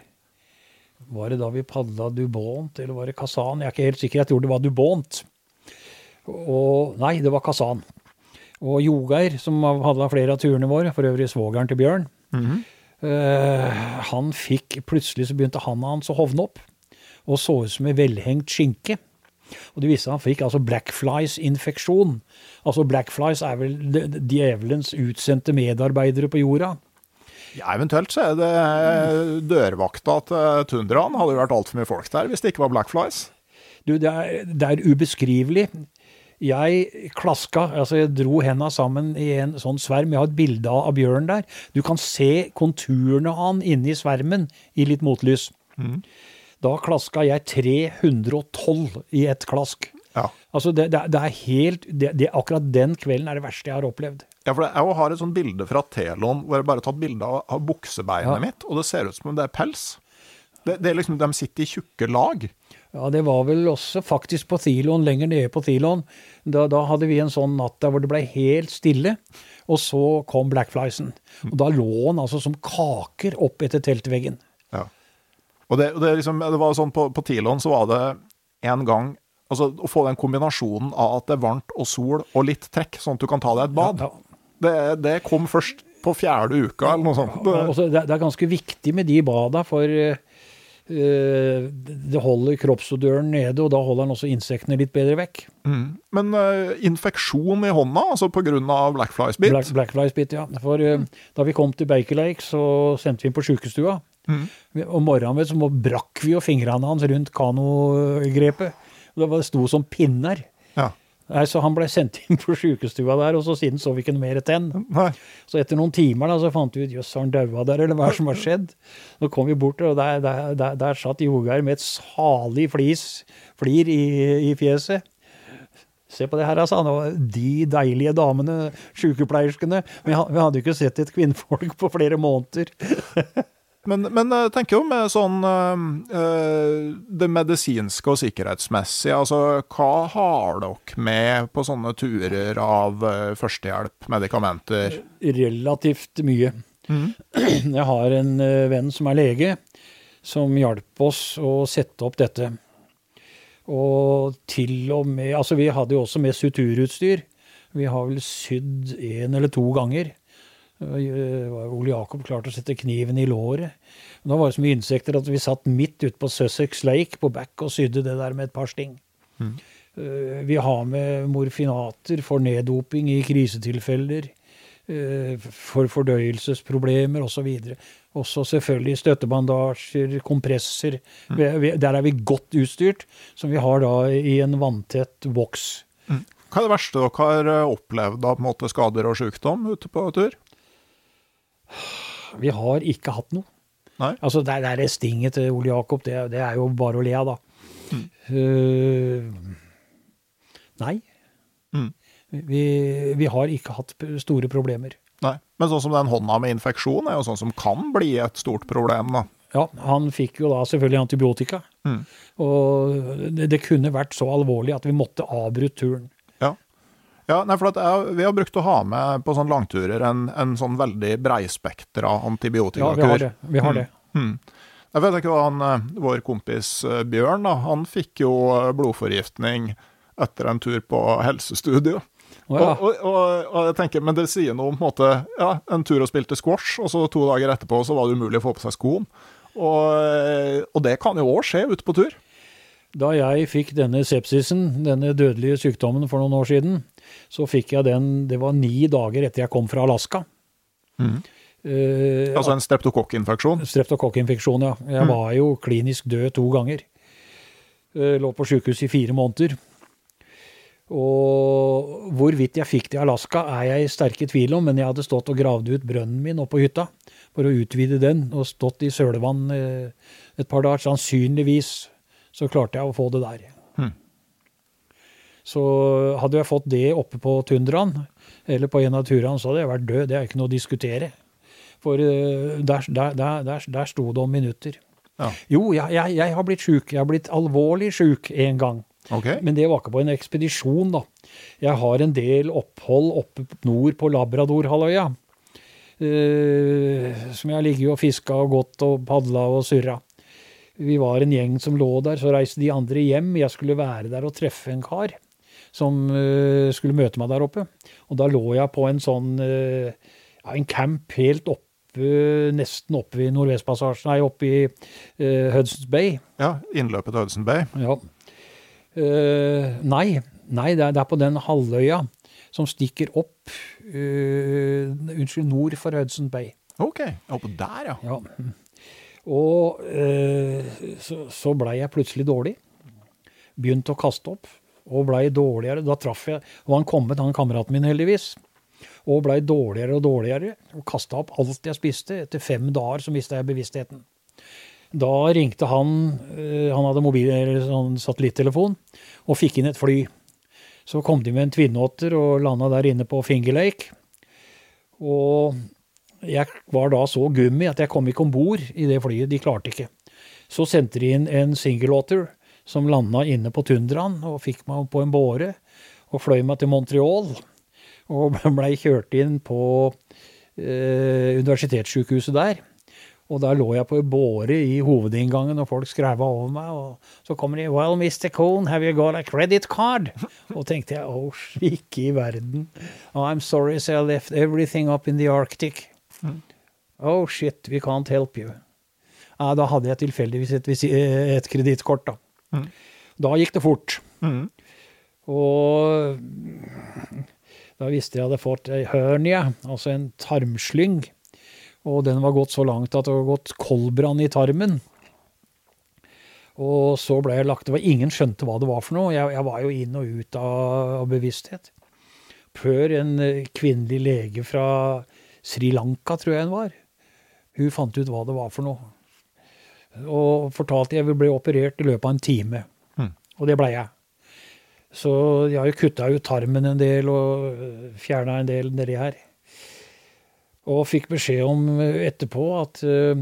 Var det da vi padla Dubont, eller var det Kazan? Jeg er ikke helt sikker, jeg tror det var Dubont. Og Nei, det var Kazan. Og Jogeir, som hadde flere av turene våre, for øvrig svogeren til Bjørn, mm -hmm. uh, han fikk Plutselig så begynte handa hans å hovne opp, og så ut som en velhengt skinke. Og det viste seg han fikk altså blackflies-infeksjon. Altså Blackflies er vel djevelens utsendte medarbeidere på jorda. Ja, Eventuelt så er det dørvakta til tundraen. Hadde jo vært altfor mye folk der hvis det ikke var blackflies. Du, det er, det er ubeskrivelig. Jeg klaska, altså jeg dro henda sammen i en sånn sverm. Jeg har et bilde av bjørn der. Du kan se konturene av han inni svermen i litt motlys. Mm. Da klaska jeg 312 i ett klask. Ja. Altså det, det, det, er helt det, Akkurat den kvelden er det verste jeg har opplevd. Ja, for Jeg har et sånt bilde fra Telon hvor jeg bare har tatt bilde av, av buksebeinet ja. mitt, og det ser ut som om det er pels. Det, det er liksom, De sitter i tjukke lag. Ja, det var vel også faktisk på Thilon, lenger nede på Thilon. Da, da hadde vi en sånn natt der hvor det ble helt stille. Og så kom Blackfliesen. Og da lå han altså som kaker opp etter teltveggen. Ja. Og det, det, liksom, det var sånn på, på Tilon så var det en gang altså Å få den kombinasjonen av at det er varmt og sol og litt trekk, sånn at du kan ta deg et bad, Ja, ja. Det, det kom først på fjerde uka, eller noe sånt. Det, Altså, det, er ganske viktig med de bada, for eh, det holder kroppsodøren nede, og da holder den også insektene litt bedre vekk. mm. Men uh, infeksjon i hånda, altså pga. blackflies-bitt Black, Blackflies bit, ja. For eh, da vi kom til Baker Lake, så sendte vi inn på sjukestua. Mm. Om morgenen vet, så brakk vi jo fingrene hans rundt kanogrepet. Og Det var- det sto som pinner. Ja. Nei, Så han ble sendt inn på sjukestua der, og så siden så vi ikke noe mer tenn. Nei. Så etter noen timer da, så fant vi ut jøss, har han daua der, eller hva er det som har skjedd? Nå kom vi bort, og der, der, der, der satt Jogeir med et salig flis, flir i, i fjeset. Se på det her, altså. de deilige damene, sykepleierskene. Vi, vi hadde jo ikke sett et kvinnfolk på flere måneder. [laughs] Men, men jeg tenker jo med sånn eh, eh, det medisinske og sikkerhetsmessige, altså hva har dere med på sånne turer av eh, førstehjelp, medikamenter? Relativt mye. [clears throat] Jeg har en eh, venn som er lege, som hjalp oss å sette opp dette. Og til og med Altså, vi hadde jo også med suturutstyr. Vi har vel sydd én eller to ganger. Eh, Ole Jakob klarte å sette kniven i låret. Men Da var det så mye insekter at vi satt midt ute på Sussex Lake på back og sydde det der med et par sting. Mm. Vi har med morfinater for neddoping i krisetilfeller, eh, for fordøyelsesproblemer osv. Også selvfølgelig støttebandasjer, kompresser. Vi- Der er vi godt utstyrt, som vi har da i en vanntett voks. Hva er det verste dere har eh, opplevd av skader og sykdom ute på tur? Vi har ikke hatt noe. Nei? Altså, det, det er stinget til Ole Jakob, det, det er jo bare å le av, da. Eh, nei. Mm. Vi, vi har ikke hatt store problemer. Nei. Men sånn som den hånda med infeksjon er jo sånn som kan bli et stort problem, da. Ja, han fikk jo da selvfølgelig antibiotika. Mm. Og det, det kunne vært så alvorlig at vi måtte avbrutt turen. Ja. Ja, nei, for at jeg, Vi har brukt å ha med på sånne langturer en, en sånn veldig breispektra Ja, antibiotikakur. vi har det. Vi har det. Mm. Jeg vet ikke hva han, eh, Vår kompis eh, Bjørn da, han fikk jo eh, blodforgiftning etter en tur på helsestudio. Oh, ja. Og, og, og, og jeg tenker, Men det sier noe om en måte, ja, en tur og spilte squash, og så to dager etterpå så var det umulig å få på seg skoen. Og, og det kan jo òg skje ute på tur. Da jeg fikk denne sepsisen, denne dødelige sykdommen for noen år siden, så fikk jeg den Det var ni dager etter jeg kom fra Alaska. Mm. Uh, Altså en streptokokkinfeksjon. Streptokokkinfeksjon, ja. Jeg var jo klinisk død to ganger. Uh, Lå på sjukehus i fire måneder. Og hvorvidt jeg fikk det i Alaska, er jeg i sterke tvil om, men jeg hadde stått og gravd ut brønnen min oppå hytta for å utvide den, og stått i sølevann eh, et par dager. Sannsynligvis så klarte jeg å få det der. Så hadde jeg fått det oppe på tundraen, eller på en av turene, så hadde jeg vært død. Det er ikke noe å diskutere. For eh, der, der, der, der, sto det om minutter. Ja. Jo, jeg, jeg, jeg har blitt sjuk. Jeg har blitt alvorlig sjuk en gang. Okay. Men det var ikke på en ekspedisjon, da. Jeg har en del opphold oppe nord på Labradorhalvøya. Uh, som jeg har ligget og fiska og gått og padla og surra. Vi var en gjeng som lå der, så reiste de andre hjem. Jeg skulle være der og treffe en kar som eh, skulle møte meg der oppe. Og da lå jeg på en sånn eh, ja, en camp helt oppe, nesten oppe i Nordvestpassasjen, nei, oppe i uh, Hudson's Bay. Ja, innløpet til Hudson Bay. Ja. Uh, nei, nei det, er, det er på den halvøya som stikker opp uh, Unnskyld, nord for Hudson Bay. Ok, oppå der, ja. Ja. Og uh, så, så blei jeg plutselig dårlig. Begynte å kaste opp, og blei dårligere. Da traff jeg Og han kommet, han kameraten min, heldigvis. Og blei dårligere og dårligere. Og kasta opp alt jeg spiste. Etter fem dager så mista jeg bevisstheten. Da ringte han eh, Han hadde mobil, sånn satellittelefon og fikk inn et fly. Så kom de med en Tvinnåter og landa der inne på Finger Lake. Og jeg var da så gummi at jeg kom ikke om bord i det flyet. De klarte ikke. Så sendte de inn en single-otter som landa inne på tundraen og fikk meg på en båre og fløy meg til Montreal. Og [laughs] blei kjørt inn på eh, universitetssykehuset der. Og da lå jeg på en båre i hovedinngangen, og folk skreiva over meg. Og så kommer de 'Well, Mr. Cohn, have you got a credit card?' Og tenkte jeg 'Å, ikke i verden'. Oh, 'I'm sorry, so I left everything up in the Arctic'. Oh shit, we can't help you. Ja, da hadde jeg tilfeldigvis et, visi- et kredittkort, da. Da gikk det fort. Mm. Og da visste jeg hadde fått ei hernia, altså en tarmslyng. Og den var gått så langt at det var gått koldbrann i tarmen. Og så ble jeg lagt Det var ingen skjønte hva det var for noe. Jeg, jeg var jo inn og ut av, av bevissthet. Før en eh, kvinnelig lege fra Sri Lanka, tror jeg hun var. Hun fant ut hva det var for noe. Og fortalte jeg ville bli operert i løpet av en time. Mm. Og det blei jeg. Så jeg har jo kutta ut tarmen en del og fjerna en del nedi her. Og fikk beskjed om eh, etterpå at uh,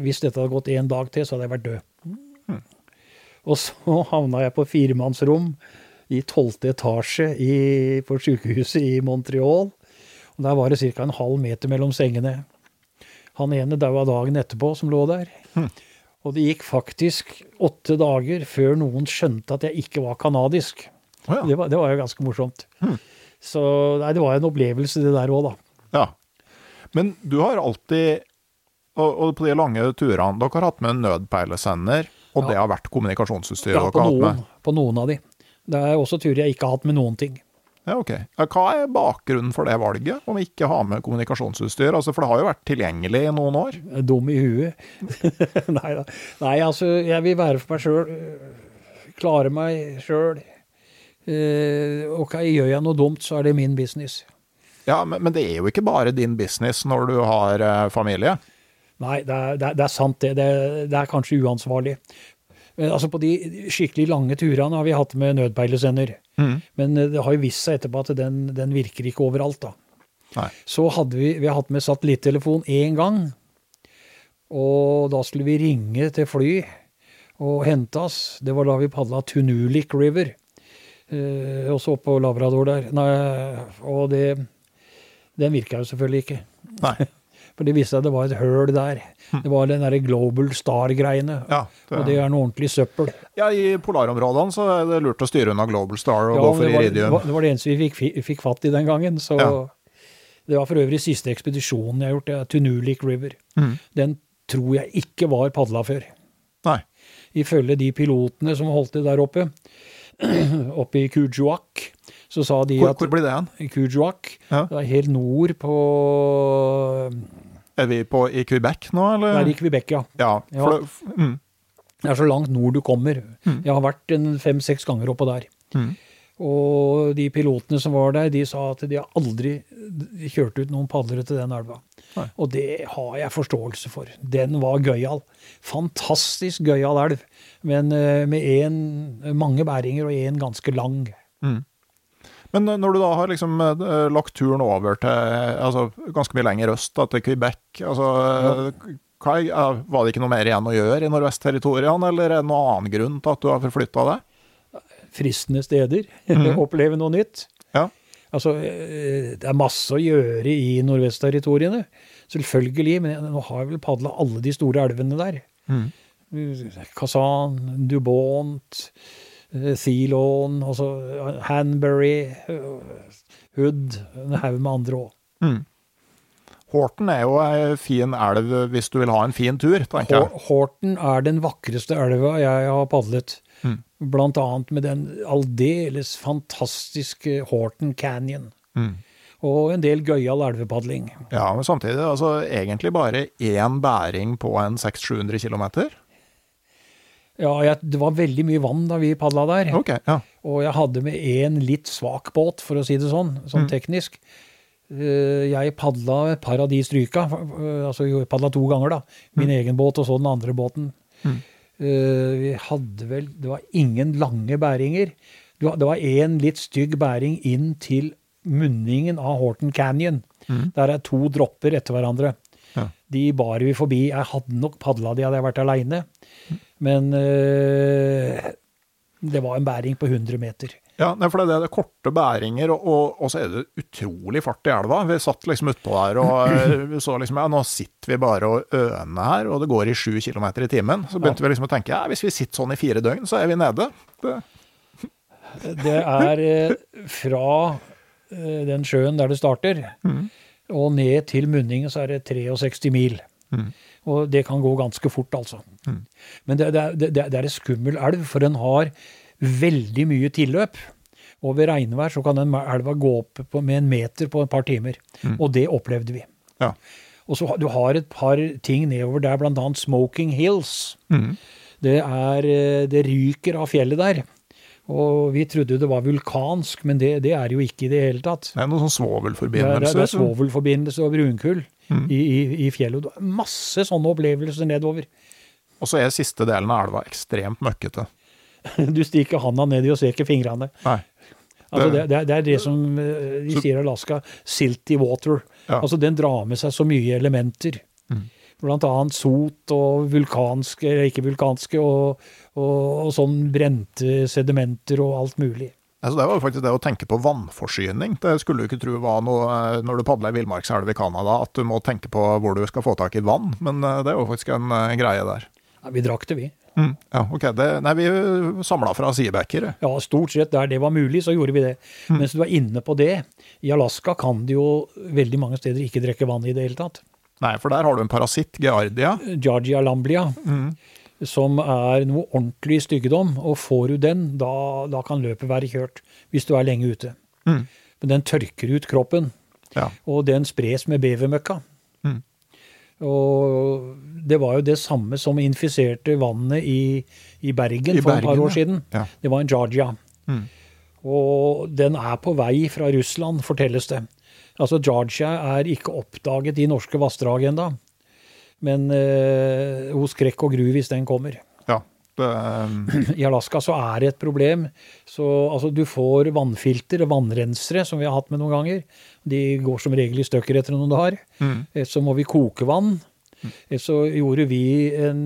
hvis dette hadde gått én dag til, så hadde jeg vært død. Og så [laughs] havna jeg på firemannsrom i tolvte etasje i, på sykehuset i Montreal. Og der var det ca. en halv meter mellom sengene. Han ene daua dagen etterpå, som lå der. Og det gikk faktisk åtte dager før noen skjønte at jeg ikke var canadisk. Oh, ja. Det, var, det var jo ganske morsomt. Så nei, det var en opplevelse, det der òg, da. ja. Men du har alltid, og, og på de lange turene, dere har hatt med en nødpeilesender, og Ja. det har vært kommunikasjonsutstyret Ja, dere har har hatt med. med? på noen av de. Det er også turer jeg ikke har hatt med noen ting. Ja, ok. Hva er bakgrunnen for det valget, om ikke ha med kommunikasjonsutstyr? Altså, for det har jo vært tilgjengelig i noen år. Er Dum i huet. [laughs] Nei da. Nei, altså, jeg vil være for meg sjøl. Klare meg sjøl. ok, gjør jeg noe dumt, så er det min business. Ja, men, men det er jo ikke bare din business når du har eh, familie. Nei, det er, det er, det er sant, det. det. Det er kanskje uansvarlig. Men altså, på de skikkelig lange turene har vi hatt med nødpeilesender. Men eh, det har jo vist seg etterpå at den, den virker ikke overalt, da. Nei. Så hadde vi, vi har hatt med satellittelefon én gang. Og da skulle vi ringe til fly og hente oss. Det var da vi padla Tunulik River. Eh, også oppå Labrador der. Nei, og det Den virka jo selvfølgelig ikke. Nei. For det viste seg at det var et høl der. Det var den derre Global Star-greiene. Ja, Og det er noe ordentlig søppel. ja, I polarområdene så er det lurt å styre unna Global Star og Ja, gå for det, var, det, var, det var det eneste vi fikk, fikk fatt i den gangen. Så Ja. Det var for øvrig siste ekspedisjonen jeg har gjort, det er Tunulik River. Mm. Den tror jeg ikke var padla før. Nei. Ifølge de pilotene som holdt det der oppe, [clears throat] oppe i Kujuak, så sa de Hvor, at hvor blir det hen? Kujuak, Ja. det er helt nord på Er vi på, i Quebec nå, eller? Det er i Quebec, ja. Ja, Ja. det, mm, Det er så langt nord du kommer. Jeg har vært fem-seks ganger oppå der. Mm. Og de pilotene som var der, de sa at de har aldri kjørt ut noen padlere til den elva. Nei. Og det har jeg forståelse for. Den var gøyal. Fantastisk gøyal elv, men eh, med en, mange bæringer og én ganske lang. Men eh, når du da har liksom eh, lagt turen over til eh, altså, ganske mye lenger øst, da, til Quebec altså, ja. hva er, eh, Var det ikke noe mer igjen å gjøre i Nordvest-territoriene, eller er det noen annen grunn til at du har forflytta deg? Fristende steder. [laughs] Oppleve noe nytt. Ja. Altså, eh, det er masse å gjøre i nordvestterritoriene. Selvfølgelig, men nå har jeg vel padla alle de store elvene der. Kazan, Dubont, eh, Thelon, altså eh, Hanbury, eh, Hood, en haug med andre òg. Horten er jo ei fin elv hvis du vil ha en fin tur, tenker jeg. Horten er den vakreste elva jeg har padlet. Blant annet med den aldeles fantastiske Horten Canyon. Og en del gøyal elvepadling. Ja, men samtidig, altså egentlig bare én bæring på en 600-700 km. Ja, jeg, det var veldig mye vann da vi padla der. Ok, ja. Og jeg hadde med én litt svak båt, for å si det sånn, sånn teknisk. Eh, Jeg padla et par av de stryka, eh, altså jeg padla to ganger, da. Min egen båt og så den andre båten. Mm. Vi hadde vel Det var ingen lange bæringer. Det var én litt stygg bæring inn til munningen av Horton Canyon. Der er to dropper etter hverandre. Ja. de bar vi forbi. Jeg hadde nok padla de hadde jeg vært aleine, men øh, det var en bæring på 100 meter. Ja, for det er det korte bæringer, og, og, og så er det utrolig fart i elva. Vi satt liksom utpå der og eh, så liksom ja, nå sitter vi bare og øner her, og det går i 7 kilometer i timen. Så begynte vi liksom å tenke ja, hvis vi sitter sånn i fire døgn, så er vi nede. Det, Det er eh, fra den sjøen der det starter, og ned til munningen så er det 63 mil. Og det kan gå ganske fort, altså. Men det, det, det, det er en skummel elv, for den har veldig mye tilløp. Og ved regnvær så kan den elva gå opp på, med en meter på et par timer. Og det opplevde vi. ja. Og så du har et par ting nedover der, annet Smoking Hills. Det, er, eh, det ryker av fjellet der. Og vi trodde det var vulkansk, men det, det er jo ikke i det hele tatt. Det er noen sånn Det er, det er svovelforbindelse og brunkull i, i, i fjellet. Masse sånne opplevelser nedover. Og så er siste delen av elva ekstremt møkkete. [laughs] Du stikker handa ned i og ser ikke fingrene. Nei. Altså det, Det- det, er- det som eh, de sier i Alaska, silty water. Ja. Altså den drar med seg så mye elementer. Annet sot og vulkanske, eller ikke vulkanske, og, og, og sånn brente sedimenter og alt mulig. Altså, det var jo faktisk det å tenke på vannforsyning. Det skulle du ikke tro var noe eh, når du padler i villmarkselv i Canada, at du må tenke på hvor du skal få tak i vann, men eh, det er jo faktisk en eh, greie der. Ja, vi drakk det, vi. Mm. Ja, ok. Det, nei, vi samla fra sidebacker. Ja, stort sett der det var mulig, så gjorde vi det. Mens du var inne på det, i Alaska kan de jo veldig mange steder ikke drikke vann i det hele tatt. Nei, for der har du en parasitt, giardia. Giardia lamblia, som er noe ordentlig styggedom. Og får du den, da, da kan løpet være kjørt, hvis du er lenge ute. Mm. Men den tørker ut kroppen, Ja. og den spres med bevermøkka. Mm. Og det var jo det samme som infiserte vannet i, i Bergen I for et par år siden. Ja. Det var en Giardia. Mm. Og den er på vei fra Russland, fortelles det. Altså, Georgia er ikke oppdaget i norske vassdrag ennå. Men eh, hos skrekk og gru hvis den kommer. ja. Eh, I Alaska så er det et problem. Så altså, du får vannfilter og vannrensere, som vi har hatt med noen ganger. De går som regel i stykker etter noen dager. mm. Eh, Så må vi koke vann. Mm. Så gjorde vi en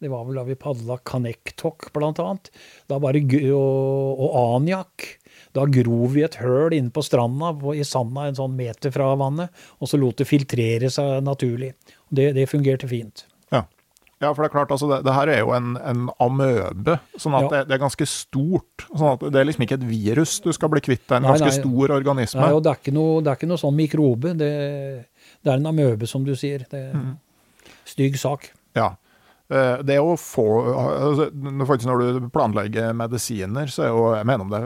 Det var vel da vi padla Kanektok, blant annet. Da bare, g- og, og Anjak. Da grov vi et høl inne på stranda i sanda en sånn meter fra vannet, og så lot det filtrere seg naturlig. Det, det fungerte fint. ja. ja, for det er klart, altså, det, det her er jo en, en amøbe, sånn at Ja. det, det er ganske stort. Sånn at det er liksom ikke et virus du skal bli kvitt, det er en Nei, ganske nei. stor organisme. Nei, og det er ikke noe, det er ikke noe sånn mikrobe. Det, det er en amøbe, som du sier. Det er en Stygg sak. Ja. Eh, Det å få altså, når du planlegger medisiner, så er jo Jeg mener om det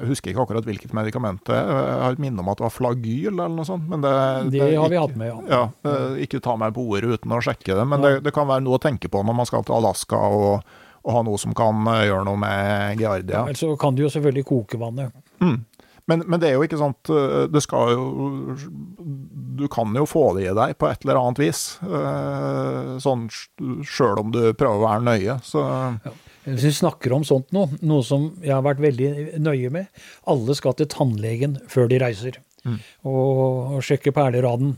Jeg husker ikke akkurat hvilket medikament det er. Jeg har et minne om at det var flagyl eller noe sånt. Men det, Det det har vi hatt med, ja. Ja, eh, ikke ta meg på ordet uten å sjekke det, men det, det kan være noe å tenke på når man skal til Alaska og, og ha noe som kan eh, gjøre noe med giardia. Ja, så kan du jo selvfølgelig koke vannet. Mm. Men, men det er jo ikke sånn at Det skal jo Du kan jo få det i deg på et eller annet vis. eh, Sånn sjøl om du prøver å være nøye. Så Hvis vi snakker om sånt nå, noe som jeg har vært veldig nøye med Alle skal til tannlegen før de reiser, og, og sjekke perleraden.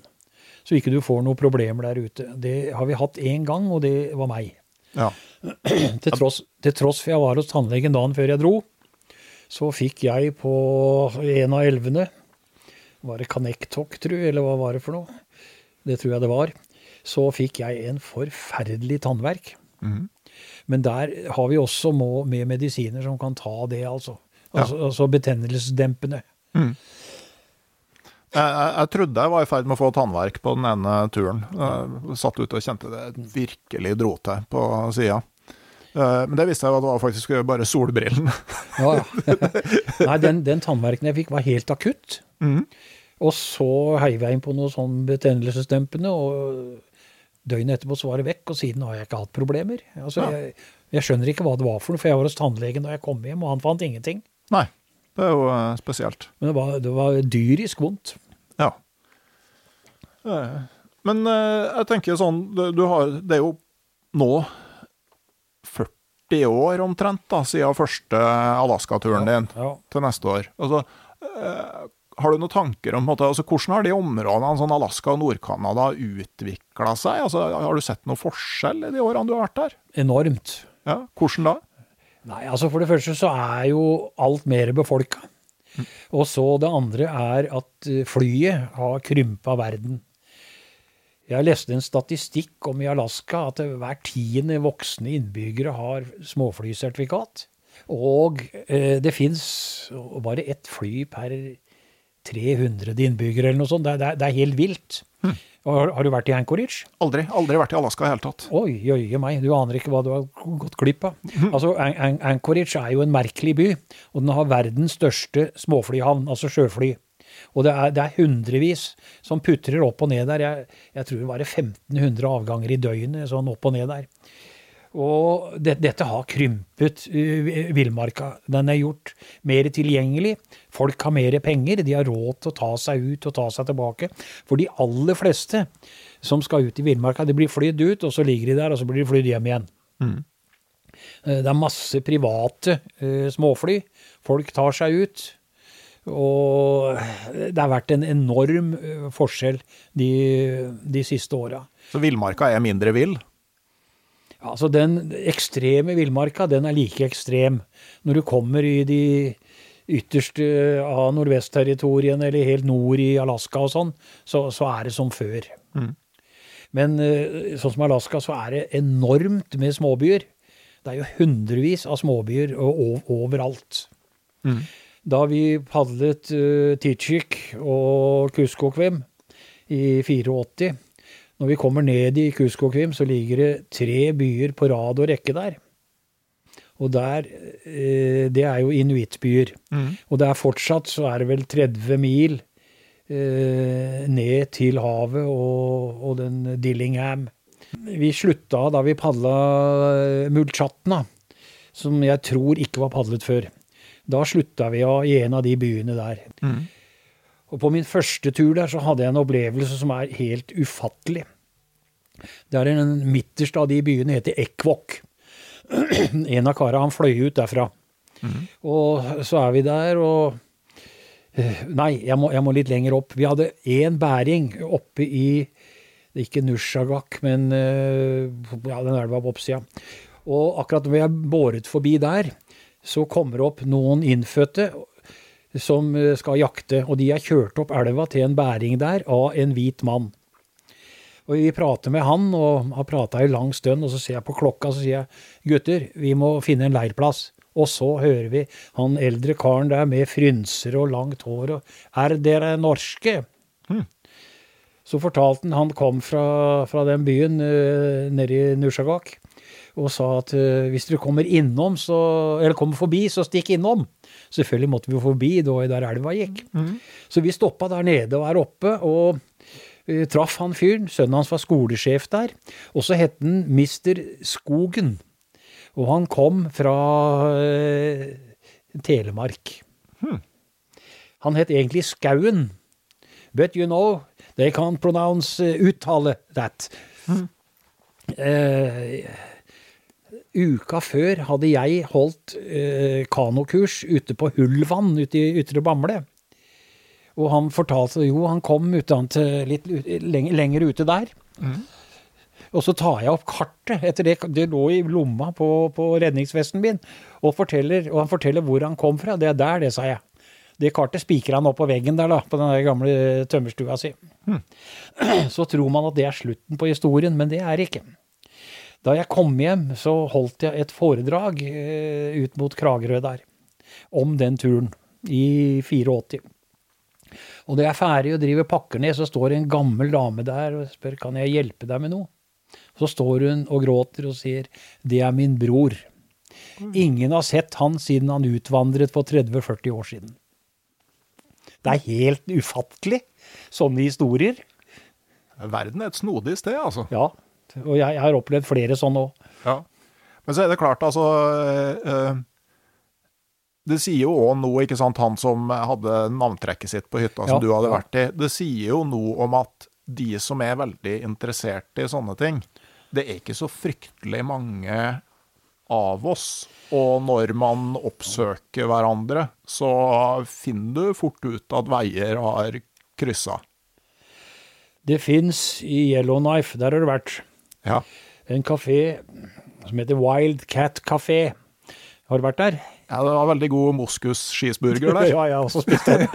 Så ikke du får noen problemer der ute. Det har vi hatt én gang, og det var meg. ja. [clears throat] Til tross, til tross for jeg var hos tannlegen dagen før jeg dro, så fikk jeg på en av elvene Var det Kanektok, tru, eller hva var det for noe? Det tror jeg det var. Så fikk jeg en forferdelig tannverk. Mm. Men der har vi også må, med medisiner som kan ta det, altså. Altså, altså betennelsesdempende. Jeg, jeg, jeg trodde jeg var i ferd med å få tannverk på den ene turen. Jeg satt ute og kjente det virkelig dro til på sida. Men det visste jeg at det var faktisk bare solbrillene. Ja, ja. [laughs] Nei, den, den tannverken jeg fikk, var helt akutt. Og så heiv jeg inn på noe sånn betennelsesdempende, og døgnet etterpå så var det vekk, og siden har jeg ikke hatt problemer. Altså, Ja. jeg, jeg skjønner ikke hva det var for noe, for jeg var hos tannlegen da jeg kom hjem, og han fant ingenting. Nei, det er jo eh, spesielt. Men det var, det var dyrisk vondt. Ja. Eh, Men eh, jeg tenker sånn, du du har, det er jo nå 40 år omtrent da, siden første Alaska-turen din Ja. til neste år. Altså, øh, har du noen tanker om måte, altså, hvordan har de områdene, sånn Alaska og Nord-Canada, utvikla seg? Altså, har du sett noen forskjell i de årene du har vært der? Enormt. Ja, Hvordan da? Nei, altså For det første så er jo alt mer befolka. Og så det andre er at eh, flyet har krympa verden. Jeg leste en statistikk om i Alaska at hver tiende voksne innbyggere har småflysertifikat. Og eh, det fins bare ett fly per 300 innbyggere eller noe sånt. Det, det, det er helt vilt. Hm. Har, har, du vært i Anchorage? Aldri. Aldri vært i Alaska i hele tatt. Oi, jøye meg, du aner ikke hva du har gått glipp av. Hm. Altså, An An Anchorage er jo en merkelig by, og den har verdens største småflyhavn, altså sjøfly. Og det er, det er, hundrevis som putrer opp og ned der. Jeg, jeg tror det var 1500 avganger i døgnet sånn opp og ned der. Og det, dette har krympet uh, villmarka. Den er gjort mer tilgjengelig. Folk har mer penger. De har råd til å ta seg ut og ta seg tilbake. For de aller fleste som skal ut i villmarka, de blir flydd ut, og så ligger de der, og så blir de flydd hjem igjen. Mm. Det er masse private uh, småfly. Folk tar seg ut. Og det har vært en enorm forskjell de, de siste åra. Så villmarka er mindre vill? Ja, altså Den ekstreme villmarka den er like ekstrem når du kommer i de ytterste av nordvestterritoriene eller helt nord i Alaska og sånn, så, så, er det som før. Mm. Men sånn som Alaska, så er det enormt med småbyer. Det er jo hundrevis av småbyer overalt. Mm. Da vi padlet uh, Tichik og Kuskokvim i 84 når vi kommer ned i Kuskokvim, så ligger det tre byer på rad og rekke der. Og der uh, Det er jo inuittbyer. Mm. Og det er fortsatt så er det vel 30 mil uh, ned til havet og, og, den Dillingham. Vi slutta da vi padla eh, Mulchatna, som jeg tror ikke var padlet før. Da slutta vi av i en av de byene der. Mm. Og på min første tur der så hadde jeg en opplevelse som er helt ufattelig. Det er en midterst av de byene heter Ekvok. [clears throat] En av kara han fløy ut derfra. Mm. Og så er vi der, og eh, Nei, jeg må, jeg må litt lenger opp. Vi hadde én bæring oppe i Ikke Nushagak, men eh, ja, den elva på oppsida. Og akkurat når vi er båret forbi der, så kommer det opp noen innfødte som eh, skal jakte. Og de er kjørt opp elva til en bæring der av en hvit mann. Og vi prater med han, og har prata i lang stund, og så ser jeg på klokka så sier jeg gutter, vi må finne en leirplass. Og så hører vi han eldre karen der med frynser og langt hår og Er dere norske? Hmm. Så fortalte han han kom fra, fra den byen uh, nede i Nushagak og sa at uh, hvis dere kommer så, eller kommer forbi, så stikk innom. Selvfølgelig måtte vi jo forbi, da der elva gikk. Mm. Så vi stoppa der nede og er oppe, og uh, traff han fyren. Sønnen hans var skolesjef der. Og så het han Mister Skogen. Og han kom fra uh, Telemark. Hmm. Han het egentlig Skauen. But you know, they can't pronounce uttale that. Hmm. Uh, uka før hadde jeg holdt eh, kanokurs ute på Hullvann ute i Ytre Bamble. Og han fortalte jo han kom utenat litt lenger, lenger, ute der. Mm. Og så tar jeg opp kartet etter det det lå i lomma på, på redningsvesten min, og, forteller, og han forteller hvor han kom fra. Det er der, det, sa jeg. Det kartet spikrer han opp på veggen der, da, på den gamle tømmerstua si. Mm. [clears throat] Så tror man at det er slutten på historien, men det er det ikke. Da jeg kom hjem, så holdt jeg et foredrag eh, ut mot Kragerø der, om den turen, i 84. Og da jeg er ferdig og driver pakker ned, så står en gammel dame der og spør kan jeg hjelpe deg med noe. Så står hun og gråter og sier det er min bror. Ingen har sett han siden han utvandret for 30-40 år siden. Det er helt ufattelig, sånne historier. Verden er et snodig sted, altså. Ja, og jeg, jeg har opplevd flere sånne òg. Ja. Men så er det klart, altså øh, Det sier jo òg noe, ikke sant, han som hadde navntrekket sitt på hytta som ja, du hadde vært i. Det sier jo noe om at de som er veldig interessert i sånne ting Det er ikke så fryktelig mange av oss. Og når man oppsøker hverandre, så finner du fort ut at veier har kryssa. Det fins i Yellowknife, der har det vært, Ja. en kafé som heter Wild Cat Café. Har du vært der? ja, det var veldig god moskus-skisburger der. [laughs] Ja, jeg har også spist den.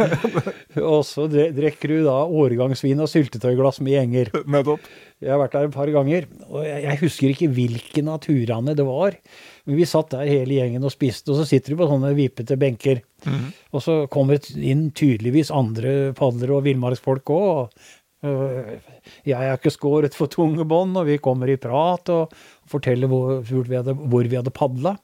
og så drikker du da årgangsvin og syltetøyglass med gjenger. [laughs] Nettopp. Jeg har vært der et par ganger, og jeg, husker ikke hvilken av turene det var. Men vi satt der hele gjengen og spiste, og så sitter du på sånne vipete benker. Og så kommer inn tydeligvis andre padlere og villmarksfolk òg. Jeg er ikke skåret for tunge bånd, og vi kommer i prat og forteller hvor, hvor vi hadde, hvor vi hadde padla.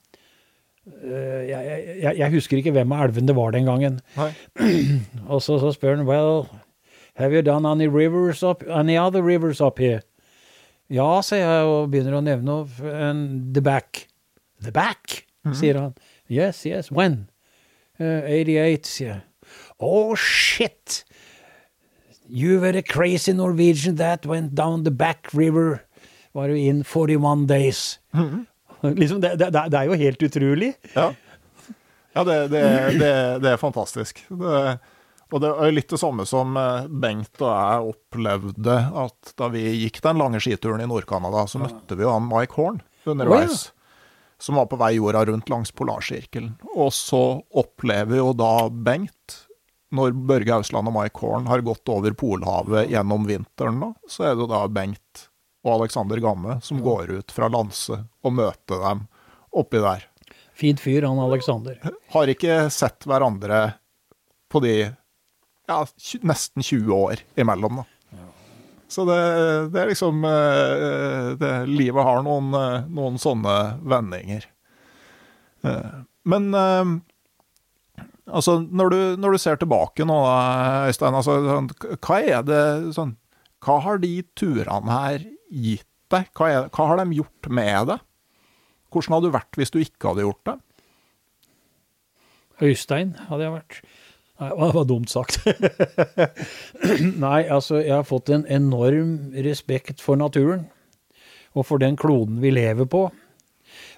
Eh, Jeg, jeg, jeg husker ikke hvem av elvene det var den gangen. [clears throat] Og så, så spør han, well, have you done any rivers up, any other rivers up here? Ja, sier jeg, og begynner å nevne. And the back. The back, sier han. Yes, yes, when? Uh, 88, sier jeg. Oh, shit! You were a crazy Norwegian that went down the back river. Var jo in 41 days. Liksom, det, det, det er jo helt utrolig. Ja, ja det, det, det, det er fantastisk. Det, og det er litt det samme som eh, Bengt og jeg opplevde at da vi gikk den lange skituren i Nord-Canada, så møtte vi jo han Mike Horn underveis. Som var på vei jorda rundt langs polarsirkelen. Og så opplever jo da Bengt, når Børge Ausland og Mike Horn har gått over Polhavet gjennom vinteren, da, så er det da Bengt og Alexander Gamme som går ut fra Lanse og møter dem oppi der Fint fyr, han Alexander. har ikke sett hverandre på de ja, nesten 20 år imellom, da. Så det, det er liksom eh, det, Livet har noen, eh, noen sånne vendinger. Eh, Men eh, altså, når du, når du ser tilbake nå, Øystein, altså, sånn, hva er det sånn Hva har de turene her gitt deg? Hva, er, hva har de gjort med det? Hvordan hadde du vært hvis du ikke hadde gjort det? Øystein hadde jeg vært. Nei, det var dumt sagt. [laughs] Nei, altså, jeg har fått en enorm respekt for naturen. Og for den kloden vi lever på.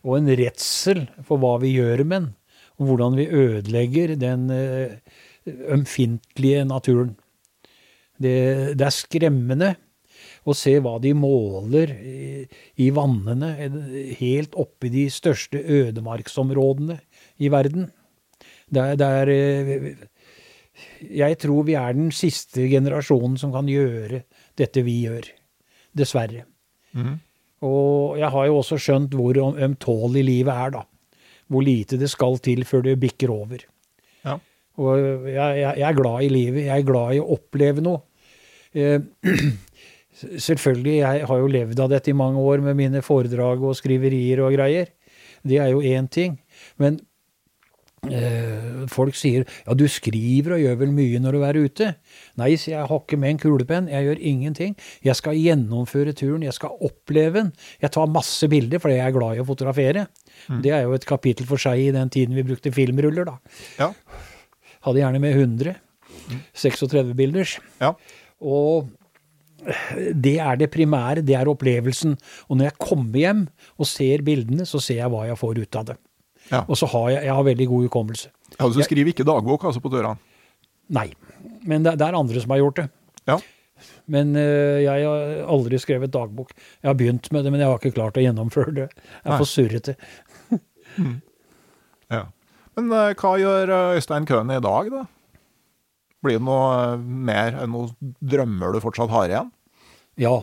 Og en redsel for hva vi gjør med den. Hvordan vi ødelegger den eh, ømfintlige naturen. Det, det er skremmende å se hva de måler i, vannene eh, helt oppe i de største ødemarksområdene i verden. Det er, det er eh, Jeg tror vi er den siste generasjonen som kan gjøre dette vi gjør. Dessverre. Og jeg har jo også skjønt hvor ømtålig livet er, da. Hvor lite det skal til før det bikker over. Ja. Og jeg, jeg, jeg er glad i livet. Jeg er glad i å oppleve noe. Eh, [clears throat] selvfølgelig, jeg har jo levd av dette i mange år med mine foredrag og skriverier og greier. Det er jo én ting. Men eh, folk sier ja, du skriver og gjør vel mye når du er ute. Nei, sier jeg, hakker har ikke med en kulepenn, jeg gjør ingenting. Jeg skal gjennomføre turen, jeg skal oppleve den. Jeg tar masse bilder fordi jeg er glad i å fotografere. Det er jo et kapittel for seg i den tiden vi brukte filmruller, da. Ja. Hadde gjerne med 100. 36 bilders. Ja. Og det er det primære, det er opplevelsen. Og når jeg kommer hjem og ser bildene, så ser jeg hva jeg får ut av det. Ja. Og så har jeg, jeg har veldig god hukommelse. Ja, du skriver ikke dagbok altså på døra? Nei. Men det, det er andre som har gjort det. Ja. Men uh, jeg har aldri skrevet dagbok. Jeg har begynt med det, men jeg har ikke klart å gjennomføre det. Jeg er for surrete. Ja. Men uh, hva gjør eh, Øystein Køhn i dag, da? Blir det noe eh, mer enn noen drømmer du fortsatt har igjen? Ja.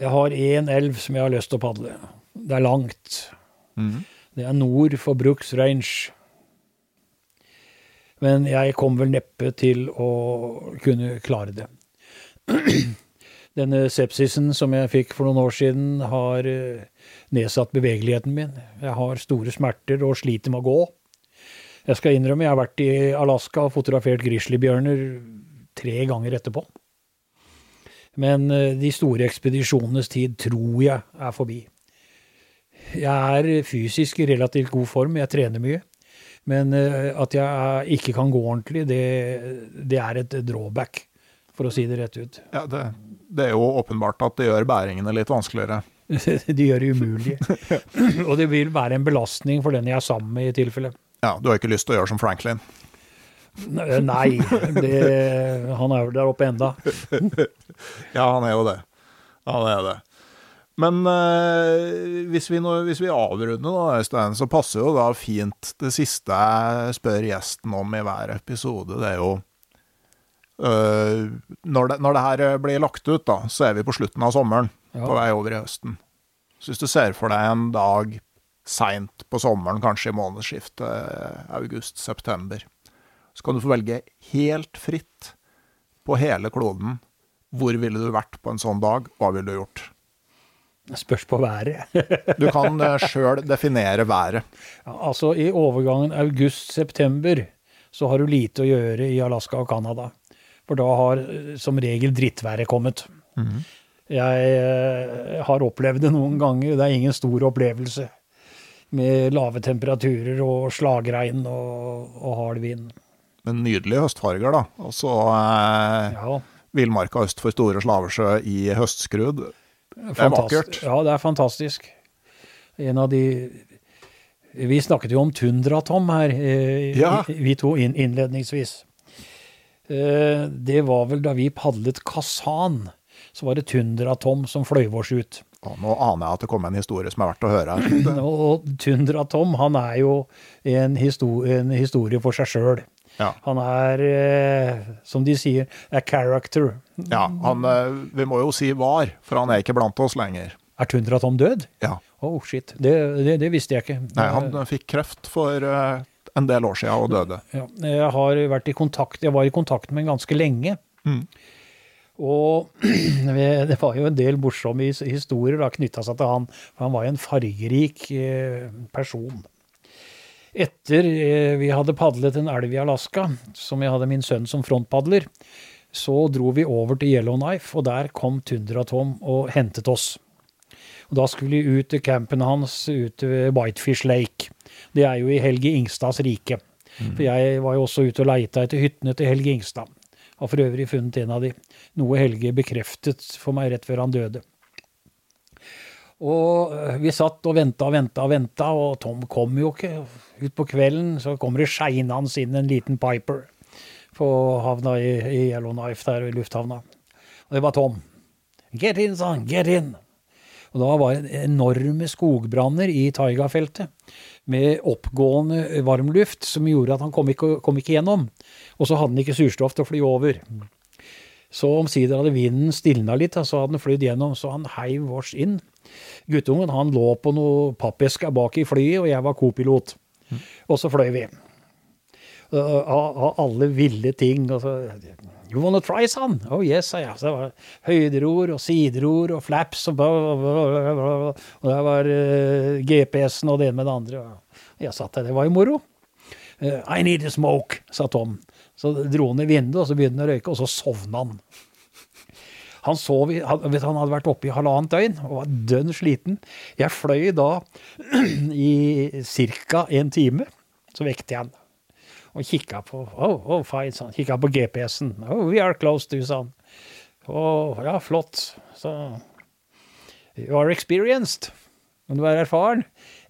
Jeg har én elv som jeg har lyst til å padle. Det er langt. Det er nord for Brooks Range. Men jeg kom vel neppe til å kunne klare det. [clears throat] Denne sepsisen som jeg fikk for noen år siden, har eh, nedsatt bevegeligheten min. Jeg har store smerter og sliter med å gå. Jeg skal innrømme jeg har vært i Alaska og fotografert grizzlybjørner tre ganger etterpå. Men eh, de store ekspedisjonenes tid tror jeg er forbi. Jeg er fysisk i relativt god form, jeg trener mye. Men eh, at jeg ikke kan gå ordentlig, det, det er et drawback, for å si det rett ut. Ja, det, det er jo åpenbart at det gjør bæringene litt vanskeligere. [laughs] De gjør det umulig. [laughs] Og det vil være en belastning for den jeg er sammen med, i tilfelle. Ja, Du har ikke lyst til å gjøre som Franklin? Nei, det, han er vel der oppe enda. [laughs] Ja, han er jo det. Han er det. Men eh, hvis, vi nå, hvis vi avrunder, da, Øystein, så passer jo da fint det siste jeg spør gjesten om i hver episode. Det er jo eh, når, det, når det her blir lagt ut, da, så er vi på slutten av sommeren. Ja. På vei over i høsten. Så hvis du ser for deg en dag seint på sommeren, kanskje i månedsskiftet august-september, så kan du få velge helt fritt på hele kloden hvor ville du vært på en sånn dag, hva ville du gjort? Spørs på været. Du kan sjøl definere været. Ja, altså, i overgangen august-september så har du lite å gjøre i Alaska og Canada. For da har eh, som regel drittværet kommet. Jeg eh, har opplevd det noen ganger. Det er ingen stor opplevelse. Med lave temperaturer og slagregn og, og hard vind. Men nydelige høstfarger, da. Og så eh, Ja, villmarka øst for Store Slavesjø i høstskrud. Det er vakkert. Ja, det er fantastisk. En av de Vi snakket jo om Tundra-Tom her, eh, Ja. vi to innledningsvis. Eh, Det var vel da vi padlet Kasan, så var det Tundra-Tom som fløy oss ut. Og nå aner jeg at det kommer en historie som er verdt å høre. [clears throat] Og Tundra-Tom, han er jo en, histo en historie for seg sjøl. Ja, Han er, eh, som de sier, a character. ja han, eh, vi må jo si var, for han er ikke blant oss lenger. Er Tundra-Tom død? Ja. Oh, shit. Det, det, det visste jeg ikke. Nei, han fikk kreft for eh, en del år siden og døde. Ja, jeg har vært i kontakt, jeg var i kontakt med ham ganske lenge. Mm. Og [clears throat] det var jo en del morsomme his- historier knytta seg til han, for han var jo en fargerik eh, person. Etter eh, vi hadde padlet en elv i Alaska, som jeg hadde min sønn som frontpadler, så dro vi over til Yellowknife, og der kom Tundra-Tom og hentet oss. Og da skulle vi ut til campen hans ute ved Whitefish Lake. Det er jo i Helge Ingstads rike. For jeg var jo også ute og leita etter hyttene til Helge Ingstad. Har for øvrig funnet en av de. Noe Helge bekreftet for meg rett før han døde. Og øh, vi satt og venta og venta og venta, og Tom kom jo ikke. Utpå kvelden så kommer det skeinende inn en liten piper på havna i, i Yellowknife der i lufthavna. Og det var Tom. Get in, han. Get in. Og da var det enorme skogbranner i taigafeltet med oppgående varmluft som gjorde at han kom ikke, kom ikke gjennom. Og så hadde han ikke surstoff til å fly over. Så omsider hadde vinden stilna litt, så hadde han flydd gjennom, så han heiv oss inn. Guttungen han lå på noe pappesker bak i flyet, og jeg var kopilot. Og så fløy vi. Av av alle ville ting. Og så, you wanna try, son? Oh yes, sa jeg. Så det var høyderor og sideror og flaps og bla, bla, bla, bla, bla. Og der var uh, GPS-en og det ene med det andre. Jeg satt der, det var jo moro. Uh, I need a smoke, sa Tom. Så dro han i vinduet, og så begynte han å røyke, og så sovna han. Han sov i, han, han hadde vært oppe i halvannet døgn og var dønn sliten. Jeg fløy da [clears throat] i ca. en time. Så vekte jeg han og kikka på oh, oh, fine, sånn. Kikka på GPS-en. Oh, we are close du, sa han. Å, ja, flott. Så You are experienced. Men du er erfaren?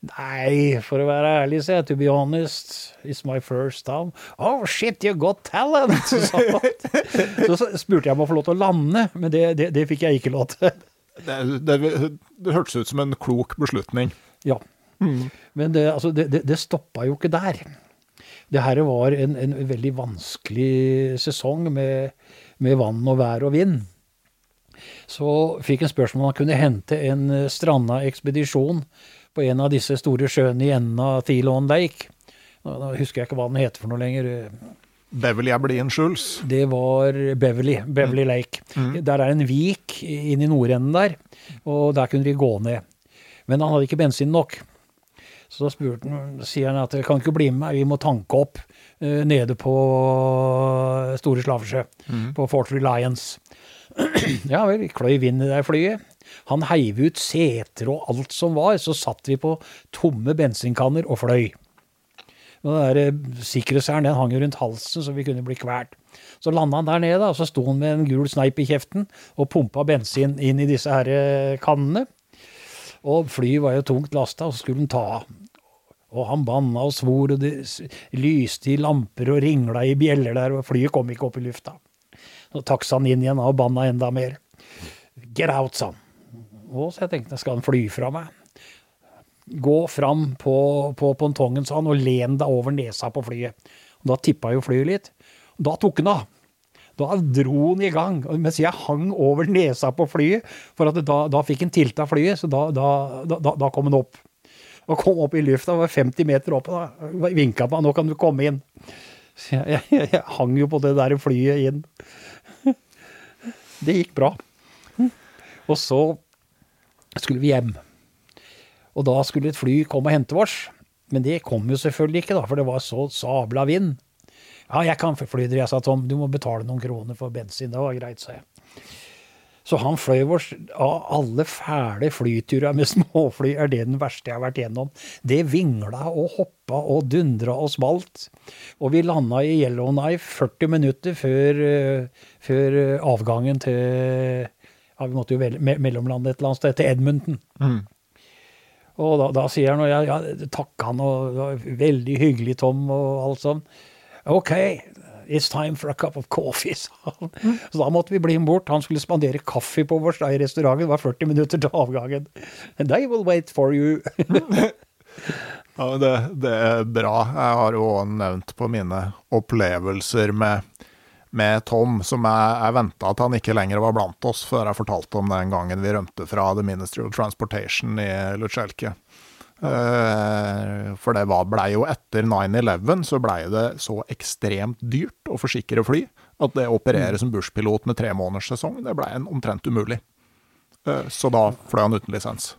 Nei, for å være ærlig, sier jeg, to be honest, it's my first time. Oh shit, you got talent! Så, så spurte jeg om å få lov til å lande, men det, det, det fikk jeg ikke lov til. Det, det, det hørtes ut som en klok beslutning. Ja. Men det, altså, det, det, det stoppa jo ikke der. Det her var en, en veldig vanskelig sesong med, med vann og vær og vind. Så fikk en spørsmål om han kunne hente en eh, stranda ekspedisjon på en av disse store sjøene i enden av Thelon Lake. Nå, nå husker jeg ikke hva den heter for noe lenger. Beverly Aberdeen Schulz. Det var Beverly, Beverly Lake. Der er en vik inn i nordenden der, og der kunne de gå ned. Men han hadde ikke bensin nok. Så da spurte han, sier han at kan ikke bli med vi må tanke opp uh, nede på Store Slavesjø, på Fort Reliance. [clears throat] ja vel, kløy vind i det flyet. Han heiv ut seter og alt som var, så satt vi på tomme bensinkanner og fløy. Og den eh, sikkerhetshælen den hang rundt halsen, så vi kunne bli kvalt. Så landa han der nede, og så sto han med en gul sneip i kjeften og pumpa bensin inn i disse her eh, kannene. Og flyet var jo tungt lasta, og så skulle han ta av. Og han banna og svor, og det lyste i lamper og ringla i bjeller der, og flyet kom ikke opp i lufta. Så taksa han inn igjen og banna enda mer. Get out, sa han. Og så jeg tenkte, skal han fly fra meg? Gå fram på, på pontongen, sa han, og len deg over nesa på flyet. Og da tippa jo flyet litt. Og da tok han av. Da dro han i gang, mens jeg hang over nesa på flyet. For da, da fikk han tilta flyet, så da, da, da kom han opp. Og kom opp i lufta, var 50 meter oppe. da, Vinka han, nå kan du komme inn. Så jeg, [laughs] jeg, jeg hang jo på det der flyet inn. Det gikk bra. Og så skulle vi hjem. Og da skulle et fly komme og hente oss. Men det kom jo selvfølgelig ikke, da, for det var så sabla vind. Ja, jeg kan fly jeg sa Tom. Du må betale noen kroner for bensin. Det var greit, sa jeg. Så han fløy vår av alle fæle flyturer med [laughs] småfly, er det den verste jeg har vært gjennom. Det vingla og hoppa og dundra og smalt. Og vi landa i Yellowknife 40 minutter før, eh, før eh, avgangen til ja, Vi måtte jo me mellomlande et eller annet sted, til Edmonton. Og da, da sier han, og jeg, ja, takka han, og det var veldig hyggelig, Tom, og alt sånn. OK, it's time for a cup of coffee, [laughs] sa han. Så da måtte vi bli med bort. Han skulle spandere kaffe på oss i restauranten. Det var 40 minutter til avgangen. And they will wait for you. [laughs] Ja, det, det er bra. Jeg har jo også nevnt på mine opplevelser med, med Tom, som jeg, jeg venta at han ikke lenger var blant oss, før jeg fortalte om den gangen vi rømte fra The Ministry of Transportation i Lutsjelke. Eh, for det var, blei jo etter 9-11 så blei det så ekstremt dyrt å forsikre fly at det å operere som bushpilot med tre måneders sesong, det blei en omtrent umulig. Eh, så da fløy han uten lisens.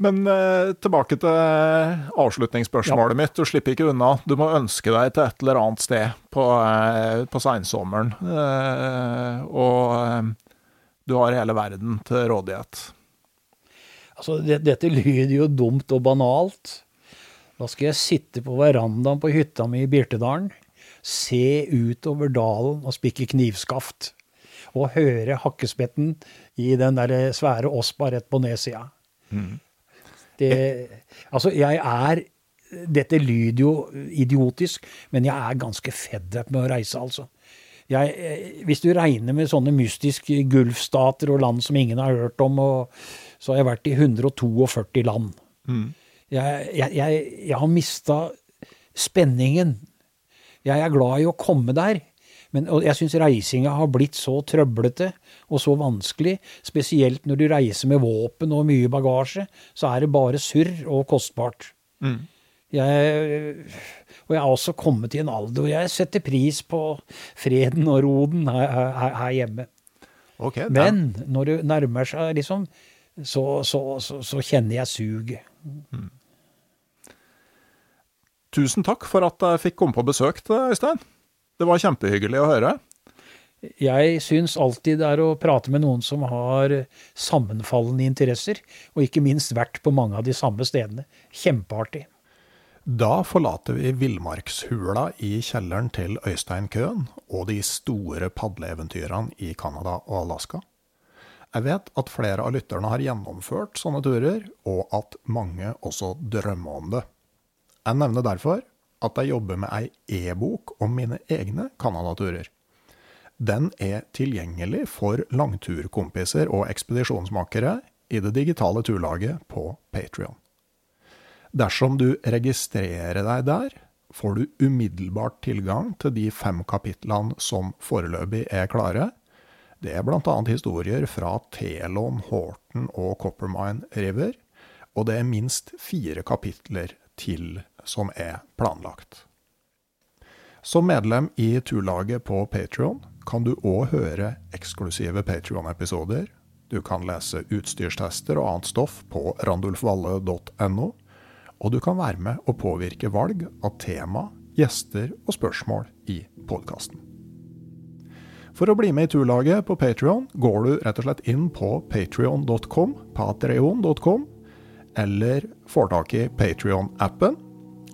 Men eh, tilbake til avslutningsspørsmålet mitt. Du slipper ikke unna. Du må ønske deg til et eller annet sted på, på seinsommeren. Og du har hele verden til rådighet. Altså, det, dette lyder jo dumt og banalt. Da skal jeg sitte på verandaen på hytta mi i Birtedalen, se utover dalen og spikke knivskaft. Og høre hakkespetten i den der svære Ospa rett på nedsida. Det Altså, jeg er Dette lyder jo idiotisk, men jeg er ganske fedd up med å reise, altså. Jeg, eh, hvis du regner med sånne mystiske gulfstater og land som ingen har hørt om, og, så har jeg vært i 142 land. Jeg, jeg, jeg, jeg har mista spenningen. Jeg er glad i å komme der. Men og jeg syns reisinga har blitt så trøblete og så vanskelig. Spesielt når du reiser med våpen og mye bagasje, så er det bare surr og kostbart. Jeg, og jeg har også kommet i en alder hvor jeg setter pris på freden og roden her, her, her hjemme. Okay, Men når det nærmer seg, liksom, så, så, så, så kjenner jeg suget. Tusen takk for at jeg fikk komme på besøk til deg, Øystein. Det var kjempehyggelig å høre. Jeg syns alltid det er å prate med noen som har sammenfallende interesser, og ikke minst vært på mange av de samme stedene. Kjempeartig. Da forlater vi villmarkshula i kjelleren til Øystein Køhn og de store padleeventyrene i Canada og Alaska. Jeg vet at flere av lytterne har gjennomført sånne turer, og at mange også drømmer om det. Jeg nevner derfor at jeg jobber med ei e-bok om mine egne Canada-turer. Den er tilgjengelig for langturkompiser og ekspedisjonsmakere i det digitale turlaget på Patrion. Dersom du registrerer deg der, får du umiddelbart tilgang til de fem kapitlene som foreløpig er klare. Det er bl.a. historier fra Telon, Horton og Coppermine River, og det er minst fire kapitler til som er planlagt. Som medlem i turlaget på Patrion kan du òg høre eksklusive Patrion-episoder. Du kan lese utstyrstester og annet stoff på randulfvalle.no, og du kan være med og påvirke valg av tema, gjester og spørsmål i podkasten. For å bli med i turlaget på Patrion går du rett og slett inn på patrion.com, patreon.com, eller får tak i Patrion-appen.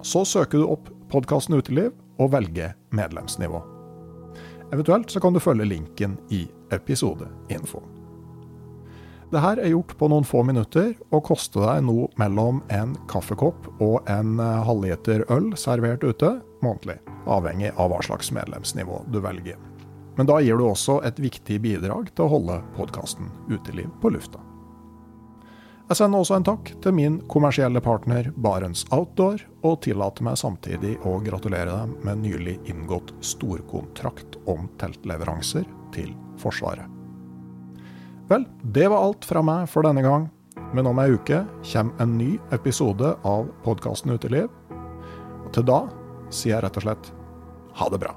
Så søker du opp podkasten Uteliv og velger medlemsnivå. Eventuelt så kan du følge linken i episodeinfoen. Det her er gjort på noen få minutter, og koster deg nå mellom en kaffekopp og en eh, halvliter øl servert ute månedlig, avhengig av hva slags medlemsnivå du velger. Men da gir du også et viktig bidrag til å holde podkasten Uteliv på lufta. Jeg sender også en takk til min kommersielle partner Barents Outdoor, og tillater meg samtidig å gratulere dem med nylig inngått storkontrakt om teltleveranser til Forsvaret. Vel, det var alt fra meg for denne gang. Men om ei uke kommer en ny episode av podkasten Uteliv. Og til da sier jeg rett og slett ha det bra.